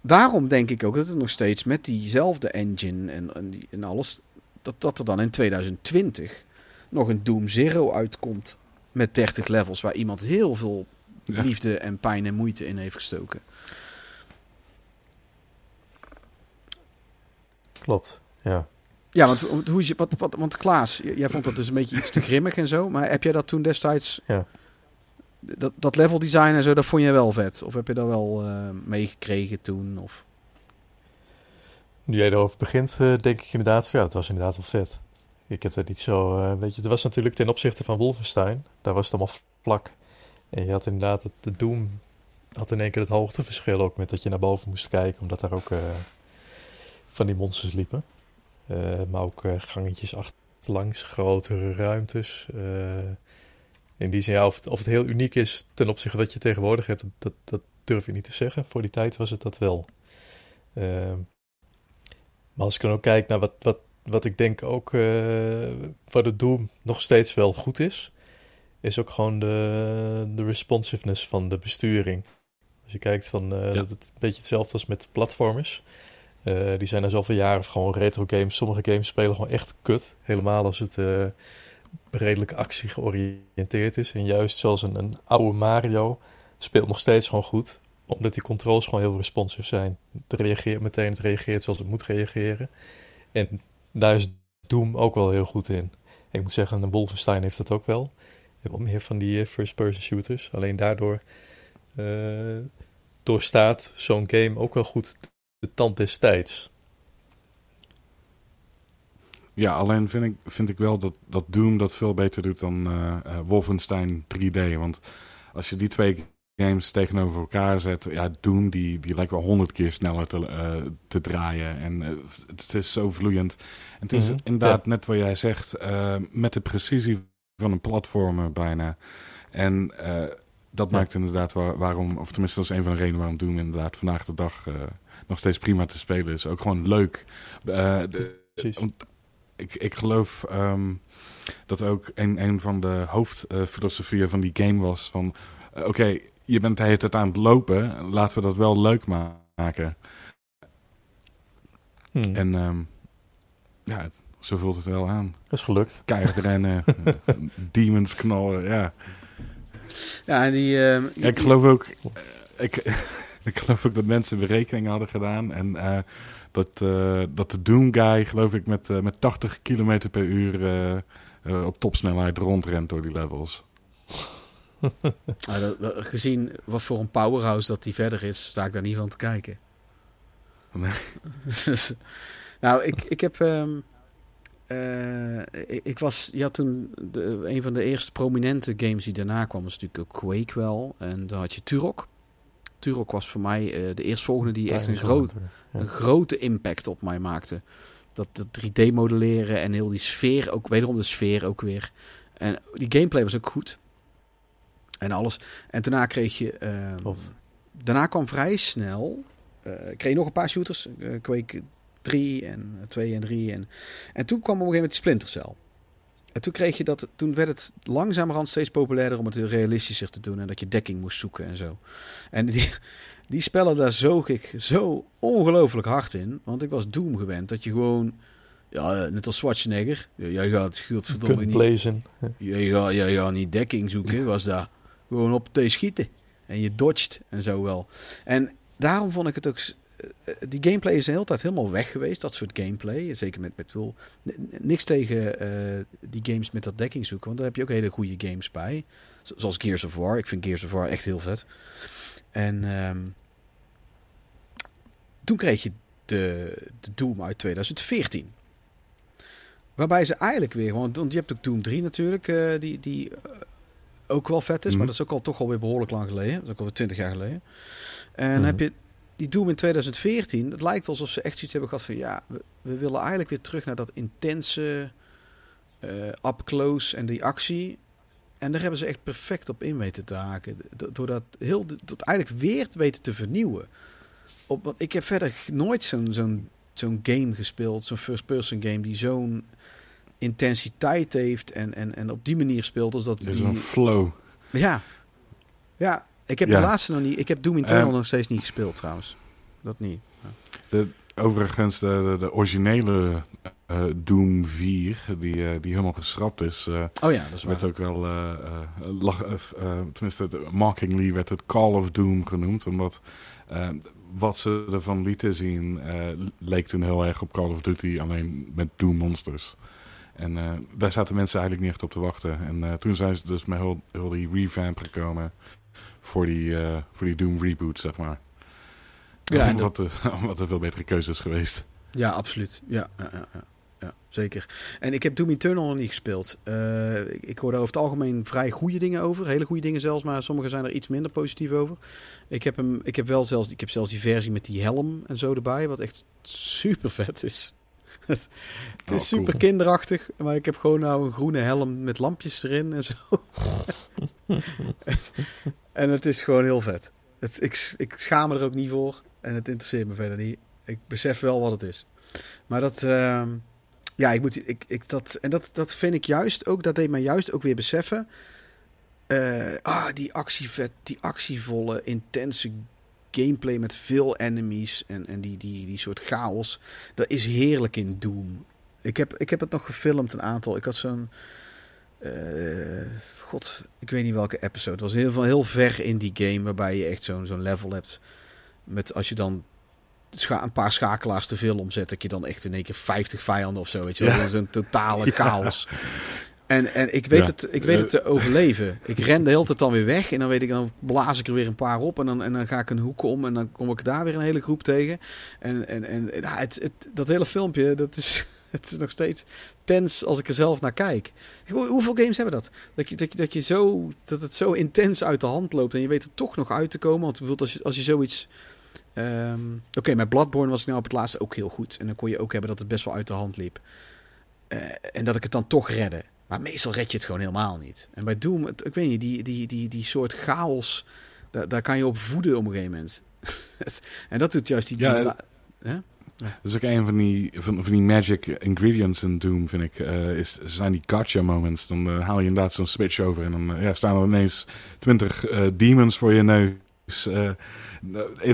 Speaker 1: daarom denk ik ook dat het nog steeds met diezelfde engine en, en, die, en alles, dat, dat er dan in 2020 nog een Doom Zero uitkomt met 30 levels, waar iemand heel veel ja. liefde en pijn en moeite in heeft gestoken.
Speaker 3: Klopt, ja.
Speaker 1: Ja, want, hoe is je, wat, wat, want Klaas, jij vond dat dus een beetje iets te grimmig en zo, maar heb jij dat toen destijds...
Speaker 3: Ja
Speaker 1: dat, dat level design en zo, dat vond je wel vet? Of heb je dat wel uh, meegekregen toen? Of?
Speaker 3: Nu jij erover begint, uh, denk ik inderdaad, ja, dat was inderdaad wel vet. Ik heb dat niet zo, uh, weet je, het was natuurlijk ten opzichte van Wolfenstein, daar was het allemaal vlak. En je had inderdaad, het, de Doom had in één keer het hoogteverschil ook met dat je naar boven moest kijken, omdat daar ook van die monsters liepen. maar ook gangetjes achterlangs, grotere ruimtes in die zin, ja, of, het, of het heel uniek is ten opzichte van wat je tegenwoordig hebt, dat, dat durf je niet te zeggen. Voor die tijd was het dat wel. Uh, maar als ik dan ook kijk naar wat, wat, wat ik denk ook uh, wat het Doom nog steeds wel goed is, is ook gewoon de, de responsiveness van de besturing. Als je kijkt van, uh, dat het een beetje hetzelfde als met platformers. Uh, die zijn er zoveel jaren gewoon retro games. Sommige games spelen gewoon echt kut. Helemaal als het redelijk actie georiënteerd is. En juist zoals een, een oude Mario speelt nog steeds gewoon goed. Omdat die controls gewoon heel responsive zijn. Het reageert meteen, het reageert zoals het moet reageren. En daar is Doom ook wel heel goed in. ik moet zeggen, een Wolfenstein heeft dat ook wel. Je hebt meer van die eh, first-person shooters. Alleen daardoor uh, doorstaat zo'n game ook wel goed de tand des tijds.
Speaker 2: Ja, alleen vind ik, vind ik wel dat, dat Doom dat veel beter doet dan uh, uh, Wolfenstein 3D. Want als je die twee games tegenover elkaar zet, ja, Doom die, die lijkt wel honderd keer sneller te, uh, te draaien. En het is zo vloeiend. En het is mm -hmm. inderdaad ja. net wat jij zegt, met de precisie van een platformer bijna. En dat ja. maakt inderdaad waar, waarom, of tenminste dat is een van de redenen waarom Doom inderdaad vandaag de dag nog steeds prima te spelen is. Ook gewoon leuk. De,
Speaker 3: Precies
Speaker 2: ik, ik geloof um, dat ook een, een van de hoofdfilosofieën uh, van die game was van... Uh, Oké, okay, je bent de hele tijd aan het lopen, laten we dat wel leuk maken. Hmm. En um, ja, zo voelt het wel aan.
Speaker 3: Dat is gelukt.
Speaker 2: Keihard rennen, demons knallen, ja.
Speaker 1: Ja, en die... Uh,
Speaker 2: ja, ik geloof ook... ik, ik geloof ook dat mensen berekeningen hadden gedaan en... Uh, dat, uh, dat de Doom Guy, geloof ik, met, uh, met 80 km per uur uh, op topsnelheid rondrent door die levels.
Speaker 1: nou, dat, gezien wat voor een powerhouse dat die verder is, sta ik daar niet van te kijken.
Speaker 2: Nee.
Speaker 1: nou, ik, ik heb. Um, ik, ik, was. Ja, toen. De, een van de eerste prominente games die daarna kwam, was natuurlijk ook Quake wel. En dan had je Turok. Turok was voor mij uh, de eerstvolgende die echt een, groot, ja. een grote impact op mij maakte. Dat, dat 3D modelleren en heel die sfeer, ook wederom de sfeer ook weer. En die gameplay was ook goed. En alles. En daarna kreeg je... Uh, daarna kwam vrij snel... Uh, kreeg je nog een paar shooters. Uh, Quake 3 en 2 en 3. En, en toen kwam op een gegeven moment die Splinter Cell. En toen kreeg je dat, toen werd het langzamerhand steeds populairder om het realistischer te doen en dat je dekking moest zoeken en zo. En die, die spellen, daar zoog ik zo ongelooflijk hard in, want ik was Doom gewend dat je gewoon, ja, net als Schwarzenegger, jij gaat, godverdomme niet,
Speaker 3: blazen.
Speaker 1: Jij gaat, jij gaat niet dekking zoeken, was daar gewoon op te schieten en je dodgt en zo wel. En daarom vond ik het ook die gameplay is de hele tijd helemaal weg geweest. Dat soort gameplay. Zeker met, met wil, niks tegen uh, die games met dat dekking zoeken. Want daar heb je ook hele goede games bij. Zoals Gears of War. Ik vind Gears of War echt heel vet. En um, toen kreeg je de, de Doom uit 2014. Waarbij ze eigenlijk weer, want, want je hebt ook Doom 3 natuurlijk, uh, die, die uh, ook wel vet is, mm. maar dat is ook al toch alweer behoorlijk lang geleden. Dat is ook alweer 20 jaar geleden. En mm -hmm. heb je die Doom in 2014, het lijkt alsof ze echt zoiets hebben gehad van ja, we, we willen eigenlijk weer terug naar dat intense eh up close en die actie. En daar hebben ze echt perfect op in weten te haken. Do- Door dat heel, dat eigenlijk weer te weten te vernieuwen. Op, want ik heb verder nooit zo'n zo'n zo'n game gespeeld, zo'n first-person game die zo'n intensiteit heeft en, en, en op die manier speelt als dat
Speaker 2: is
Speaker 1: die,
Speaker 2: een flow.
Speaker 1: ja. Ja, ik heb
Speaker 2: Ja.
Speaker 1: de laatste nog niet. Ik heb Doom Eternal
Speaker 2: Ehm.
Speaker 1: nog steeds niet gespeeld trouwens. Dat niet.
Speaker 2: De, overigens, de, de, de originele eh, Doom 4, die, eh, die helemaal geschrapt is, eh,
Speaker 1: Oh ja, dat is
Speaker 2: werd
Speaker 1: waar.
Speaker 2: ook wel, eh, tenminste, de- mockingly werd het Call of Doom genoemd, omdat wat ze ervan lieten zien leek toen heel erg op Call of Duty, alleen met Doom monsters. En daar zaten mensen eigenlijk niet echt op te wachten. En toen zijn ze dus met heel, heel die revamp gekomen voor die, eh, voor die Doom reboot, zeg maar.
Speaker 1: Ja, en
Speaker 2: wat, eh, wat een veel betere keuze is geweest.
Speaker 1: Ja, absoluut. Ja, ja, ja, ja, zeker. En ik heb Doom Eternal nog niet gespeeld. Eh, ik, ik hoor daar over het algemeen vrij goede dingen over. Hele goede dingen zelfs, maar sommige zijn er iets minder positief over. Ik heb, hem, ik heb wel zelfs, ik heb zelfs die versie met die helm en zo erbij, wat echt super vet is. het is
Speaker 2: Oh, cool.
Speaker 1: super kinderachtig, maar ik heb gewoon nou een groene helm met lampjes erin en zo. en het is gewoon heel vet. Het, ik, ik schaam me er ook niet voor en het interesseert me verder niet. Ik besef wel wat het is. Maar dat, ehm, ja, ik moet, ik, ik, dat, en dat, dat vind ik juist ook, dat deed mij juist ook weer beseffen. eh, ah, die actievet, die actievolle, intense gameplay met veel enemies en, en die, die, die soort chaos. Dat is heerlijk in Doom. Ik heb, ik heb het nog gefilmd, een aantal. Ik had zo'n. Eh, God, ik weet niet welke episode. Het was heel, veel- heel ver in die game, waarbij je echt zo'n zo'n level hebt. Met als je dan een paar schakelaars te veel omzet, dat je dan echt in één keer 50 vijanden of zo. Weet je
Speaker 2: Ja.
Speaker 1: zo'n totale chaos. En, en ik weet,
Speaker 2: Ja.
Speaker 1: het, ik weet het te overleven. Ik ren de hele tijd dan weer weg. En dan weet ik, dan blaas ik er weer een paar op. En dan, en dan ga ik een hoek om. En dan kom ik daar weer een hele groep tegen. En, en, en ja, het, het, dat hele filmpje, dat is, het is nog steeds tens als ik er zelf naar kijk. Hoe- hoeveel games hebben dat? Dat, je, dat, je, dat, je zo, dat het zo intens uit de hand loopt. En je weet er toch nog uit te komen. Want bijvoorbeeld als je, als je zoiets... ehm, Oké, met Bloodborne was ik nou op het laatste ook heel goed. En dan kon je ook hebben dat het best wel uit de hand liep. Eh, en dat ik het dan toch redde. Maar meestal red je het gewoon helemaal niet. En bij Doom, het- ik weet niet, die, die, die, die soort chaos, daar, daar kan je op voeden op een gegeven moment. en dat doet juist die...
Speaker 2: Ja,
Speaker 1: die
Speaker 2: en-
Speaker 1: la-
Speaker 2: Dat is ook een van die, van, van die magic ingredients in Doom, vind ik. eh, is, zijn die gotcha moments. Dan eh, haal je inderdaad zo'n switch over. En dan eh, ja, staan er ineens twintig demons voor je neus. in,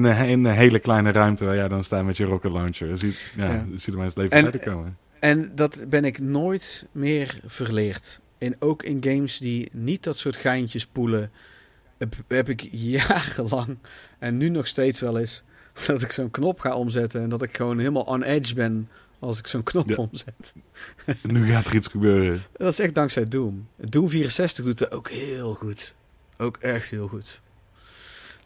Speaker 2: een, in een hele kleine ruimte waar jij dan staat met je rocket launcher. Je ziet, ja,
Speaker 1: Ja.
Speaker 2: je ziet er maar eens leven
Speaker 1: En-
Speaker 2: verder komen.
Speaker 1: En dat ben ik nooit meer verleerd. En ook in games die niet dat soort geintjes poelen, heb, heb ik jarenlang en nu nog steeds wel eens dat ik zo'n knop ga omzetten en dat ik gewoon helemaal on edge ben als ik zo'n knop
Speaker 2: Ja.
Speaker 1: omzet.
Speaker 2: Nu gaat er iets gebeuren.
Speaker 1: Dat is echt dankzij Doom. Doom 64 doet het ook heel goed. Ook echt heel goed.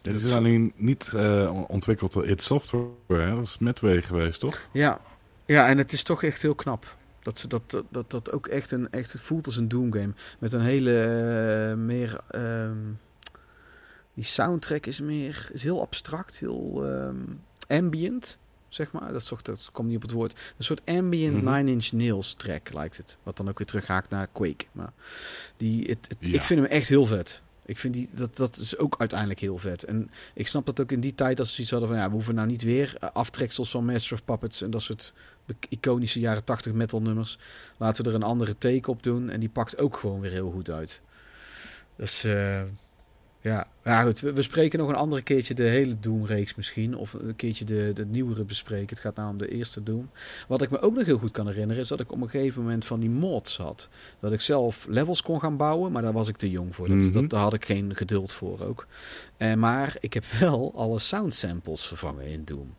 Speaker 2: Dit is alleen niet eh, ontwikkeld door id Software. Hè? Dat is Midway geweest, toch?
Speaker 1: Ja. ja, en het is toch echt heel knap. Dat ze dat, dat, dat, ook echt, een, echt het voelt als een Doom game. Met een hele eh, meer... ehm, die soundtrack is meer... Is heel abstract, heel ehm, ambient, zeg maar. Dat, is toch, dat komt niet op het woord. Een soort ambient
Speaker 2: Mhm.
Speaker 1: Nine Inch Nails track lijkt het. Wat dan ook weer terughaakt naar Quake. Maar die, het, het-
Speaker 2: Ja.
Speaker 1: ik vind hem echt heel vet. Ik vind die, dat, dat is ook uiteindelijk heel vet. En ik snap dat ook in die tijd dat ze zoiets hadden van... Ja, we hoeven nou niet weer aftreksels van Master of Puppets... en dat soort iconische jaren 80 metal nummers. Laten we er een andere take op doen. En die pakt ook gewoon weer heel goed uit. Dus eh, ja. ja, goed. We, we spreken nog een andere keertje de hele Doom-reeks misschien. Of een keertje de, de nieuwere bespreken. Het gaat nou om de eerste Doom. Wat ik me ook nog heel goed kan herinneren... is dat ik op een gegeven moment van die mods had. Dat ik zelf levels kon gaan bouwen. Maar daar was ik te jong voor. Dat,
Speaker 2: Mhm.
Speaker 1: dat, daar had ik geen geduld voor ook. Eh, maar ik heb wel alle sound samples vervangen in Doom.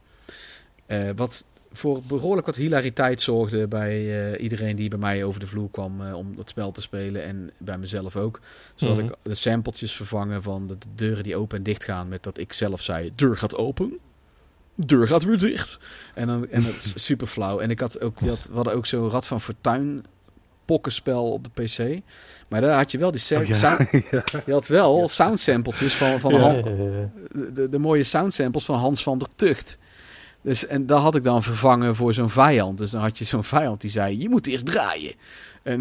Speaker 1: Eh, wat voor behoorlijk wat hilariteit zorgde bij eh, iedereen die bij mij over de vloer kwam eh, om het spel te spelen. En bij mezelf ook. Zodat
Speaker 3: Mhm.
Speaker 1: ik de sampletjes vervangen van de, de deuren die open en dicht gaan. Met dat ik zelf zei, deur gaat open. Deur gaat weer dicht. En, dan, en het is super flauw. En ik had ook, had, we hadden ook zo'n Rad van Fortuin pokkenspel op de PC. Maar daar had je wel die
Speaker 2: Oh, ja.
Speaker 1: sound,
Speaker 2: Ja.
Speaker 1: je had wel soundsampletjes van, van
Speaker 3: ja.
Speaker 1: de, de, de mooie soundsamples van Hans van der Tucht. Dus, en dat had ik dan vervangen voor zo'n vijand. Dus dan had je zo'n vijand die zei, je moet eerst draaien. En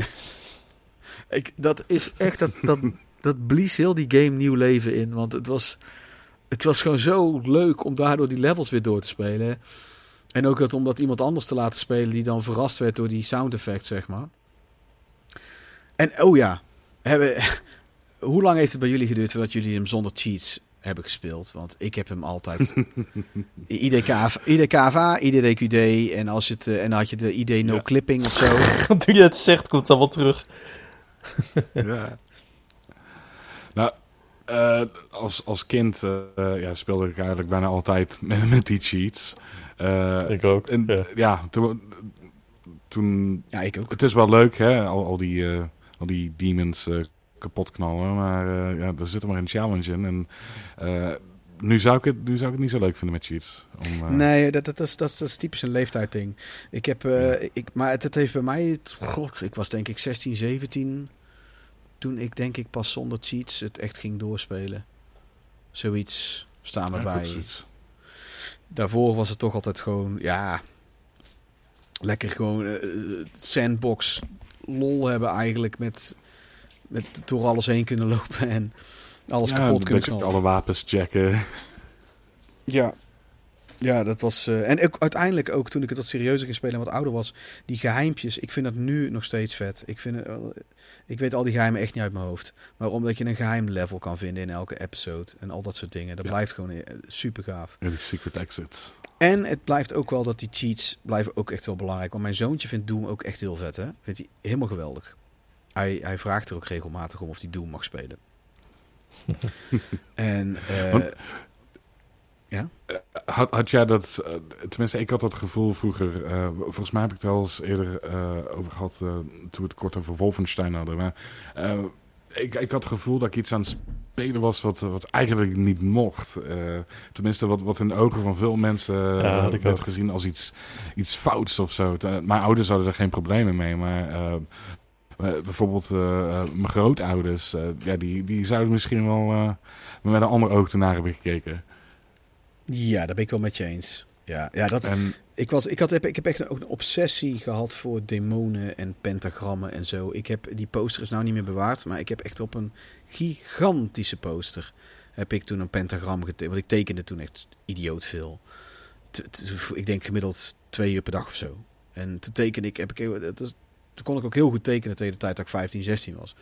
Speaker 1: ik, dat is echt, dat, dat, dat blies heel die game nieuw leven in. Want het was, het was gewoon zo leuk om daardoor die levels weer door te spelen. En ook dat om dat iemand anders te laten spelen die dan verrast werd door die sound effect, zeg maar. En oh ja, hebben, hoe lang heeft het bij jullie geduurd voordat jullie hem zonder cheats hebben gespeeld? Want ik heb hem altijd IDK, IDKVA, IDDQD en als het eh, en dan had je de ID no
Speaker 2: Ja.
Speaker 1: clipping of zo.
Speaker 3: Toen je het zegt, komt het allemaal terug.
Speaker 2: ja. Nou, eh, als, als kind eh, ja, speelde ik eigenlijk bijna altijd met, met die cheats. Eh,
Speaker 3: Ik ook.
Speaker 2: en
Speaker 3: ja.
Speaker 2: ja, toen, toen...
Speaker 1: Ja, ik ook.
Speaker 2: Het is wel leuk, hè, al, al, die, eh, al die demons eh, kapot knallen. Maar eh, ja, er zit er maar een challenge in. En eh, nu, zou ik het, nu zou ik het niet zo leuk vinden met cheats. Om, eh,
Speaker 1: Nee, dat, dat, dat, is, dat, is, dat is typisch een leeftijdding. Ik heb,
Speaker 2: Ja.
Speaker 1: ik, maar het, het heeft bij mij, het- god, ik was denk ik 16, 17, toen ik denk ik pas zonder cheats het echt ging doorspelen. Zoiets staan
Speaker 2: ja, zoiets.
Speaker 1: Daarvoor was het toch altijd gewoon, ja, lekker gewoon sandbox lol hebben eigenlijk met, met door alles heen kunnen lopen en alles
Speaker 2: ja,
Speaker 1: kapot kunnen knallen.
Speaker 2: alle wapens checken.
Speaker 1: Ja. Ja, dat was. eh, en ook, uiteindelijk ook toen ik het wat serieuzer ging spelen en wat ouder was, die geheimpjes, ik vind dat nu nog steeds vet. Ik, vind, wel- ik weet al die geheimen echt niet uit mijn hoofd. Maar omdat je een geheim level kan vinden in elke episode en al dat soort dingen, dat
Speaker 2: Ja.
Speaker 1: blijft gewoon eh, super gaaf.
Speaker 2: Ja, die secret exits.
Speaker 1: En het blijft ook wel dat die cheats blijven ook echt wel belangrijk. Want mijn zoontje vindt Doom ook echt heel vet, hè? Vindt hij helemaal geweldig. Hij, hij vraagt er ook regelmatig om of hij Doom mag spelen. en eh,
Speaker 2: Want- Had, had jij dat, eh, tenminste ik had dat gevoel vroeger, eh, volgens mij heb ik het wel eens eerder eh, over gehad eh, toen we het kort over Wolfenstein hadden. Maar eh, ik, ik had het gevoel dat ik iets aan het spelen was wat, wat eigenlijk niet mocht. Eh, tenminste wat, wat in de ogen van veel mensen eh,
Speaker 3: Ja, had ik
Speaker 2: werd
Speaker 3: ook.
Speaker 2: gezien als iets, iets fouts of zo. Mijn ouders hadden er geen problemen mee, maar... eh, eh, bijvoorbeeld eh, eh, mijn grootouders, eh, ja, die, die zouden misschien wel eh, met een ander oog ernaar hebben gekeken.
Speaker 1: ja, daar ben ik wel met je eens. Ja, ja dat,
Speaker 2: En
Speaker 1: Ik, was, ik, had, ik heb echt ook een obsessie gehad voor demonen en pentagrammen en zo. Ik heb, die poster is nou niet meer bewaard, maar ik heb echt op een gigantische poster heb ik toen een pentagram getekend. Want ik tekende toen echt idioot veel. T- t- ik denk gemiddeld twee uur per dag of zo. En toen tekende ik, heb ik, dat is, toen kon ik ook heel goed tekenen tegen de tijd dat ik 15, 16 was.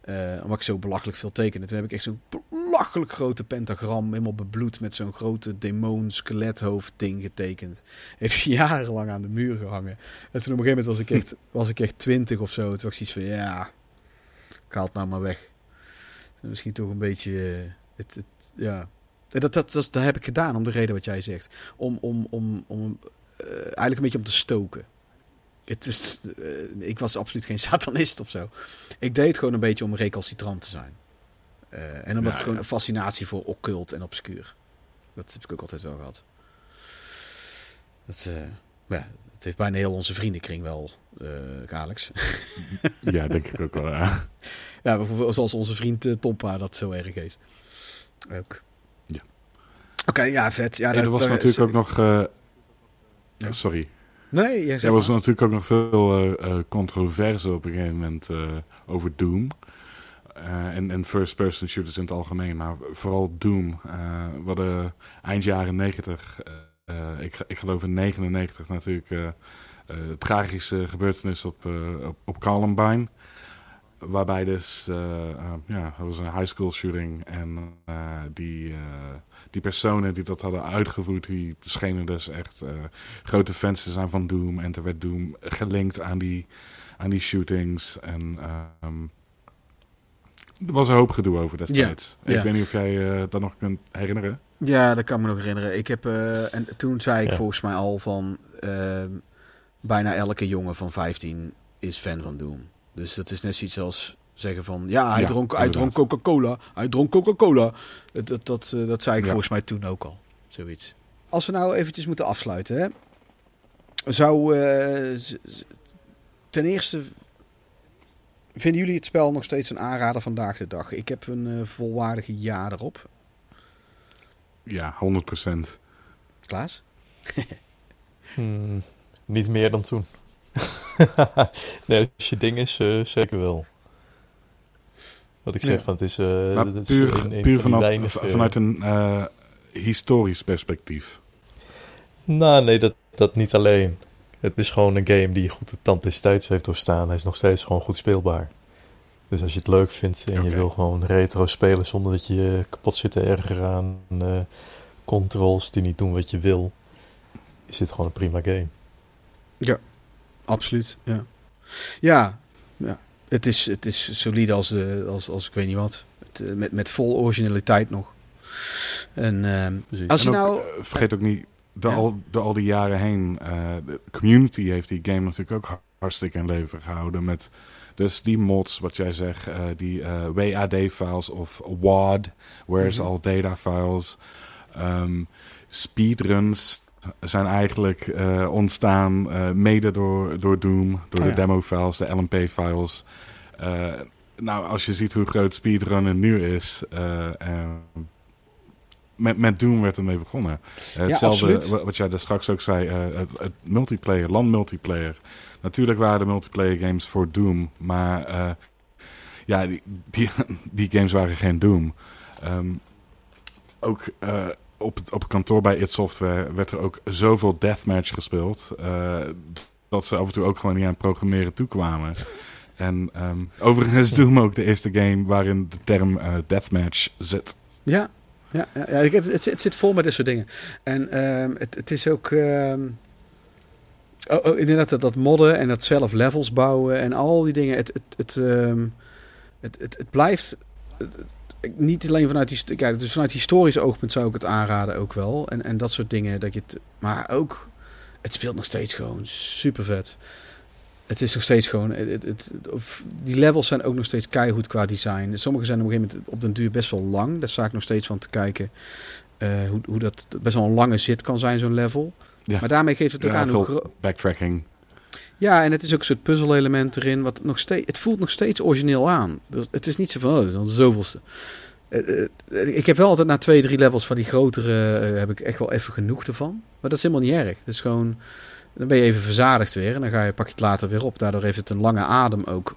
Speaker 1: Eh, omdat ik zo belachelijk veel tekende. Toen heb ik echt zo'n belachelijk grote pentagram, helemaal bebloed met zo'n grote demon skelethoofd ding getekend. Heeft jarenlang aan de muur gehangen. En toen op een gegeven moment was ik echt, was ik echt 20 of zo. Toen was ik zoiets van, ja, ik haal het nou maar weg. Misschien toch een beetje, eh, het, het, ja. En Dat, dat, dat, dat heb ik gedaan om de reden wat jij zegt. Om, om, om, om eh, eigenlijk een beetje om te stoken. Het is, eh, ik was absoluut geen satanist of zo. Ik deed het gewoon een beetje om recalcitrant te zijn. Eh, en omdat
Speaker 2: Ja,
Speaker 1: ik gewoon
Speaker 2: ja.
Speaker 1: een fascinatie voor occult en obscuur. Dat heb ik ook altijd wel gehad. Dat, eh, ja, dat heeft bijna heel onze vriendenkring wel, Alex.
Speaker 2: ja, denk ik ook wel, ja.
Speaker 1: Zoals onze vriend Tompa dat zo erg heeft. Ook.
Speaker 2: Ja.
Speaker 1: Oké, ja, vet. Ja,
Speaker 2: En er was natuurlijk ook nog...
Speaker 1: Ja.
Speaker 2: Sorry.
Speaker 1: Nee, jij
Speaker 2: Er was
Speaker 1: maar.
Speaker 2: natuurlijk ook nog veel eh, controverse op een gegeven moment eh, over Doom. En, en first-person shooters in het algemeen. Maar vooral Doom. We hadden eind jaren 90, eh, eh, ik, ik geloof in 99 natuurlijk, tragische gebeurtenis op, op, op Columbine. Waarbij dus, ja, dat was een high school shooting. En die, die personen die dat hadden uitgevoerd, die schenen dus echt eh, grote fans te zijn van Doom. En er werd Doom gelinkt aan die, aan die shootings. En ehm, er was een hoop gedoe over destijds.
Speaker 1: Ja, ja.
Speaker 2: Ik weet niet of jij eh, dat nog kunt herinneren.
Speaker 1: Ja, dat kan me nog herinneren. Ik heb, eh, en toen zei ik
Speaker 3: Ja.
Speaker 1: volgens mij al van... eh, bijna elke jongen van 15 is fan van Doom. Dus dat is net zoiets als zeggen van... Ja, hij
Speaker 2: Ja,
Speaker 1: dronk, hij dronk. Coca-Cola. Hij dronk Coca-Cola. Dat, dat, dat, eh, dat zei ik
Speaker 2: Ja.
Speaker 1: volgens mij toen ook al. Zoiets. Als we nou eventjes moeten afsluiten, hè. Zou... eh, ten eerste Vinden jullie het spel nog steeds een aanrader vandaag de dag? Ik heb een eh, volwaardige jaar erop.
Speaker 2: Ja, 100%.
Speaker 1: Klaas?
Speaker 3: Hmm, niet meer dan toen. nee, als je ding is, zeker wel. Wat ik zeg,
Speaker 1: Ja.
Speaker 3: want het is, eh
Speaker 2: Maar
Speaker 3: dat is
Speaker 2: puur,
Speaker 3: een- een
Speaker 2: puur
Speaker 3: van
Speaker 2: vanuit, vanuit een eh, historisch perspectief.
Speaker 3: Nou, nee, dat, dat niet alleen. Het is gewoon een game die goed de tand des tijds heeft doorstaan. Hij is nog steeds gewoon goed speelbaar. Dus als je het leuk vindt en je wil gewoon retro spelen zonder dat je kapot zit te ergeren aan eh, controls die niet doen wat je wil, is dit gewoon een prima game.
Speaker 1: Absoluut, ja. Ja, ja. Het, is, het is solide als, de, als, als ik weet niet wat. Het, eh, met, met vol originaliteit nog. En ehm, als je
Speaker 2: En ook,
Speaker 1: nou...
Speaker 2: eh, vergeet ook niet, door,
Speaker 1: Ja.
Speaker 2: al, door al die jaren heen, eh, de community heeft die game natuurlijk ook har- hartstikke in leven gehouden. Met dus die mods, wat jij zegt, eh, die eh, WAD-files of WAD, Where's
Speaker 1: Mhm.
Speaker 2: All Data Files. Ehm, speedruns zijn eigenlijk eh, ontstaan eh, mede door, door Doom, door
Speaker 1: Oh
Speaker 2: de
Speaker 1: ja.
Speaker 2: demo-files, de LMP-files. Eh, nou, als je ziet hoe groot speedrunnen nu is, met, met Doom werd ermee begonnen. Hetzelfde
Speaker 1: absoluut.
Speaker 2: wat jij daar straks ook zei, het, het multiplayer, LAN-multiplayer. Natuurlijk waren de multiplayer games voor Doom, maar ja, die, die, die games waren geen Doom. Ehm, ook op, het, op het kantoor bij It Software werd er ook zoveel deathmatch gespeeld, eh, dat ze af en toe ook gewoon niet aan programmeren toekwamen. En ehm, overigens Doom ook de eerste game waarin de term eh, deathmatch zit.
Speaker 1: Ja, ja, ja, ja het, het, het zit vol met dit soort dingen. En ehm, het, het is ook... ehm, oh, oh, inderdaad, dat, dat modden en dat zelf levels bouwen en al die dingen. Het, het, het, het, het, het blijft... het- niet alleen vanuit die, kijk, dus vanuit historisch oogpunt zou ik het aanraden ook wel. En, en dat soort dingen. Dat je het, maar ook, het speelt nog steeds gewoon super vet. Het is nog steeds gewoon. Het, of, die levels zijn ook nog steeds keihard qua design. Sommige zijn op een gegeven moment op den duur best wel lang. Daar sta ik nog steeds van te kijken. eh, hoe, hoe dat best wel een lange zit kan zijn, zo'n level.
Speaker 2: Ja.
Speaker 1: Maar daarmee geeft het ook
Speaker 2: Ja,
Speaker 1: aan hoe
Speaker 2: backtracking.
Speaker 1: Ja, en het is ook een soort puzzelelement erin. Wat nog steeds, het voelt nog steeds origineel aan. Dus het is niet zo van, oh, dat is de zoveelste. Eh, eh, ik heb wel altijd na twee, drie levels van die grotere... eh, heb ik echt wel even genoeg ervan. Maar dat is helemaal niet erg. Is gewoon... Dan ben je even verzadigd weer. En dan ga je, pak je het later weer op. Daardoor heeft het een lange adem ook.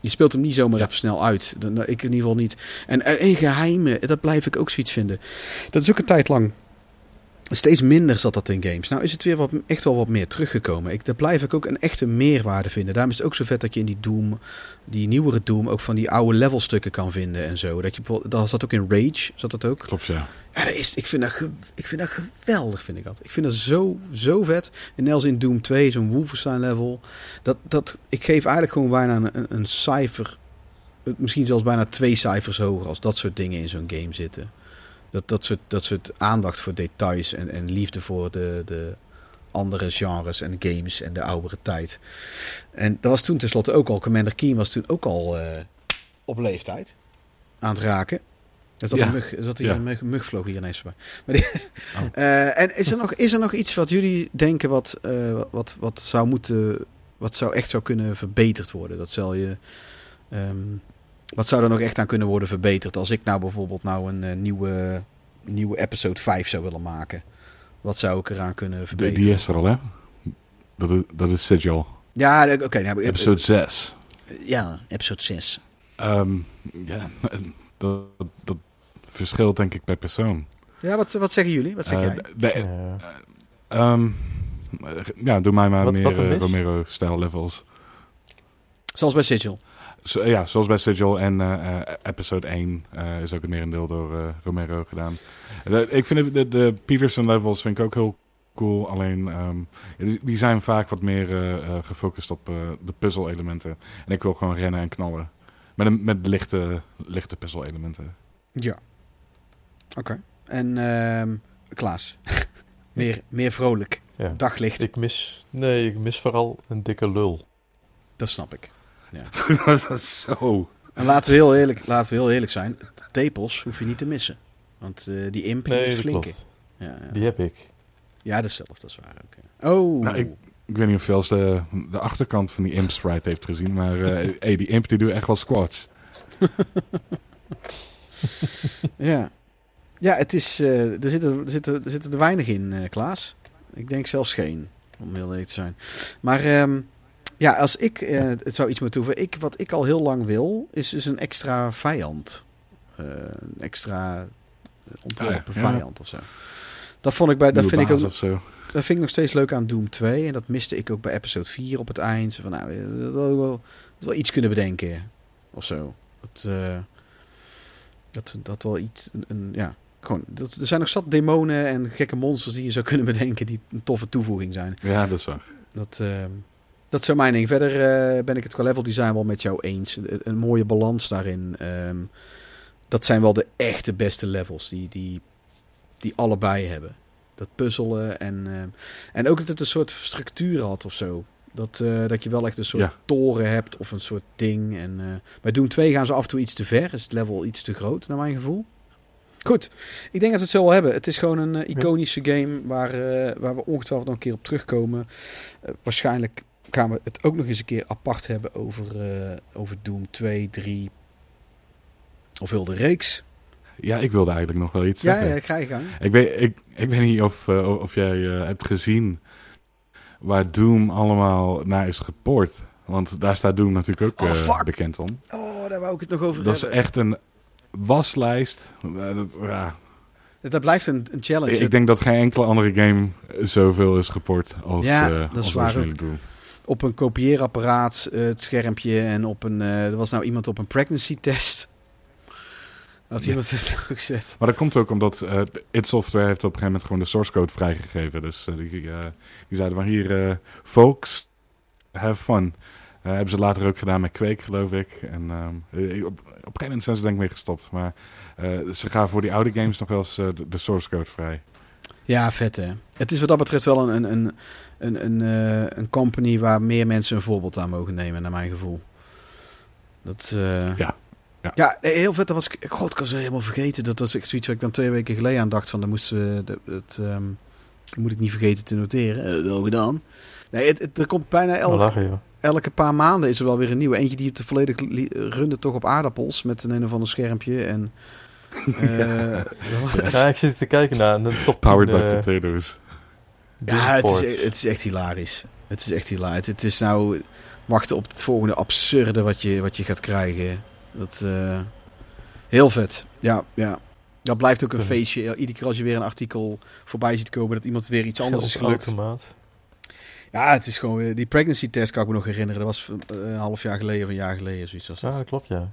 Speaker 1: Je speelt hem niet zomaar even snel uit. Ik in ieder geval niet. En, en geheimen, dat blijf ik ook zoiets vinden. Dat is ook een tijd lang... Steeds minder zat dat in games. Nou is het weer wat, echt wel wat meer teruggekomen. Ik, daar blijf ik ook een echte meerwaarde vinden. Daarom is het ook zo vet dat je in die Doom, die nieuwere Doom, ook van die oude levelstukken kan vinden en zo. Dat je bijvoorbeeld, dat zat ook in Rage, zat dat ook.
Speaker 2: Klopt, ja.
Speaker 1: Ja, dat is, ik, vind dat, ik vind dat geweldig, vind ik dat. Ik vind dat zo, zo vet. En net als in Doom 2, zo'n Wolfenstein level. Dat, dat, ik geef eigenlijk gewoon bijna een, een, cijfer. Misschien zelfs bijna twee cijfers hoger als dat soort dingen in zo'n game zitten. Dat, dat, soort, dat soort aandacht voor details en, en liefde voor de, de andere genres en games en de oudere tijd. En dat was toen tenslotte ook al, Commander Keen was toen ook al eh, op leeftijd aan het raken. Er zat,
Speaker 2: Ja.
Speaker 1: een, mug, er zat hier
Speaker 2: Ja.
Speaker 1: een mug, mug vloog hier ineens voorbij. Maar die,
Speaker 2: Oh.
Speaker 1: Eh, en is er, nog, is er nog iets wat jullie denken wat, eh, wat, wat zou moeten, wat zou echt zou kunnen verbeterd worden? Dat zal je, ehm, wat zou er nog echt aan kunnen worden verbeterd? Als ik nou bijvoorbeeld nou een eh, nieuwe, nieuwe episode 5 zou willen maken. Wat zou ik eraan kunnen
Speaker 2: De,
Speaker 1: verbeteren?
Speaker 2: die is er al, hè? Dat is, dat is Sigil.
Speaker 1: Ja, oké. nou,
Speaker 2: Episode 6.
Speaker 1: Ja, episode 6.
Speaker 2: Ehm, ja, dat, dat verschilt denk ik per persoon.
Speaker 1: Ja, wat, wat zeggen jullie? Wat zeg
Speaker 2: Eh,
Speaker 1: jij?
Speaker 2: de- de-
Speaker 3: Ja.
Speaker 2: ehm, ja, doe mij maar
Speaker 3: Wat-
Speaker 2: meer
Speaker 3: er
Speaker 2: eh? Romero-stijl levels.
Speaker 1: Zoals bij Sigil.
Speaker 2: Zo, ja, zoals bij Sigil en eh, eh, episode 1 eh, is ook het merendeel door eh, Romero gedaan. De- ik vind het- de, de Peterson levels vind ik ook heel cool. Alleen ehm, die, die zijn vaak wat meer eh, eh, gefocust op eh, de puzzel-elementen. En ik wil gewoon rennen en knallen. Met, een, met lichte, lichte puzzel-elementen.
Speaker 1: Ja. Oké. En ehm Klaas. meer, meer vrolijk.
Speaker 3: Ja.
Speaker 1: Daglicht.
Speaker 3: Ik mis, nee, ik mis vooral een dikke lul.
Speaker 1: Dat snap ik.
Speaker 2: dat is zo.
Speaker 1: En laten we heel eerlijk, laten we heel eerlijk zijn. Tepels hoef je niet te missen. Want eh, die imp
Speaker 3: Nee,
Speaker 1: is
Speaker 3: klopt.
Speaker 1: Ja, ja.
Speaker 3: Die heb ik.
Speaker 1: ja, dat is zelf, dat is waar. oké. Oh,
Speaker 2: Nou, ik- ik weet niet of je als de, de achterkant van die Imp Sprite heeft gezien, maar eh, hey, die Imp die doet echt wel squats.
Speaker 1: Ja, ja het is, eh, er, zitten, er, zitten, er zitten er weinig in, eh, Klaas. Ik denk zelfs geen, om heel eerlijk te zijn. Maar ehm, ja, als ik eh, het zou iets moeten toevoegen. Ik, wat ik al heel lang wil, is, is een extra vijand. Eh, een extra eh, ontworpen
Speaker 2: Ah, ja. Ja.
Speaker 1: vijand of zo. Dat vond ik bij, dat
Speaker 2: Nieuwe
Speaker 1: vind ik ook, dat vind ik nog steeds leuk aan Doom 2. En dat miste ik ook bij episode 4 op het eind. Van, nou, dat wil wel, wel iets kunnen bedenken. Of zo. Dat, dat, dat wel iets... Een, een- ja, gewoon, dat, er zijn nog zat demonen en gekke monsters die je zou kunnen bedenken... die een toffe toevoeging zijn.
Speaker 2: Ja, dat is waar.
Speaker 1: Dat, eh, dat is zo mijn ding. Verder eh, ben ik het qua level design wel met jou eens. Een, een mooie balans daarin. Ehm, dat zijn wel de echte beste levels die, die, die allebei hebben. Dat puzzelen en, ehm, en ook dat het een soort structuur had of zo. Dat, eh, dat je wel echt een soort
Speaker 2: Ja.
Speaker 1: toren hebt of een soort ding. En, eh, bij Doom 2 gaan ze af en toe iets te ver. Is het level iets te groot, naar mijn gevoel. Goed, ik denk dat we het zo wel hebben. Het is gewoon een eh, iconische game waar, eh, waar we ongetwijfeld nog een keer op terugkomen. Eh, waarschijnlijk gaan we het ook nog eens een keer apart hebben over, eh, over Doom 2, 3 of heel de reeks.
Speaker 2: Ja, ik wilde eigenlijk nog wel iets
Speaker 1: Ja,
Speaker 2: zeggen.
Speaker 1: ja, ga je gang.
Speaker 2: Ik, weet, ik, ik weet niet of, eh, of jij eh, hebt gezien waar Doom allemaal naar is gepoord. Want daar staat Doom natuurlijk ook
Speaker 1: Oh,
Speaker 2: bekend om.
Speaker 1: Oh, daar wou ik het nog over
Speaker 2: Dat is
Speaker 1: hebben.
Speaker 2: echt een waslijst. Dat- ja.
Speaker 1: Dat blijft een, een challenge.
Speaker 2: Ik, denk dat geen enkele andere game zoveel is geport als,
Speaker 1: Ja, dat is waar
Speaker 2: Doom.
Speaker 1: Op een kopieerapparaat, eh, het schermpje en op een... eh, er was nou iemand op een pregnancy test.
Speaker 2: Ja.
Speaker 1: iemand het ook gezet.
Speaker 2: Maar dat komt ook omdat id Software heeft op een gegeven moment gewoon de source code vrijgegeven. Dus die, die zeiden van hier, folks, have fun. Hebben ze later ook gedaan met Quake, geloof ik. En ehm, eh, op, op een gegeven moment zijn ze denk ik mee gestopt. Maar ze gaan voor die oude games nog wel eens de, de source code vrij.
Speaker 1: Ja, vet hè. Het is wat dat betreft wel een, een, een, een, een, eh, een company waar meer mensen een voorbeeld aan mogen nemen, naar mijn gevoel. Dat, eh,
Speaker 2: Ja, ja.
Speaker 1: ja. heel vet. Dat was, ik- god, ik was er helemaal vergeten. Dat was zoiets wat ik dan twee weken geleden aan dacht. Van, dan moesten we, dat, dat, ehm, dat moet ik niet vergeten te noteren. Eh, wel gedaan. Nee, het, het- er komt bijna elk,
Speaker 3: lachen,
Speaker 1: elke paar maanden is er wel weer een nieuwe. Eentje die het volledig li- runde toch op aardappels met een een of ander schermpje. En, eh, dat was-
Speaker 3: Ja, ik zit te kijken naar de top 10
Speaker 2: Powered by potatoes.
Speaker 1: Ja, het is, het is echt hilarisch. Het is echt hilarisch. Het is nou wachten op het volgende absurde wat je, wat je gaat krijgen. Dat, eh, heel vet. Ja, ja. Dat blijft ook een feestje. Iedere keer als je weer een artikel voorbij ziet komen dat iemand weer iets anders is gelukt.
Speaker 3: automaat.
Speaker 1: Ja, het is gewoon weer... Die pregnancy test kan ik me nog herinneren. Dat was eh, een half jaar geleden of een jaar geleden. Zoiets was
Speaker 3: Ja,
Speaker 1: dat.
Speaker 3: dat klopt, ja.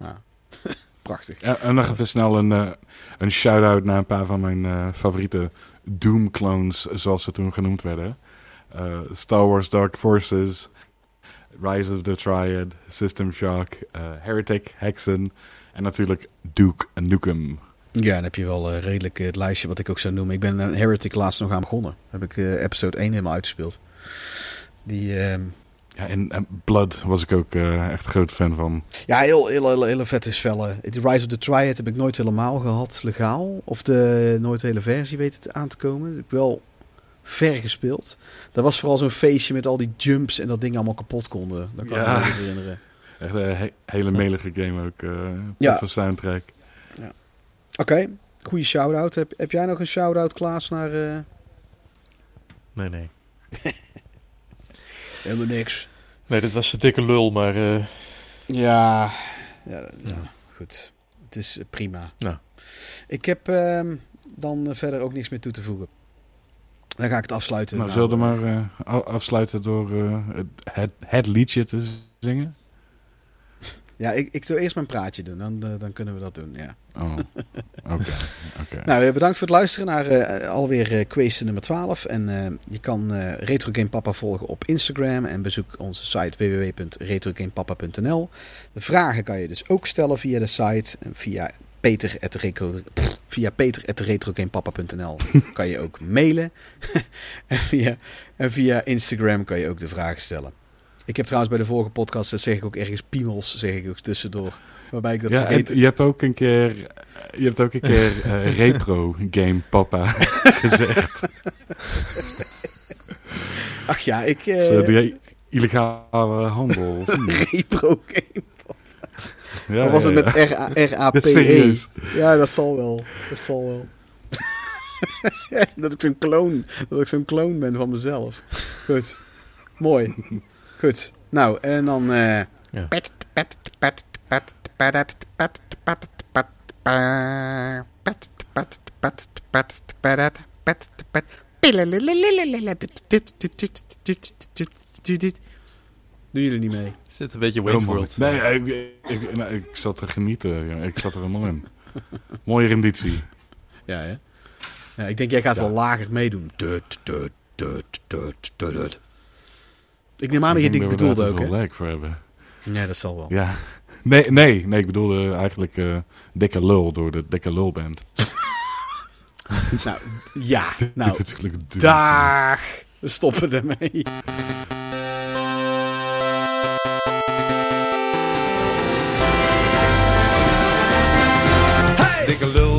Speaker 1: Ja. Prachtig.
Speaker 2: Ja, en nog even snel een, eh, een shout-out naar een paar van mijn eh, favoriete Doom-clones, zoals ze toen genoemd werden. Eh, Star Wars Dark Forces, Rise of the Triad, System Shock, Heretic, Hexen en natuurlijk Duke Nukem.
Speaker 1: Ja, dan heb je wel redelijk het lijstje wat ik ook zou noemen. Ik ben een Heretic laatst nog aan begonnen. Heb ik episode 1 helemaal uitgespeeld. Die... ehm,
Speaker 2: Ja, en, en Blood was ik ook eh, echt een groot fan van.
Speaker 1: Ja, heel, heel, heel, hele vette spellen. The Rise of the Triad heb ik nooit helemaal gehad, legaal. Of de nooit de hele versie weten te- aan te komen. Dat heb ik wel ver gespeeld. Dat was vooral zo'n feestje met al die jumps en dat dingen allemaal kapot konden. Dat kan
Speaker 2: Ja.
Speaker 1: ik me herinneren.
Speaker 2: Echt een he- hele melige game ook. eh
Speaker 1: Ja.
Speaker 2: toffe soundtrack.
Speaker 1: Oké, goede shout-out. Heb, heb jij nog een shout-out, Klaas, naar... eh,
Speaker 3: Nee, nee.
Speaker 1: Helemaal niks.
Speaker 3: Nee, dit was de dikke lul, maar... eh,
Speaker 1: Ja, ja, ja, goed. Het is eh, prima.
Speaker 3: Ja.
Speaker 1: Ik heb ehm, dan eh, verder ook niks meer toe te voegen. Dan ga ik het afsluiten.
Speaker 2: Nou,
Speaker 1: Nou,
Speaker 2: zullen we maar eh, afsluiten door eh, het, het, liedje te zingen?
Speaker 1: Ja, ik, ik wil eerst mijn praatje doen. Dan, dan kunnen we dat doen, ja.
Speaker 2: Oh, oké. oké.
Speaker 1: Nou, eh, bedankt voor het luisteren naar eh, alweer question nummer 12. En je kan Retro Game Papa volgen op Instagram en bezoek onze site www.retrogamepapa.nl. De vragen kan je dus ook stellen via de site en via peter@retro pff, via peter@retrogamepapa.nl kan je ook mailen. en, via, en via Instagram kan je ook de vragen stellen. Ik heb trouwens bij de vorige podcast, dat zeg ik ook ergens piemels, zeg ik ook tussendoor. Waarbij ik dat
Speaker 2: ja, je hebt ook een keer, je hebt ook een keer eh, repro game papa gezegd.
Speaker 1: Ach ja, ik...
Speaker 2: Dus, doe jij illegale handel?
Speaker 1: repro game.
Speaker 2: Ja,
Speaker 1: Of was het
Speaker 2: ja,
Speaker 1: met
Speaker 2: ja.
Speaker 1: R-A-P-E? E? Ja, dat zal wel. Dat zal wel. dat ik zo'n kloon, dat ik zo'n kloon ben van mezelf. Goed. Mooi. Goed. Nou, en dan... eh
Speaker 3: Ja.
Speaker 1: pet, pet, pet, pet, doen jullie niet mee?
Speaker 3: Het zit een beetje Wakefield.
Speaker 2: Nee, ik, ik, ik, nou, zat er genieten. Ik zat er helemaal in. Mooie renditie.
Speaker 1: Ja. Ja, ik denk, jij gaat wel lager meedoen. Dut, dut, dut, ik neem aan dat je dit bedoelde ook, hè?
Speaker 2: voor hebben.
Speaker 1: Ja, dat zal wel.
Speaker 2: Ja. Nee, nee, nee, ik bedoelde eigenlijk eh, dikke lul door de dikke lulband.
Speaker 1: Nou, ja. Nou,
Speaker 2: duur.
Speaker 1: dag. We stoppen ermee.
Speaker 6: Dikke lul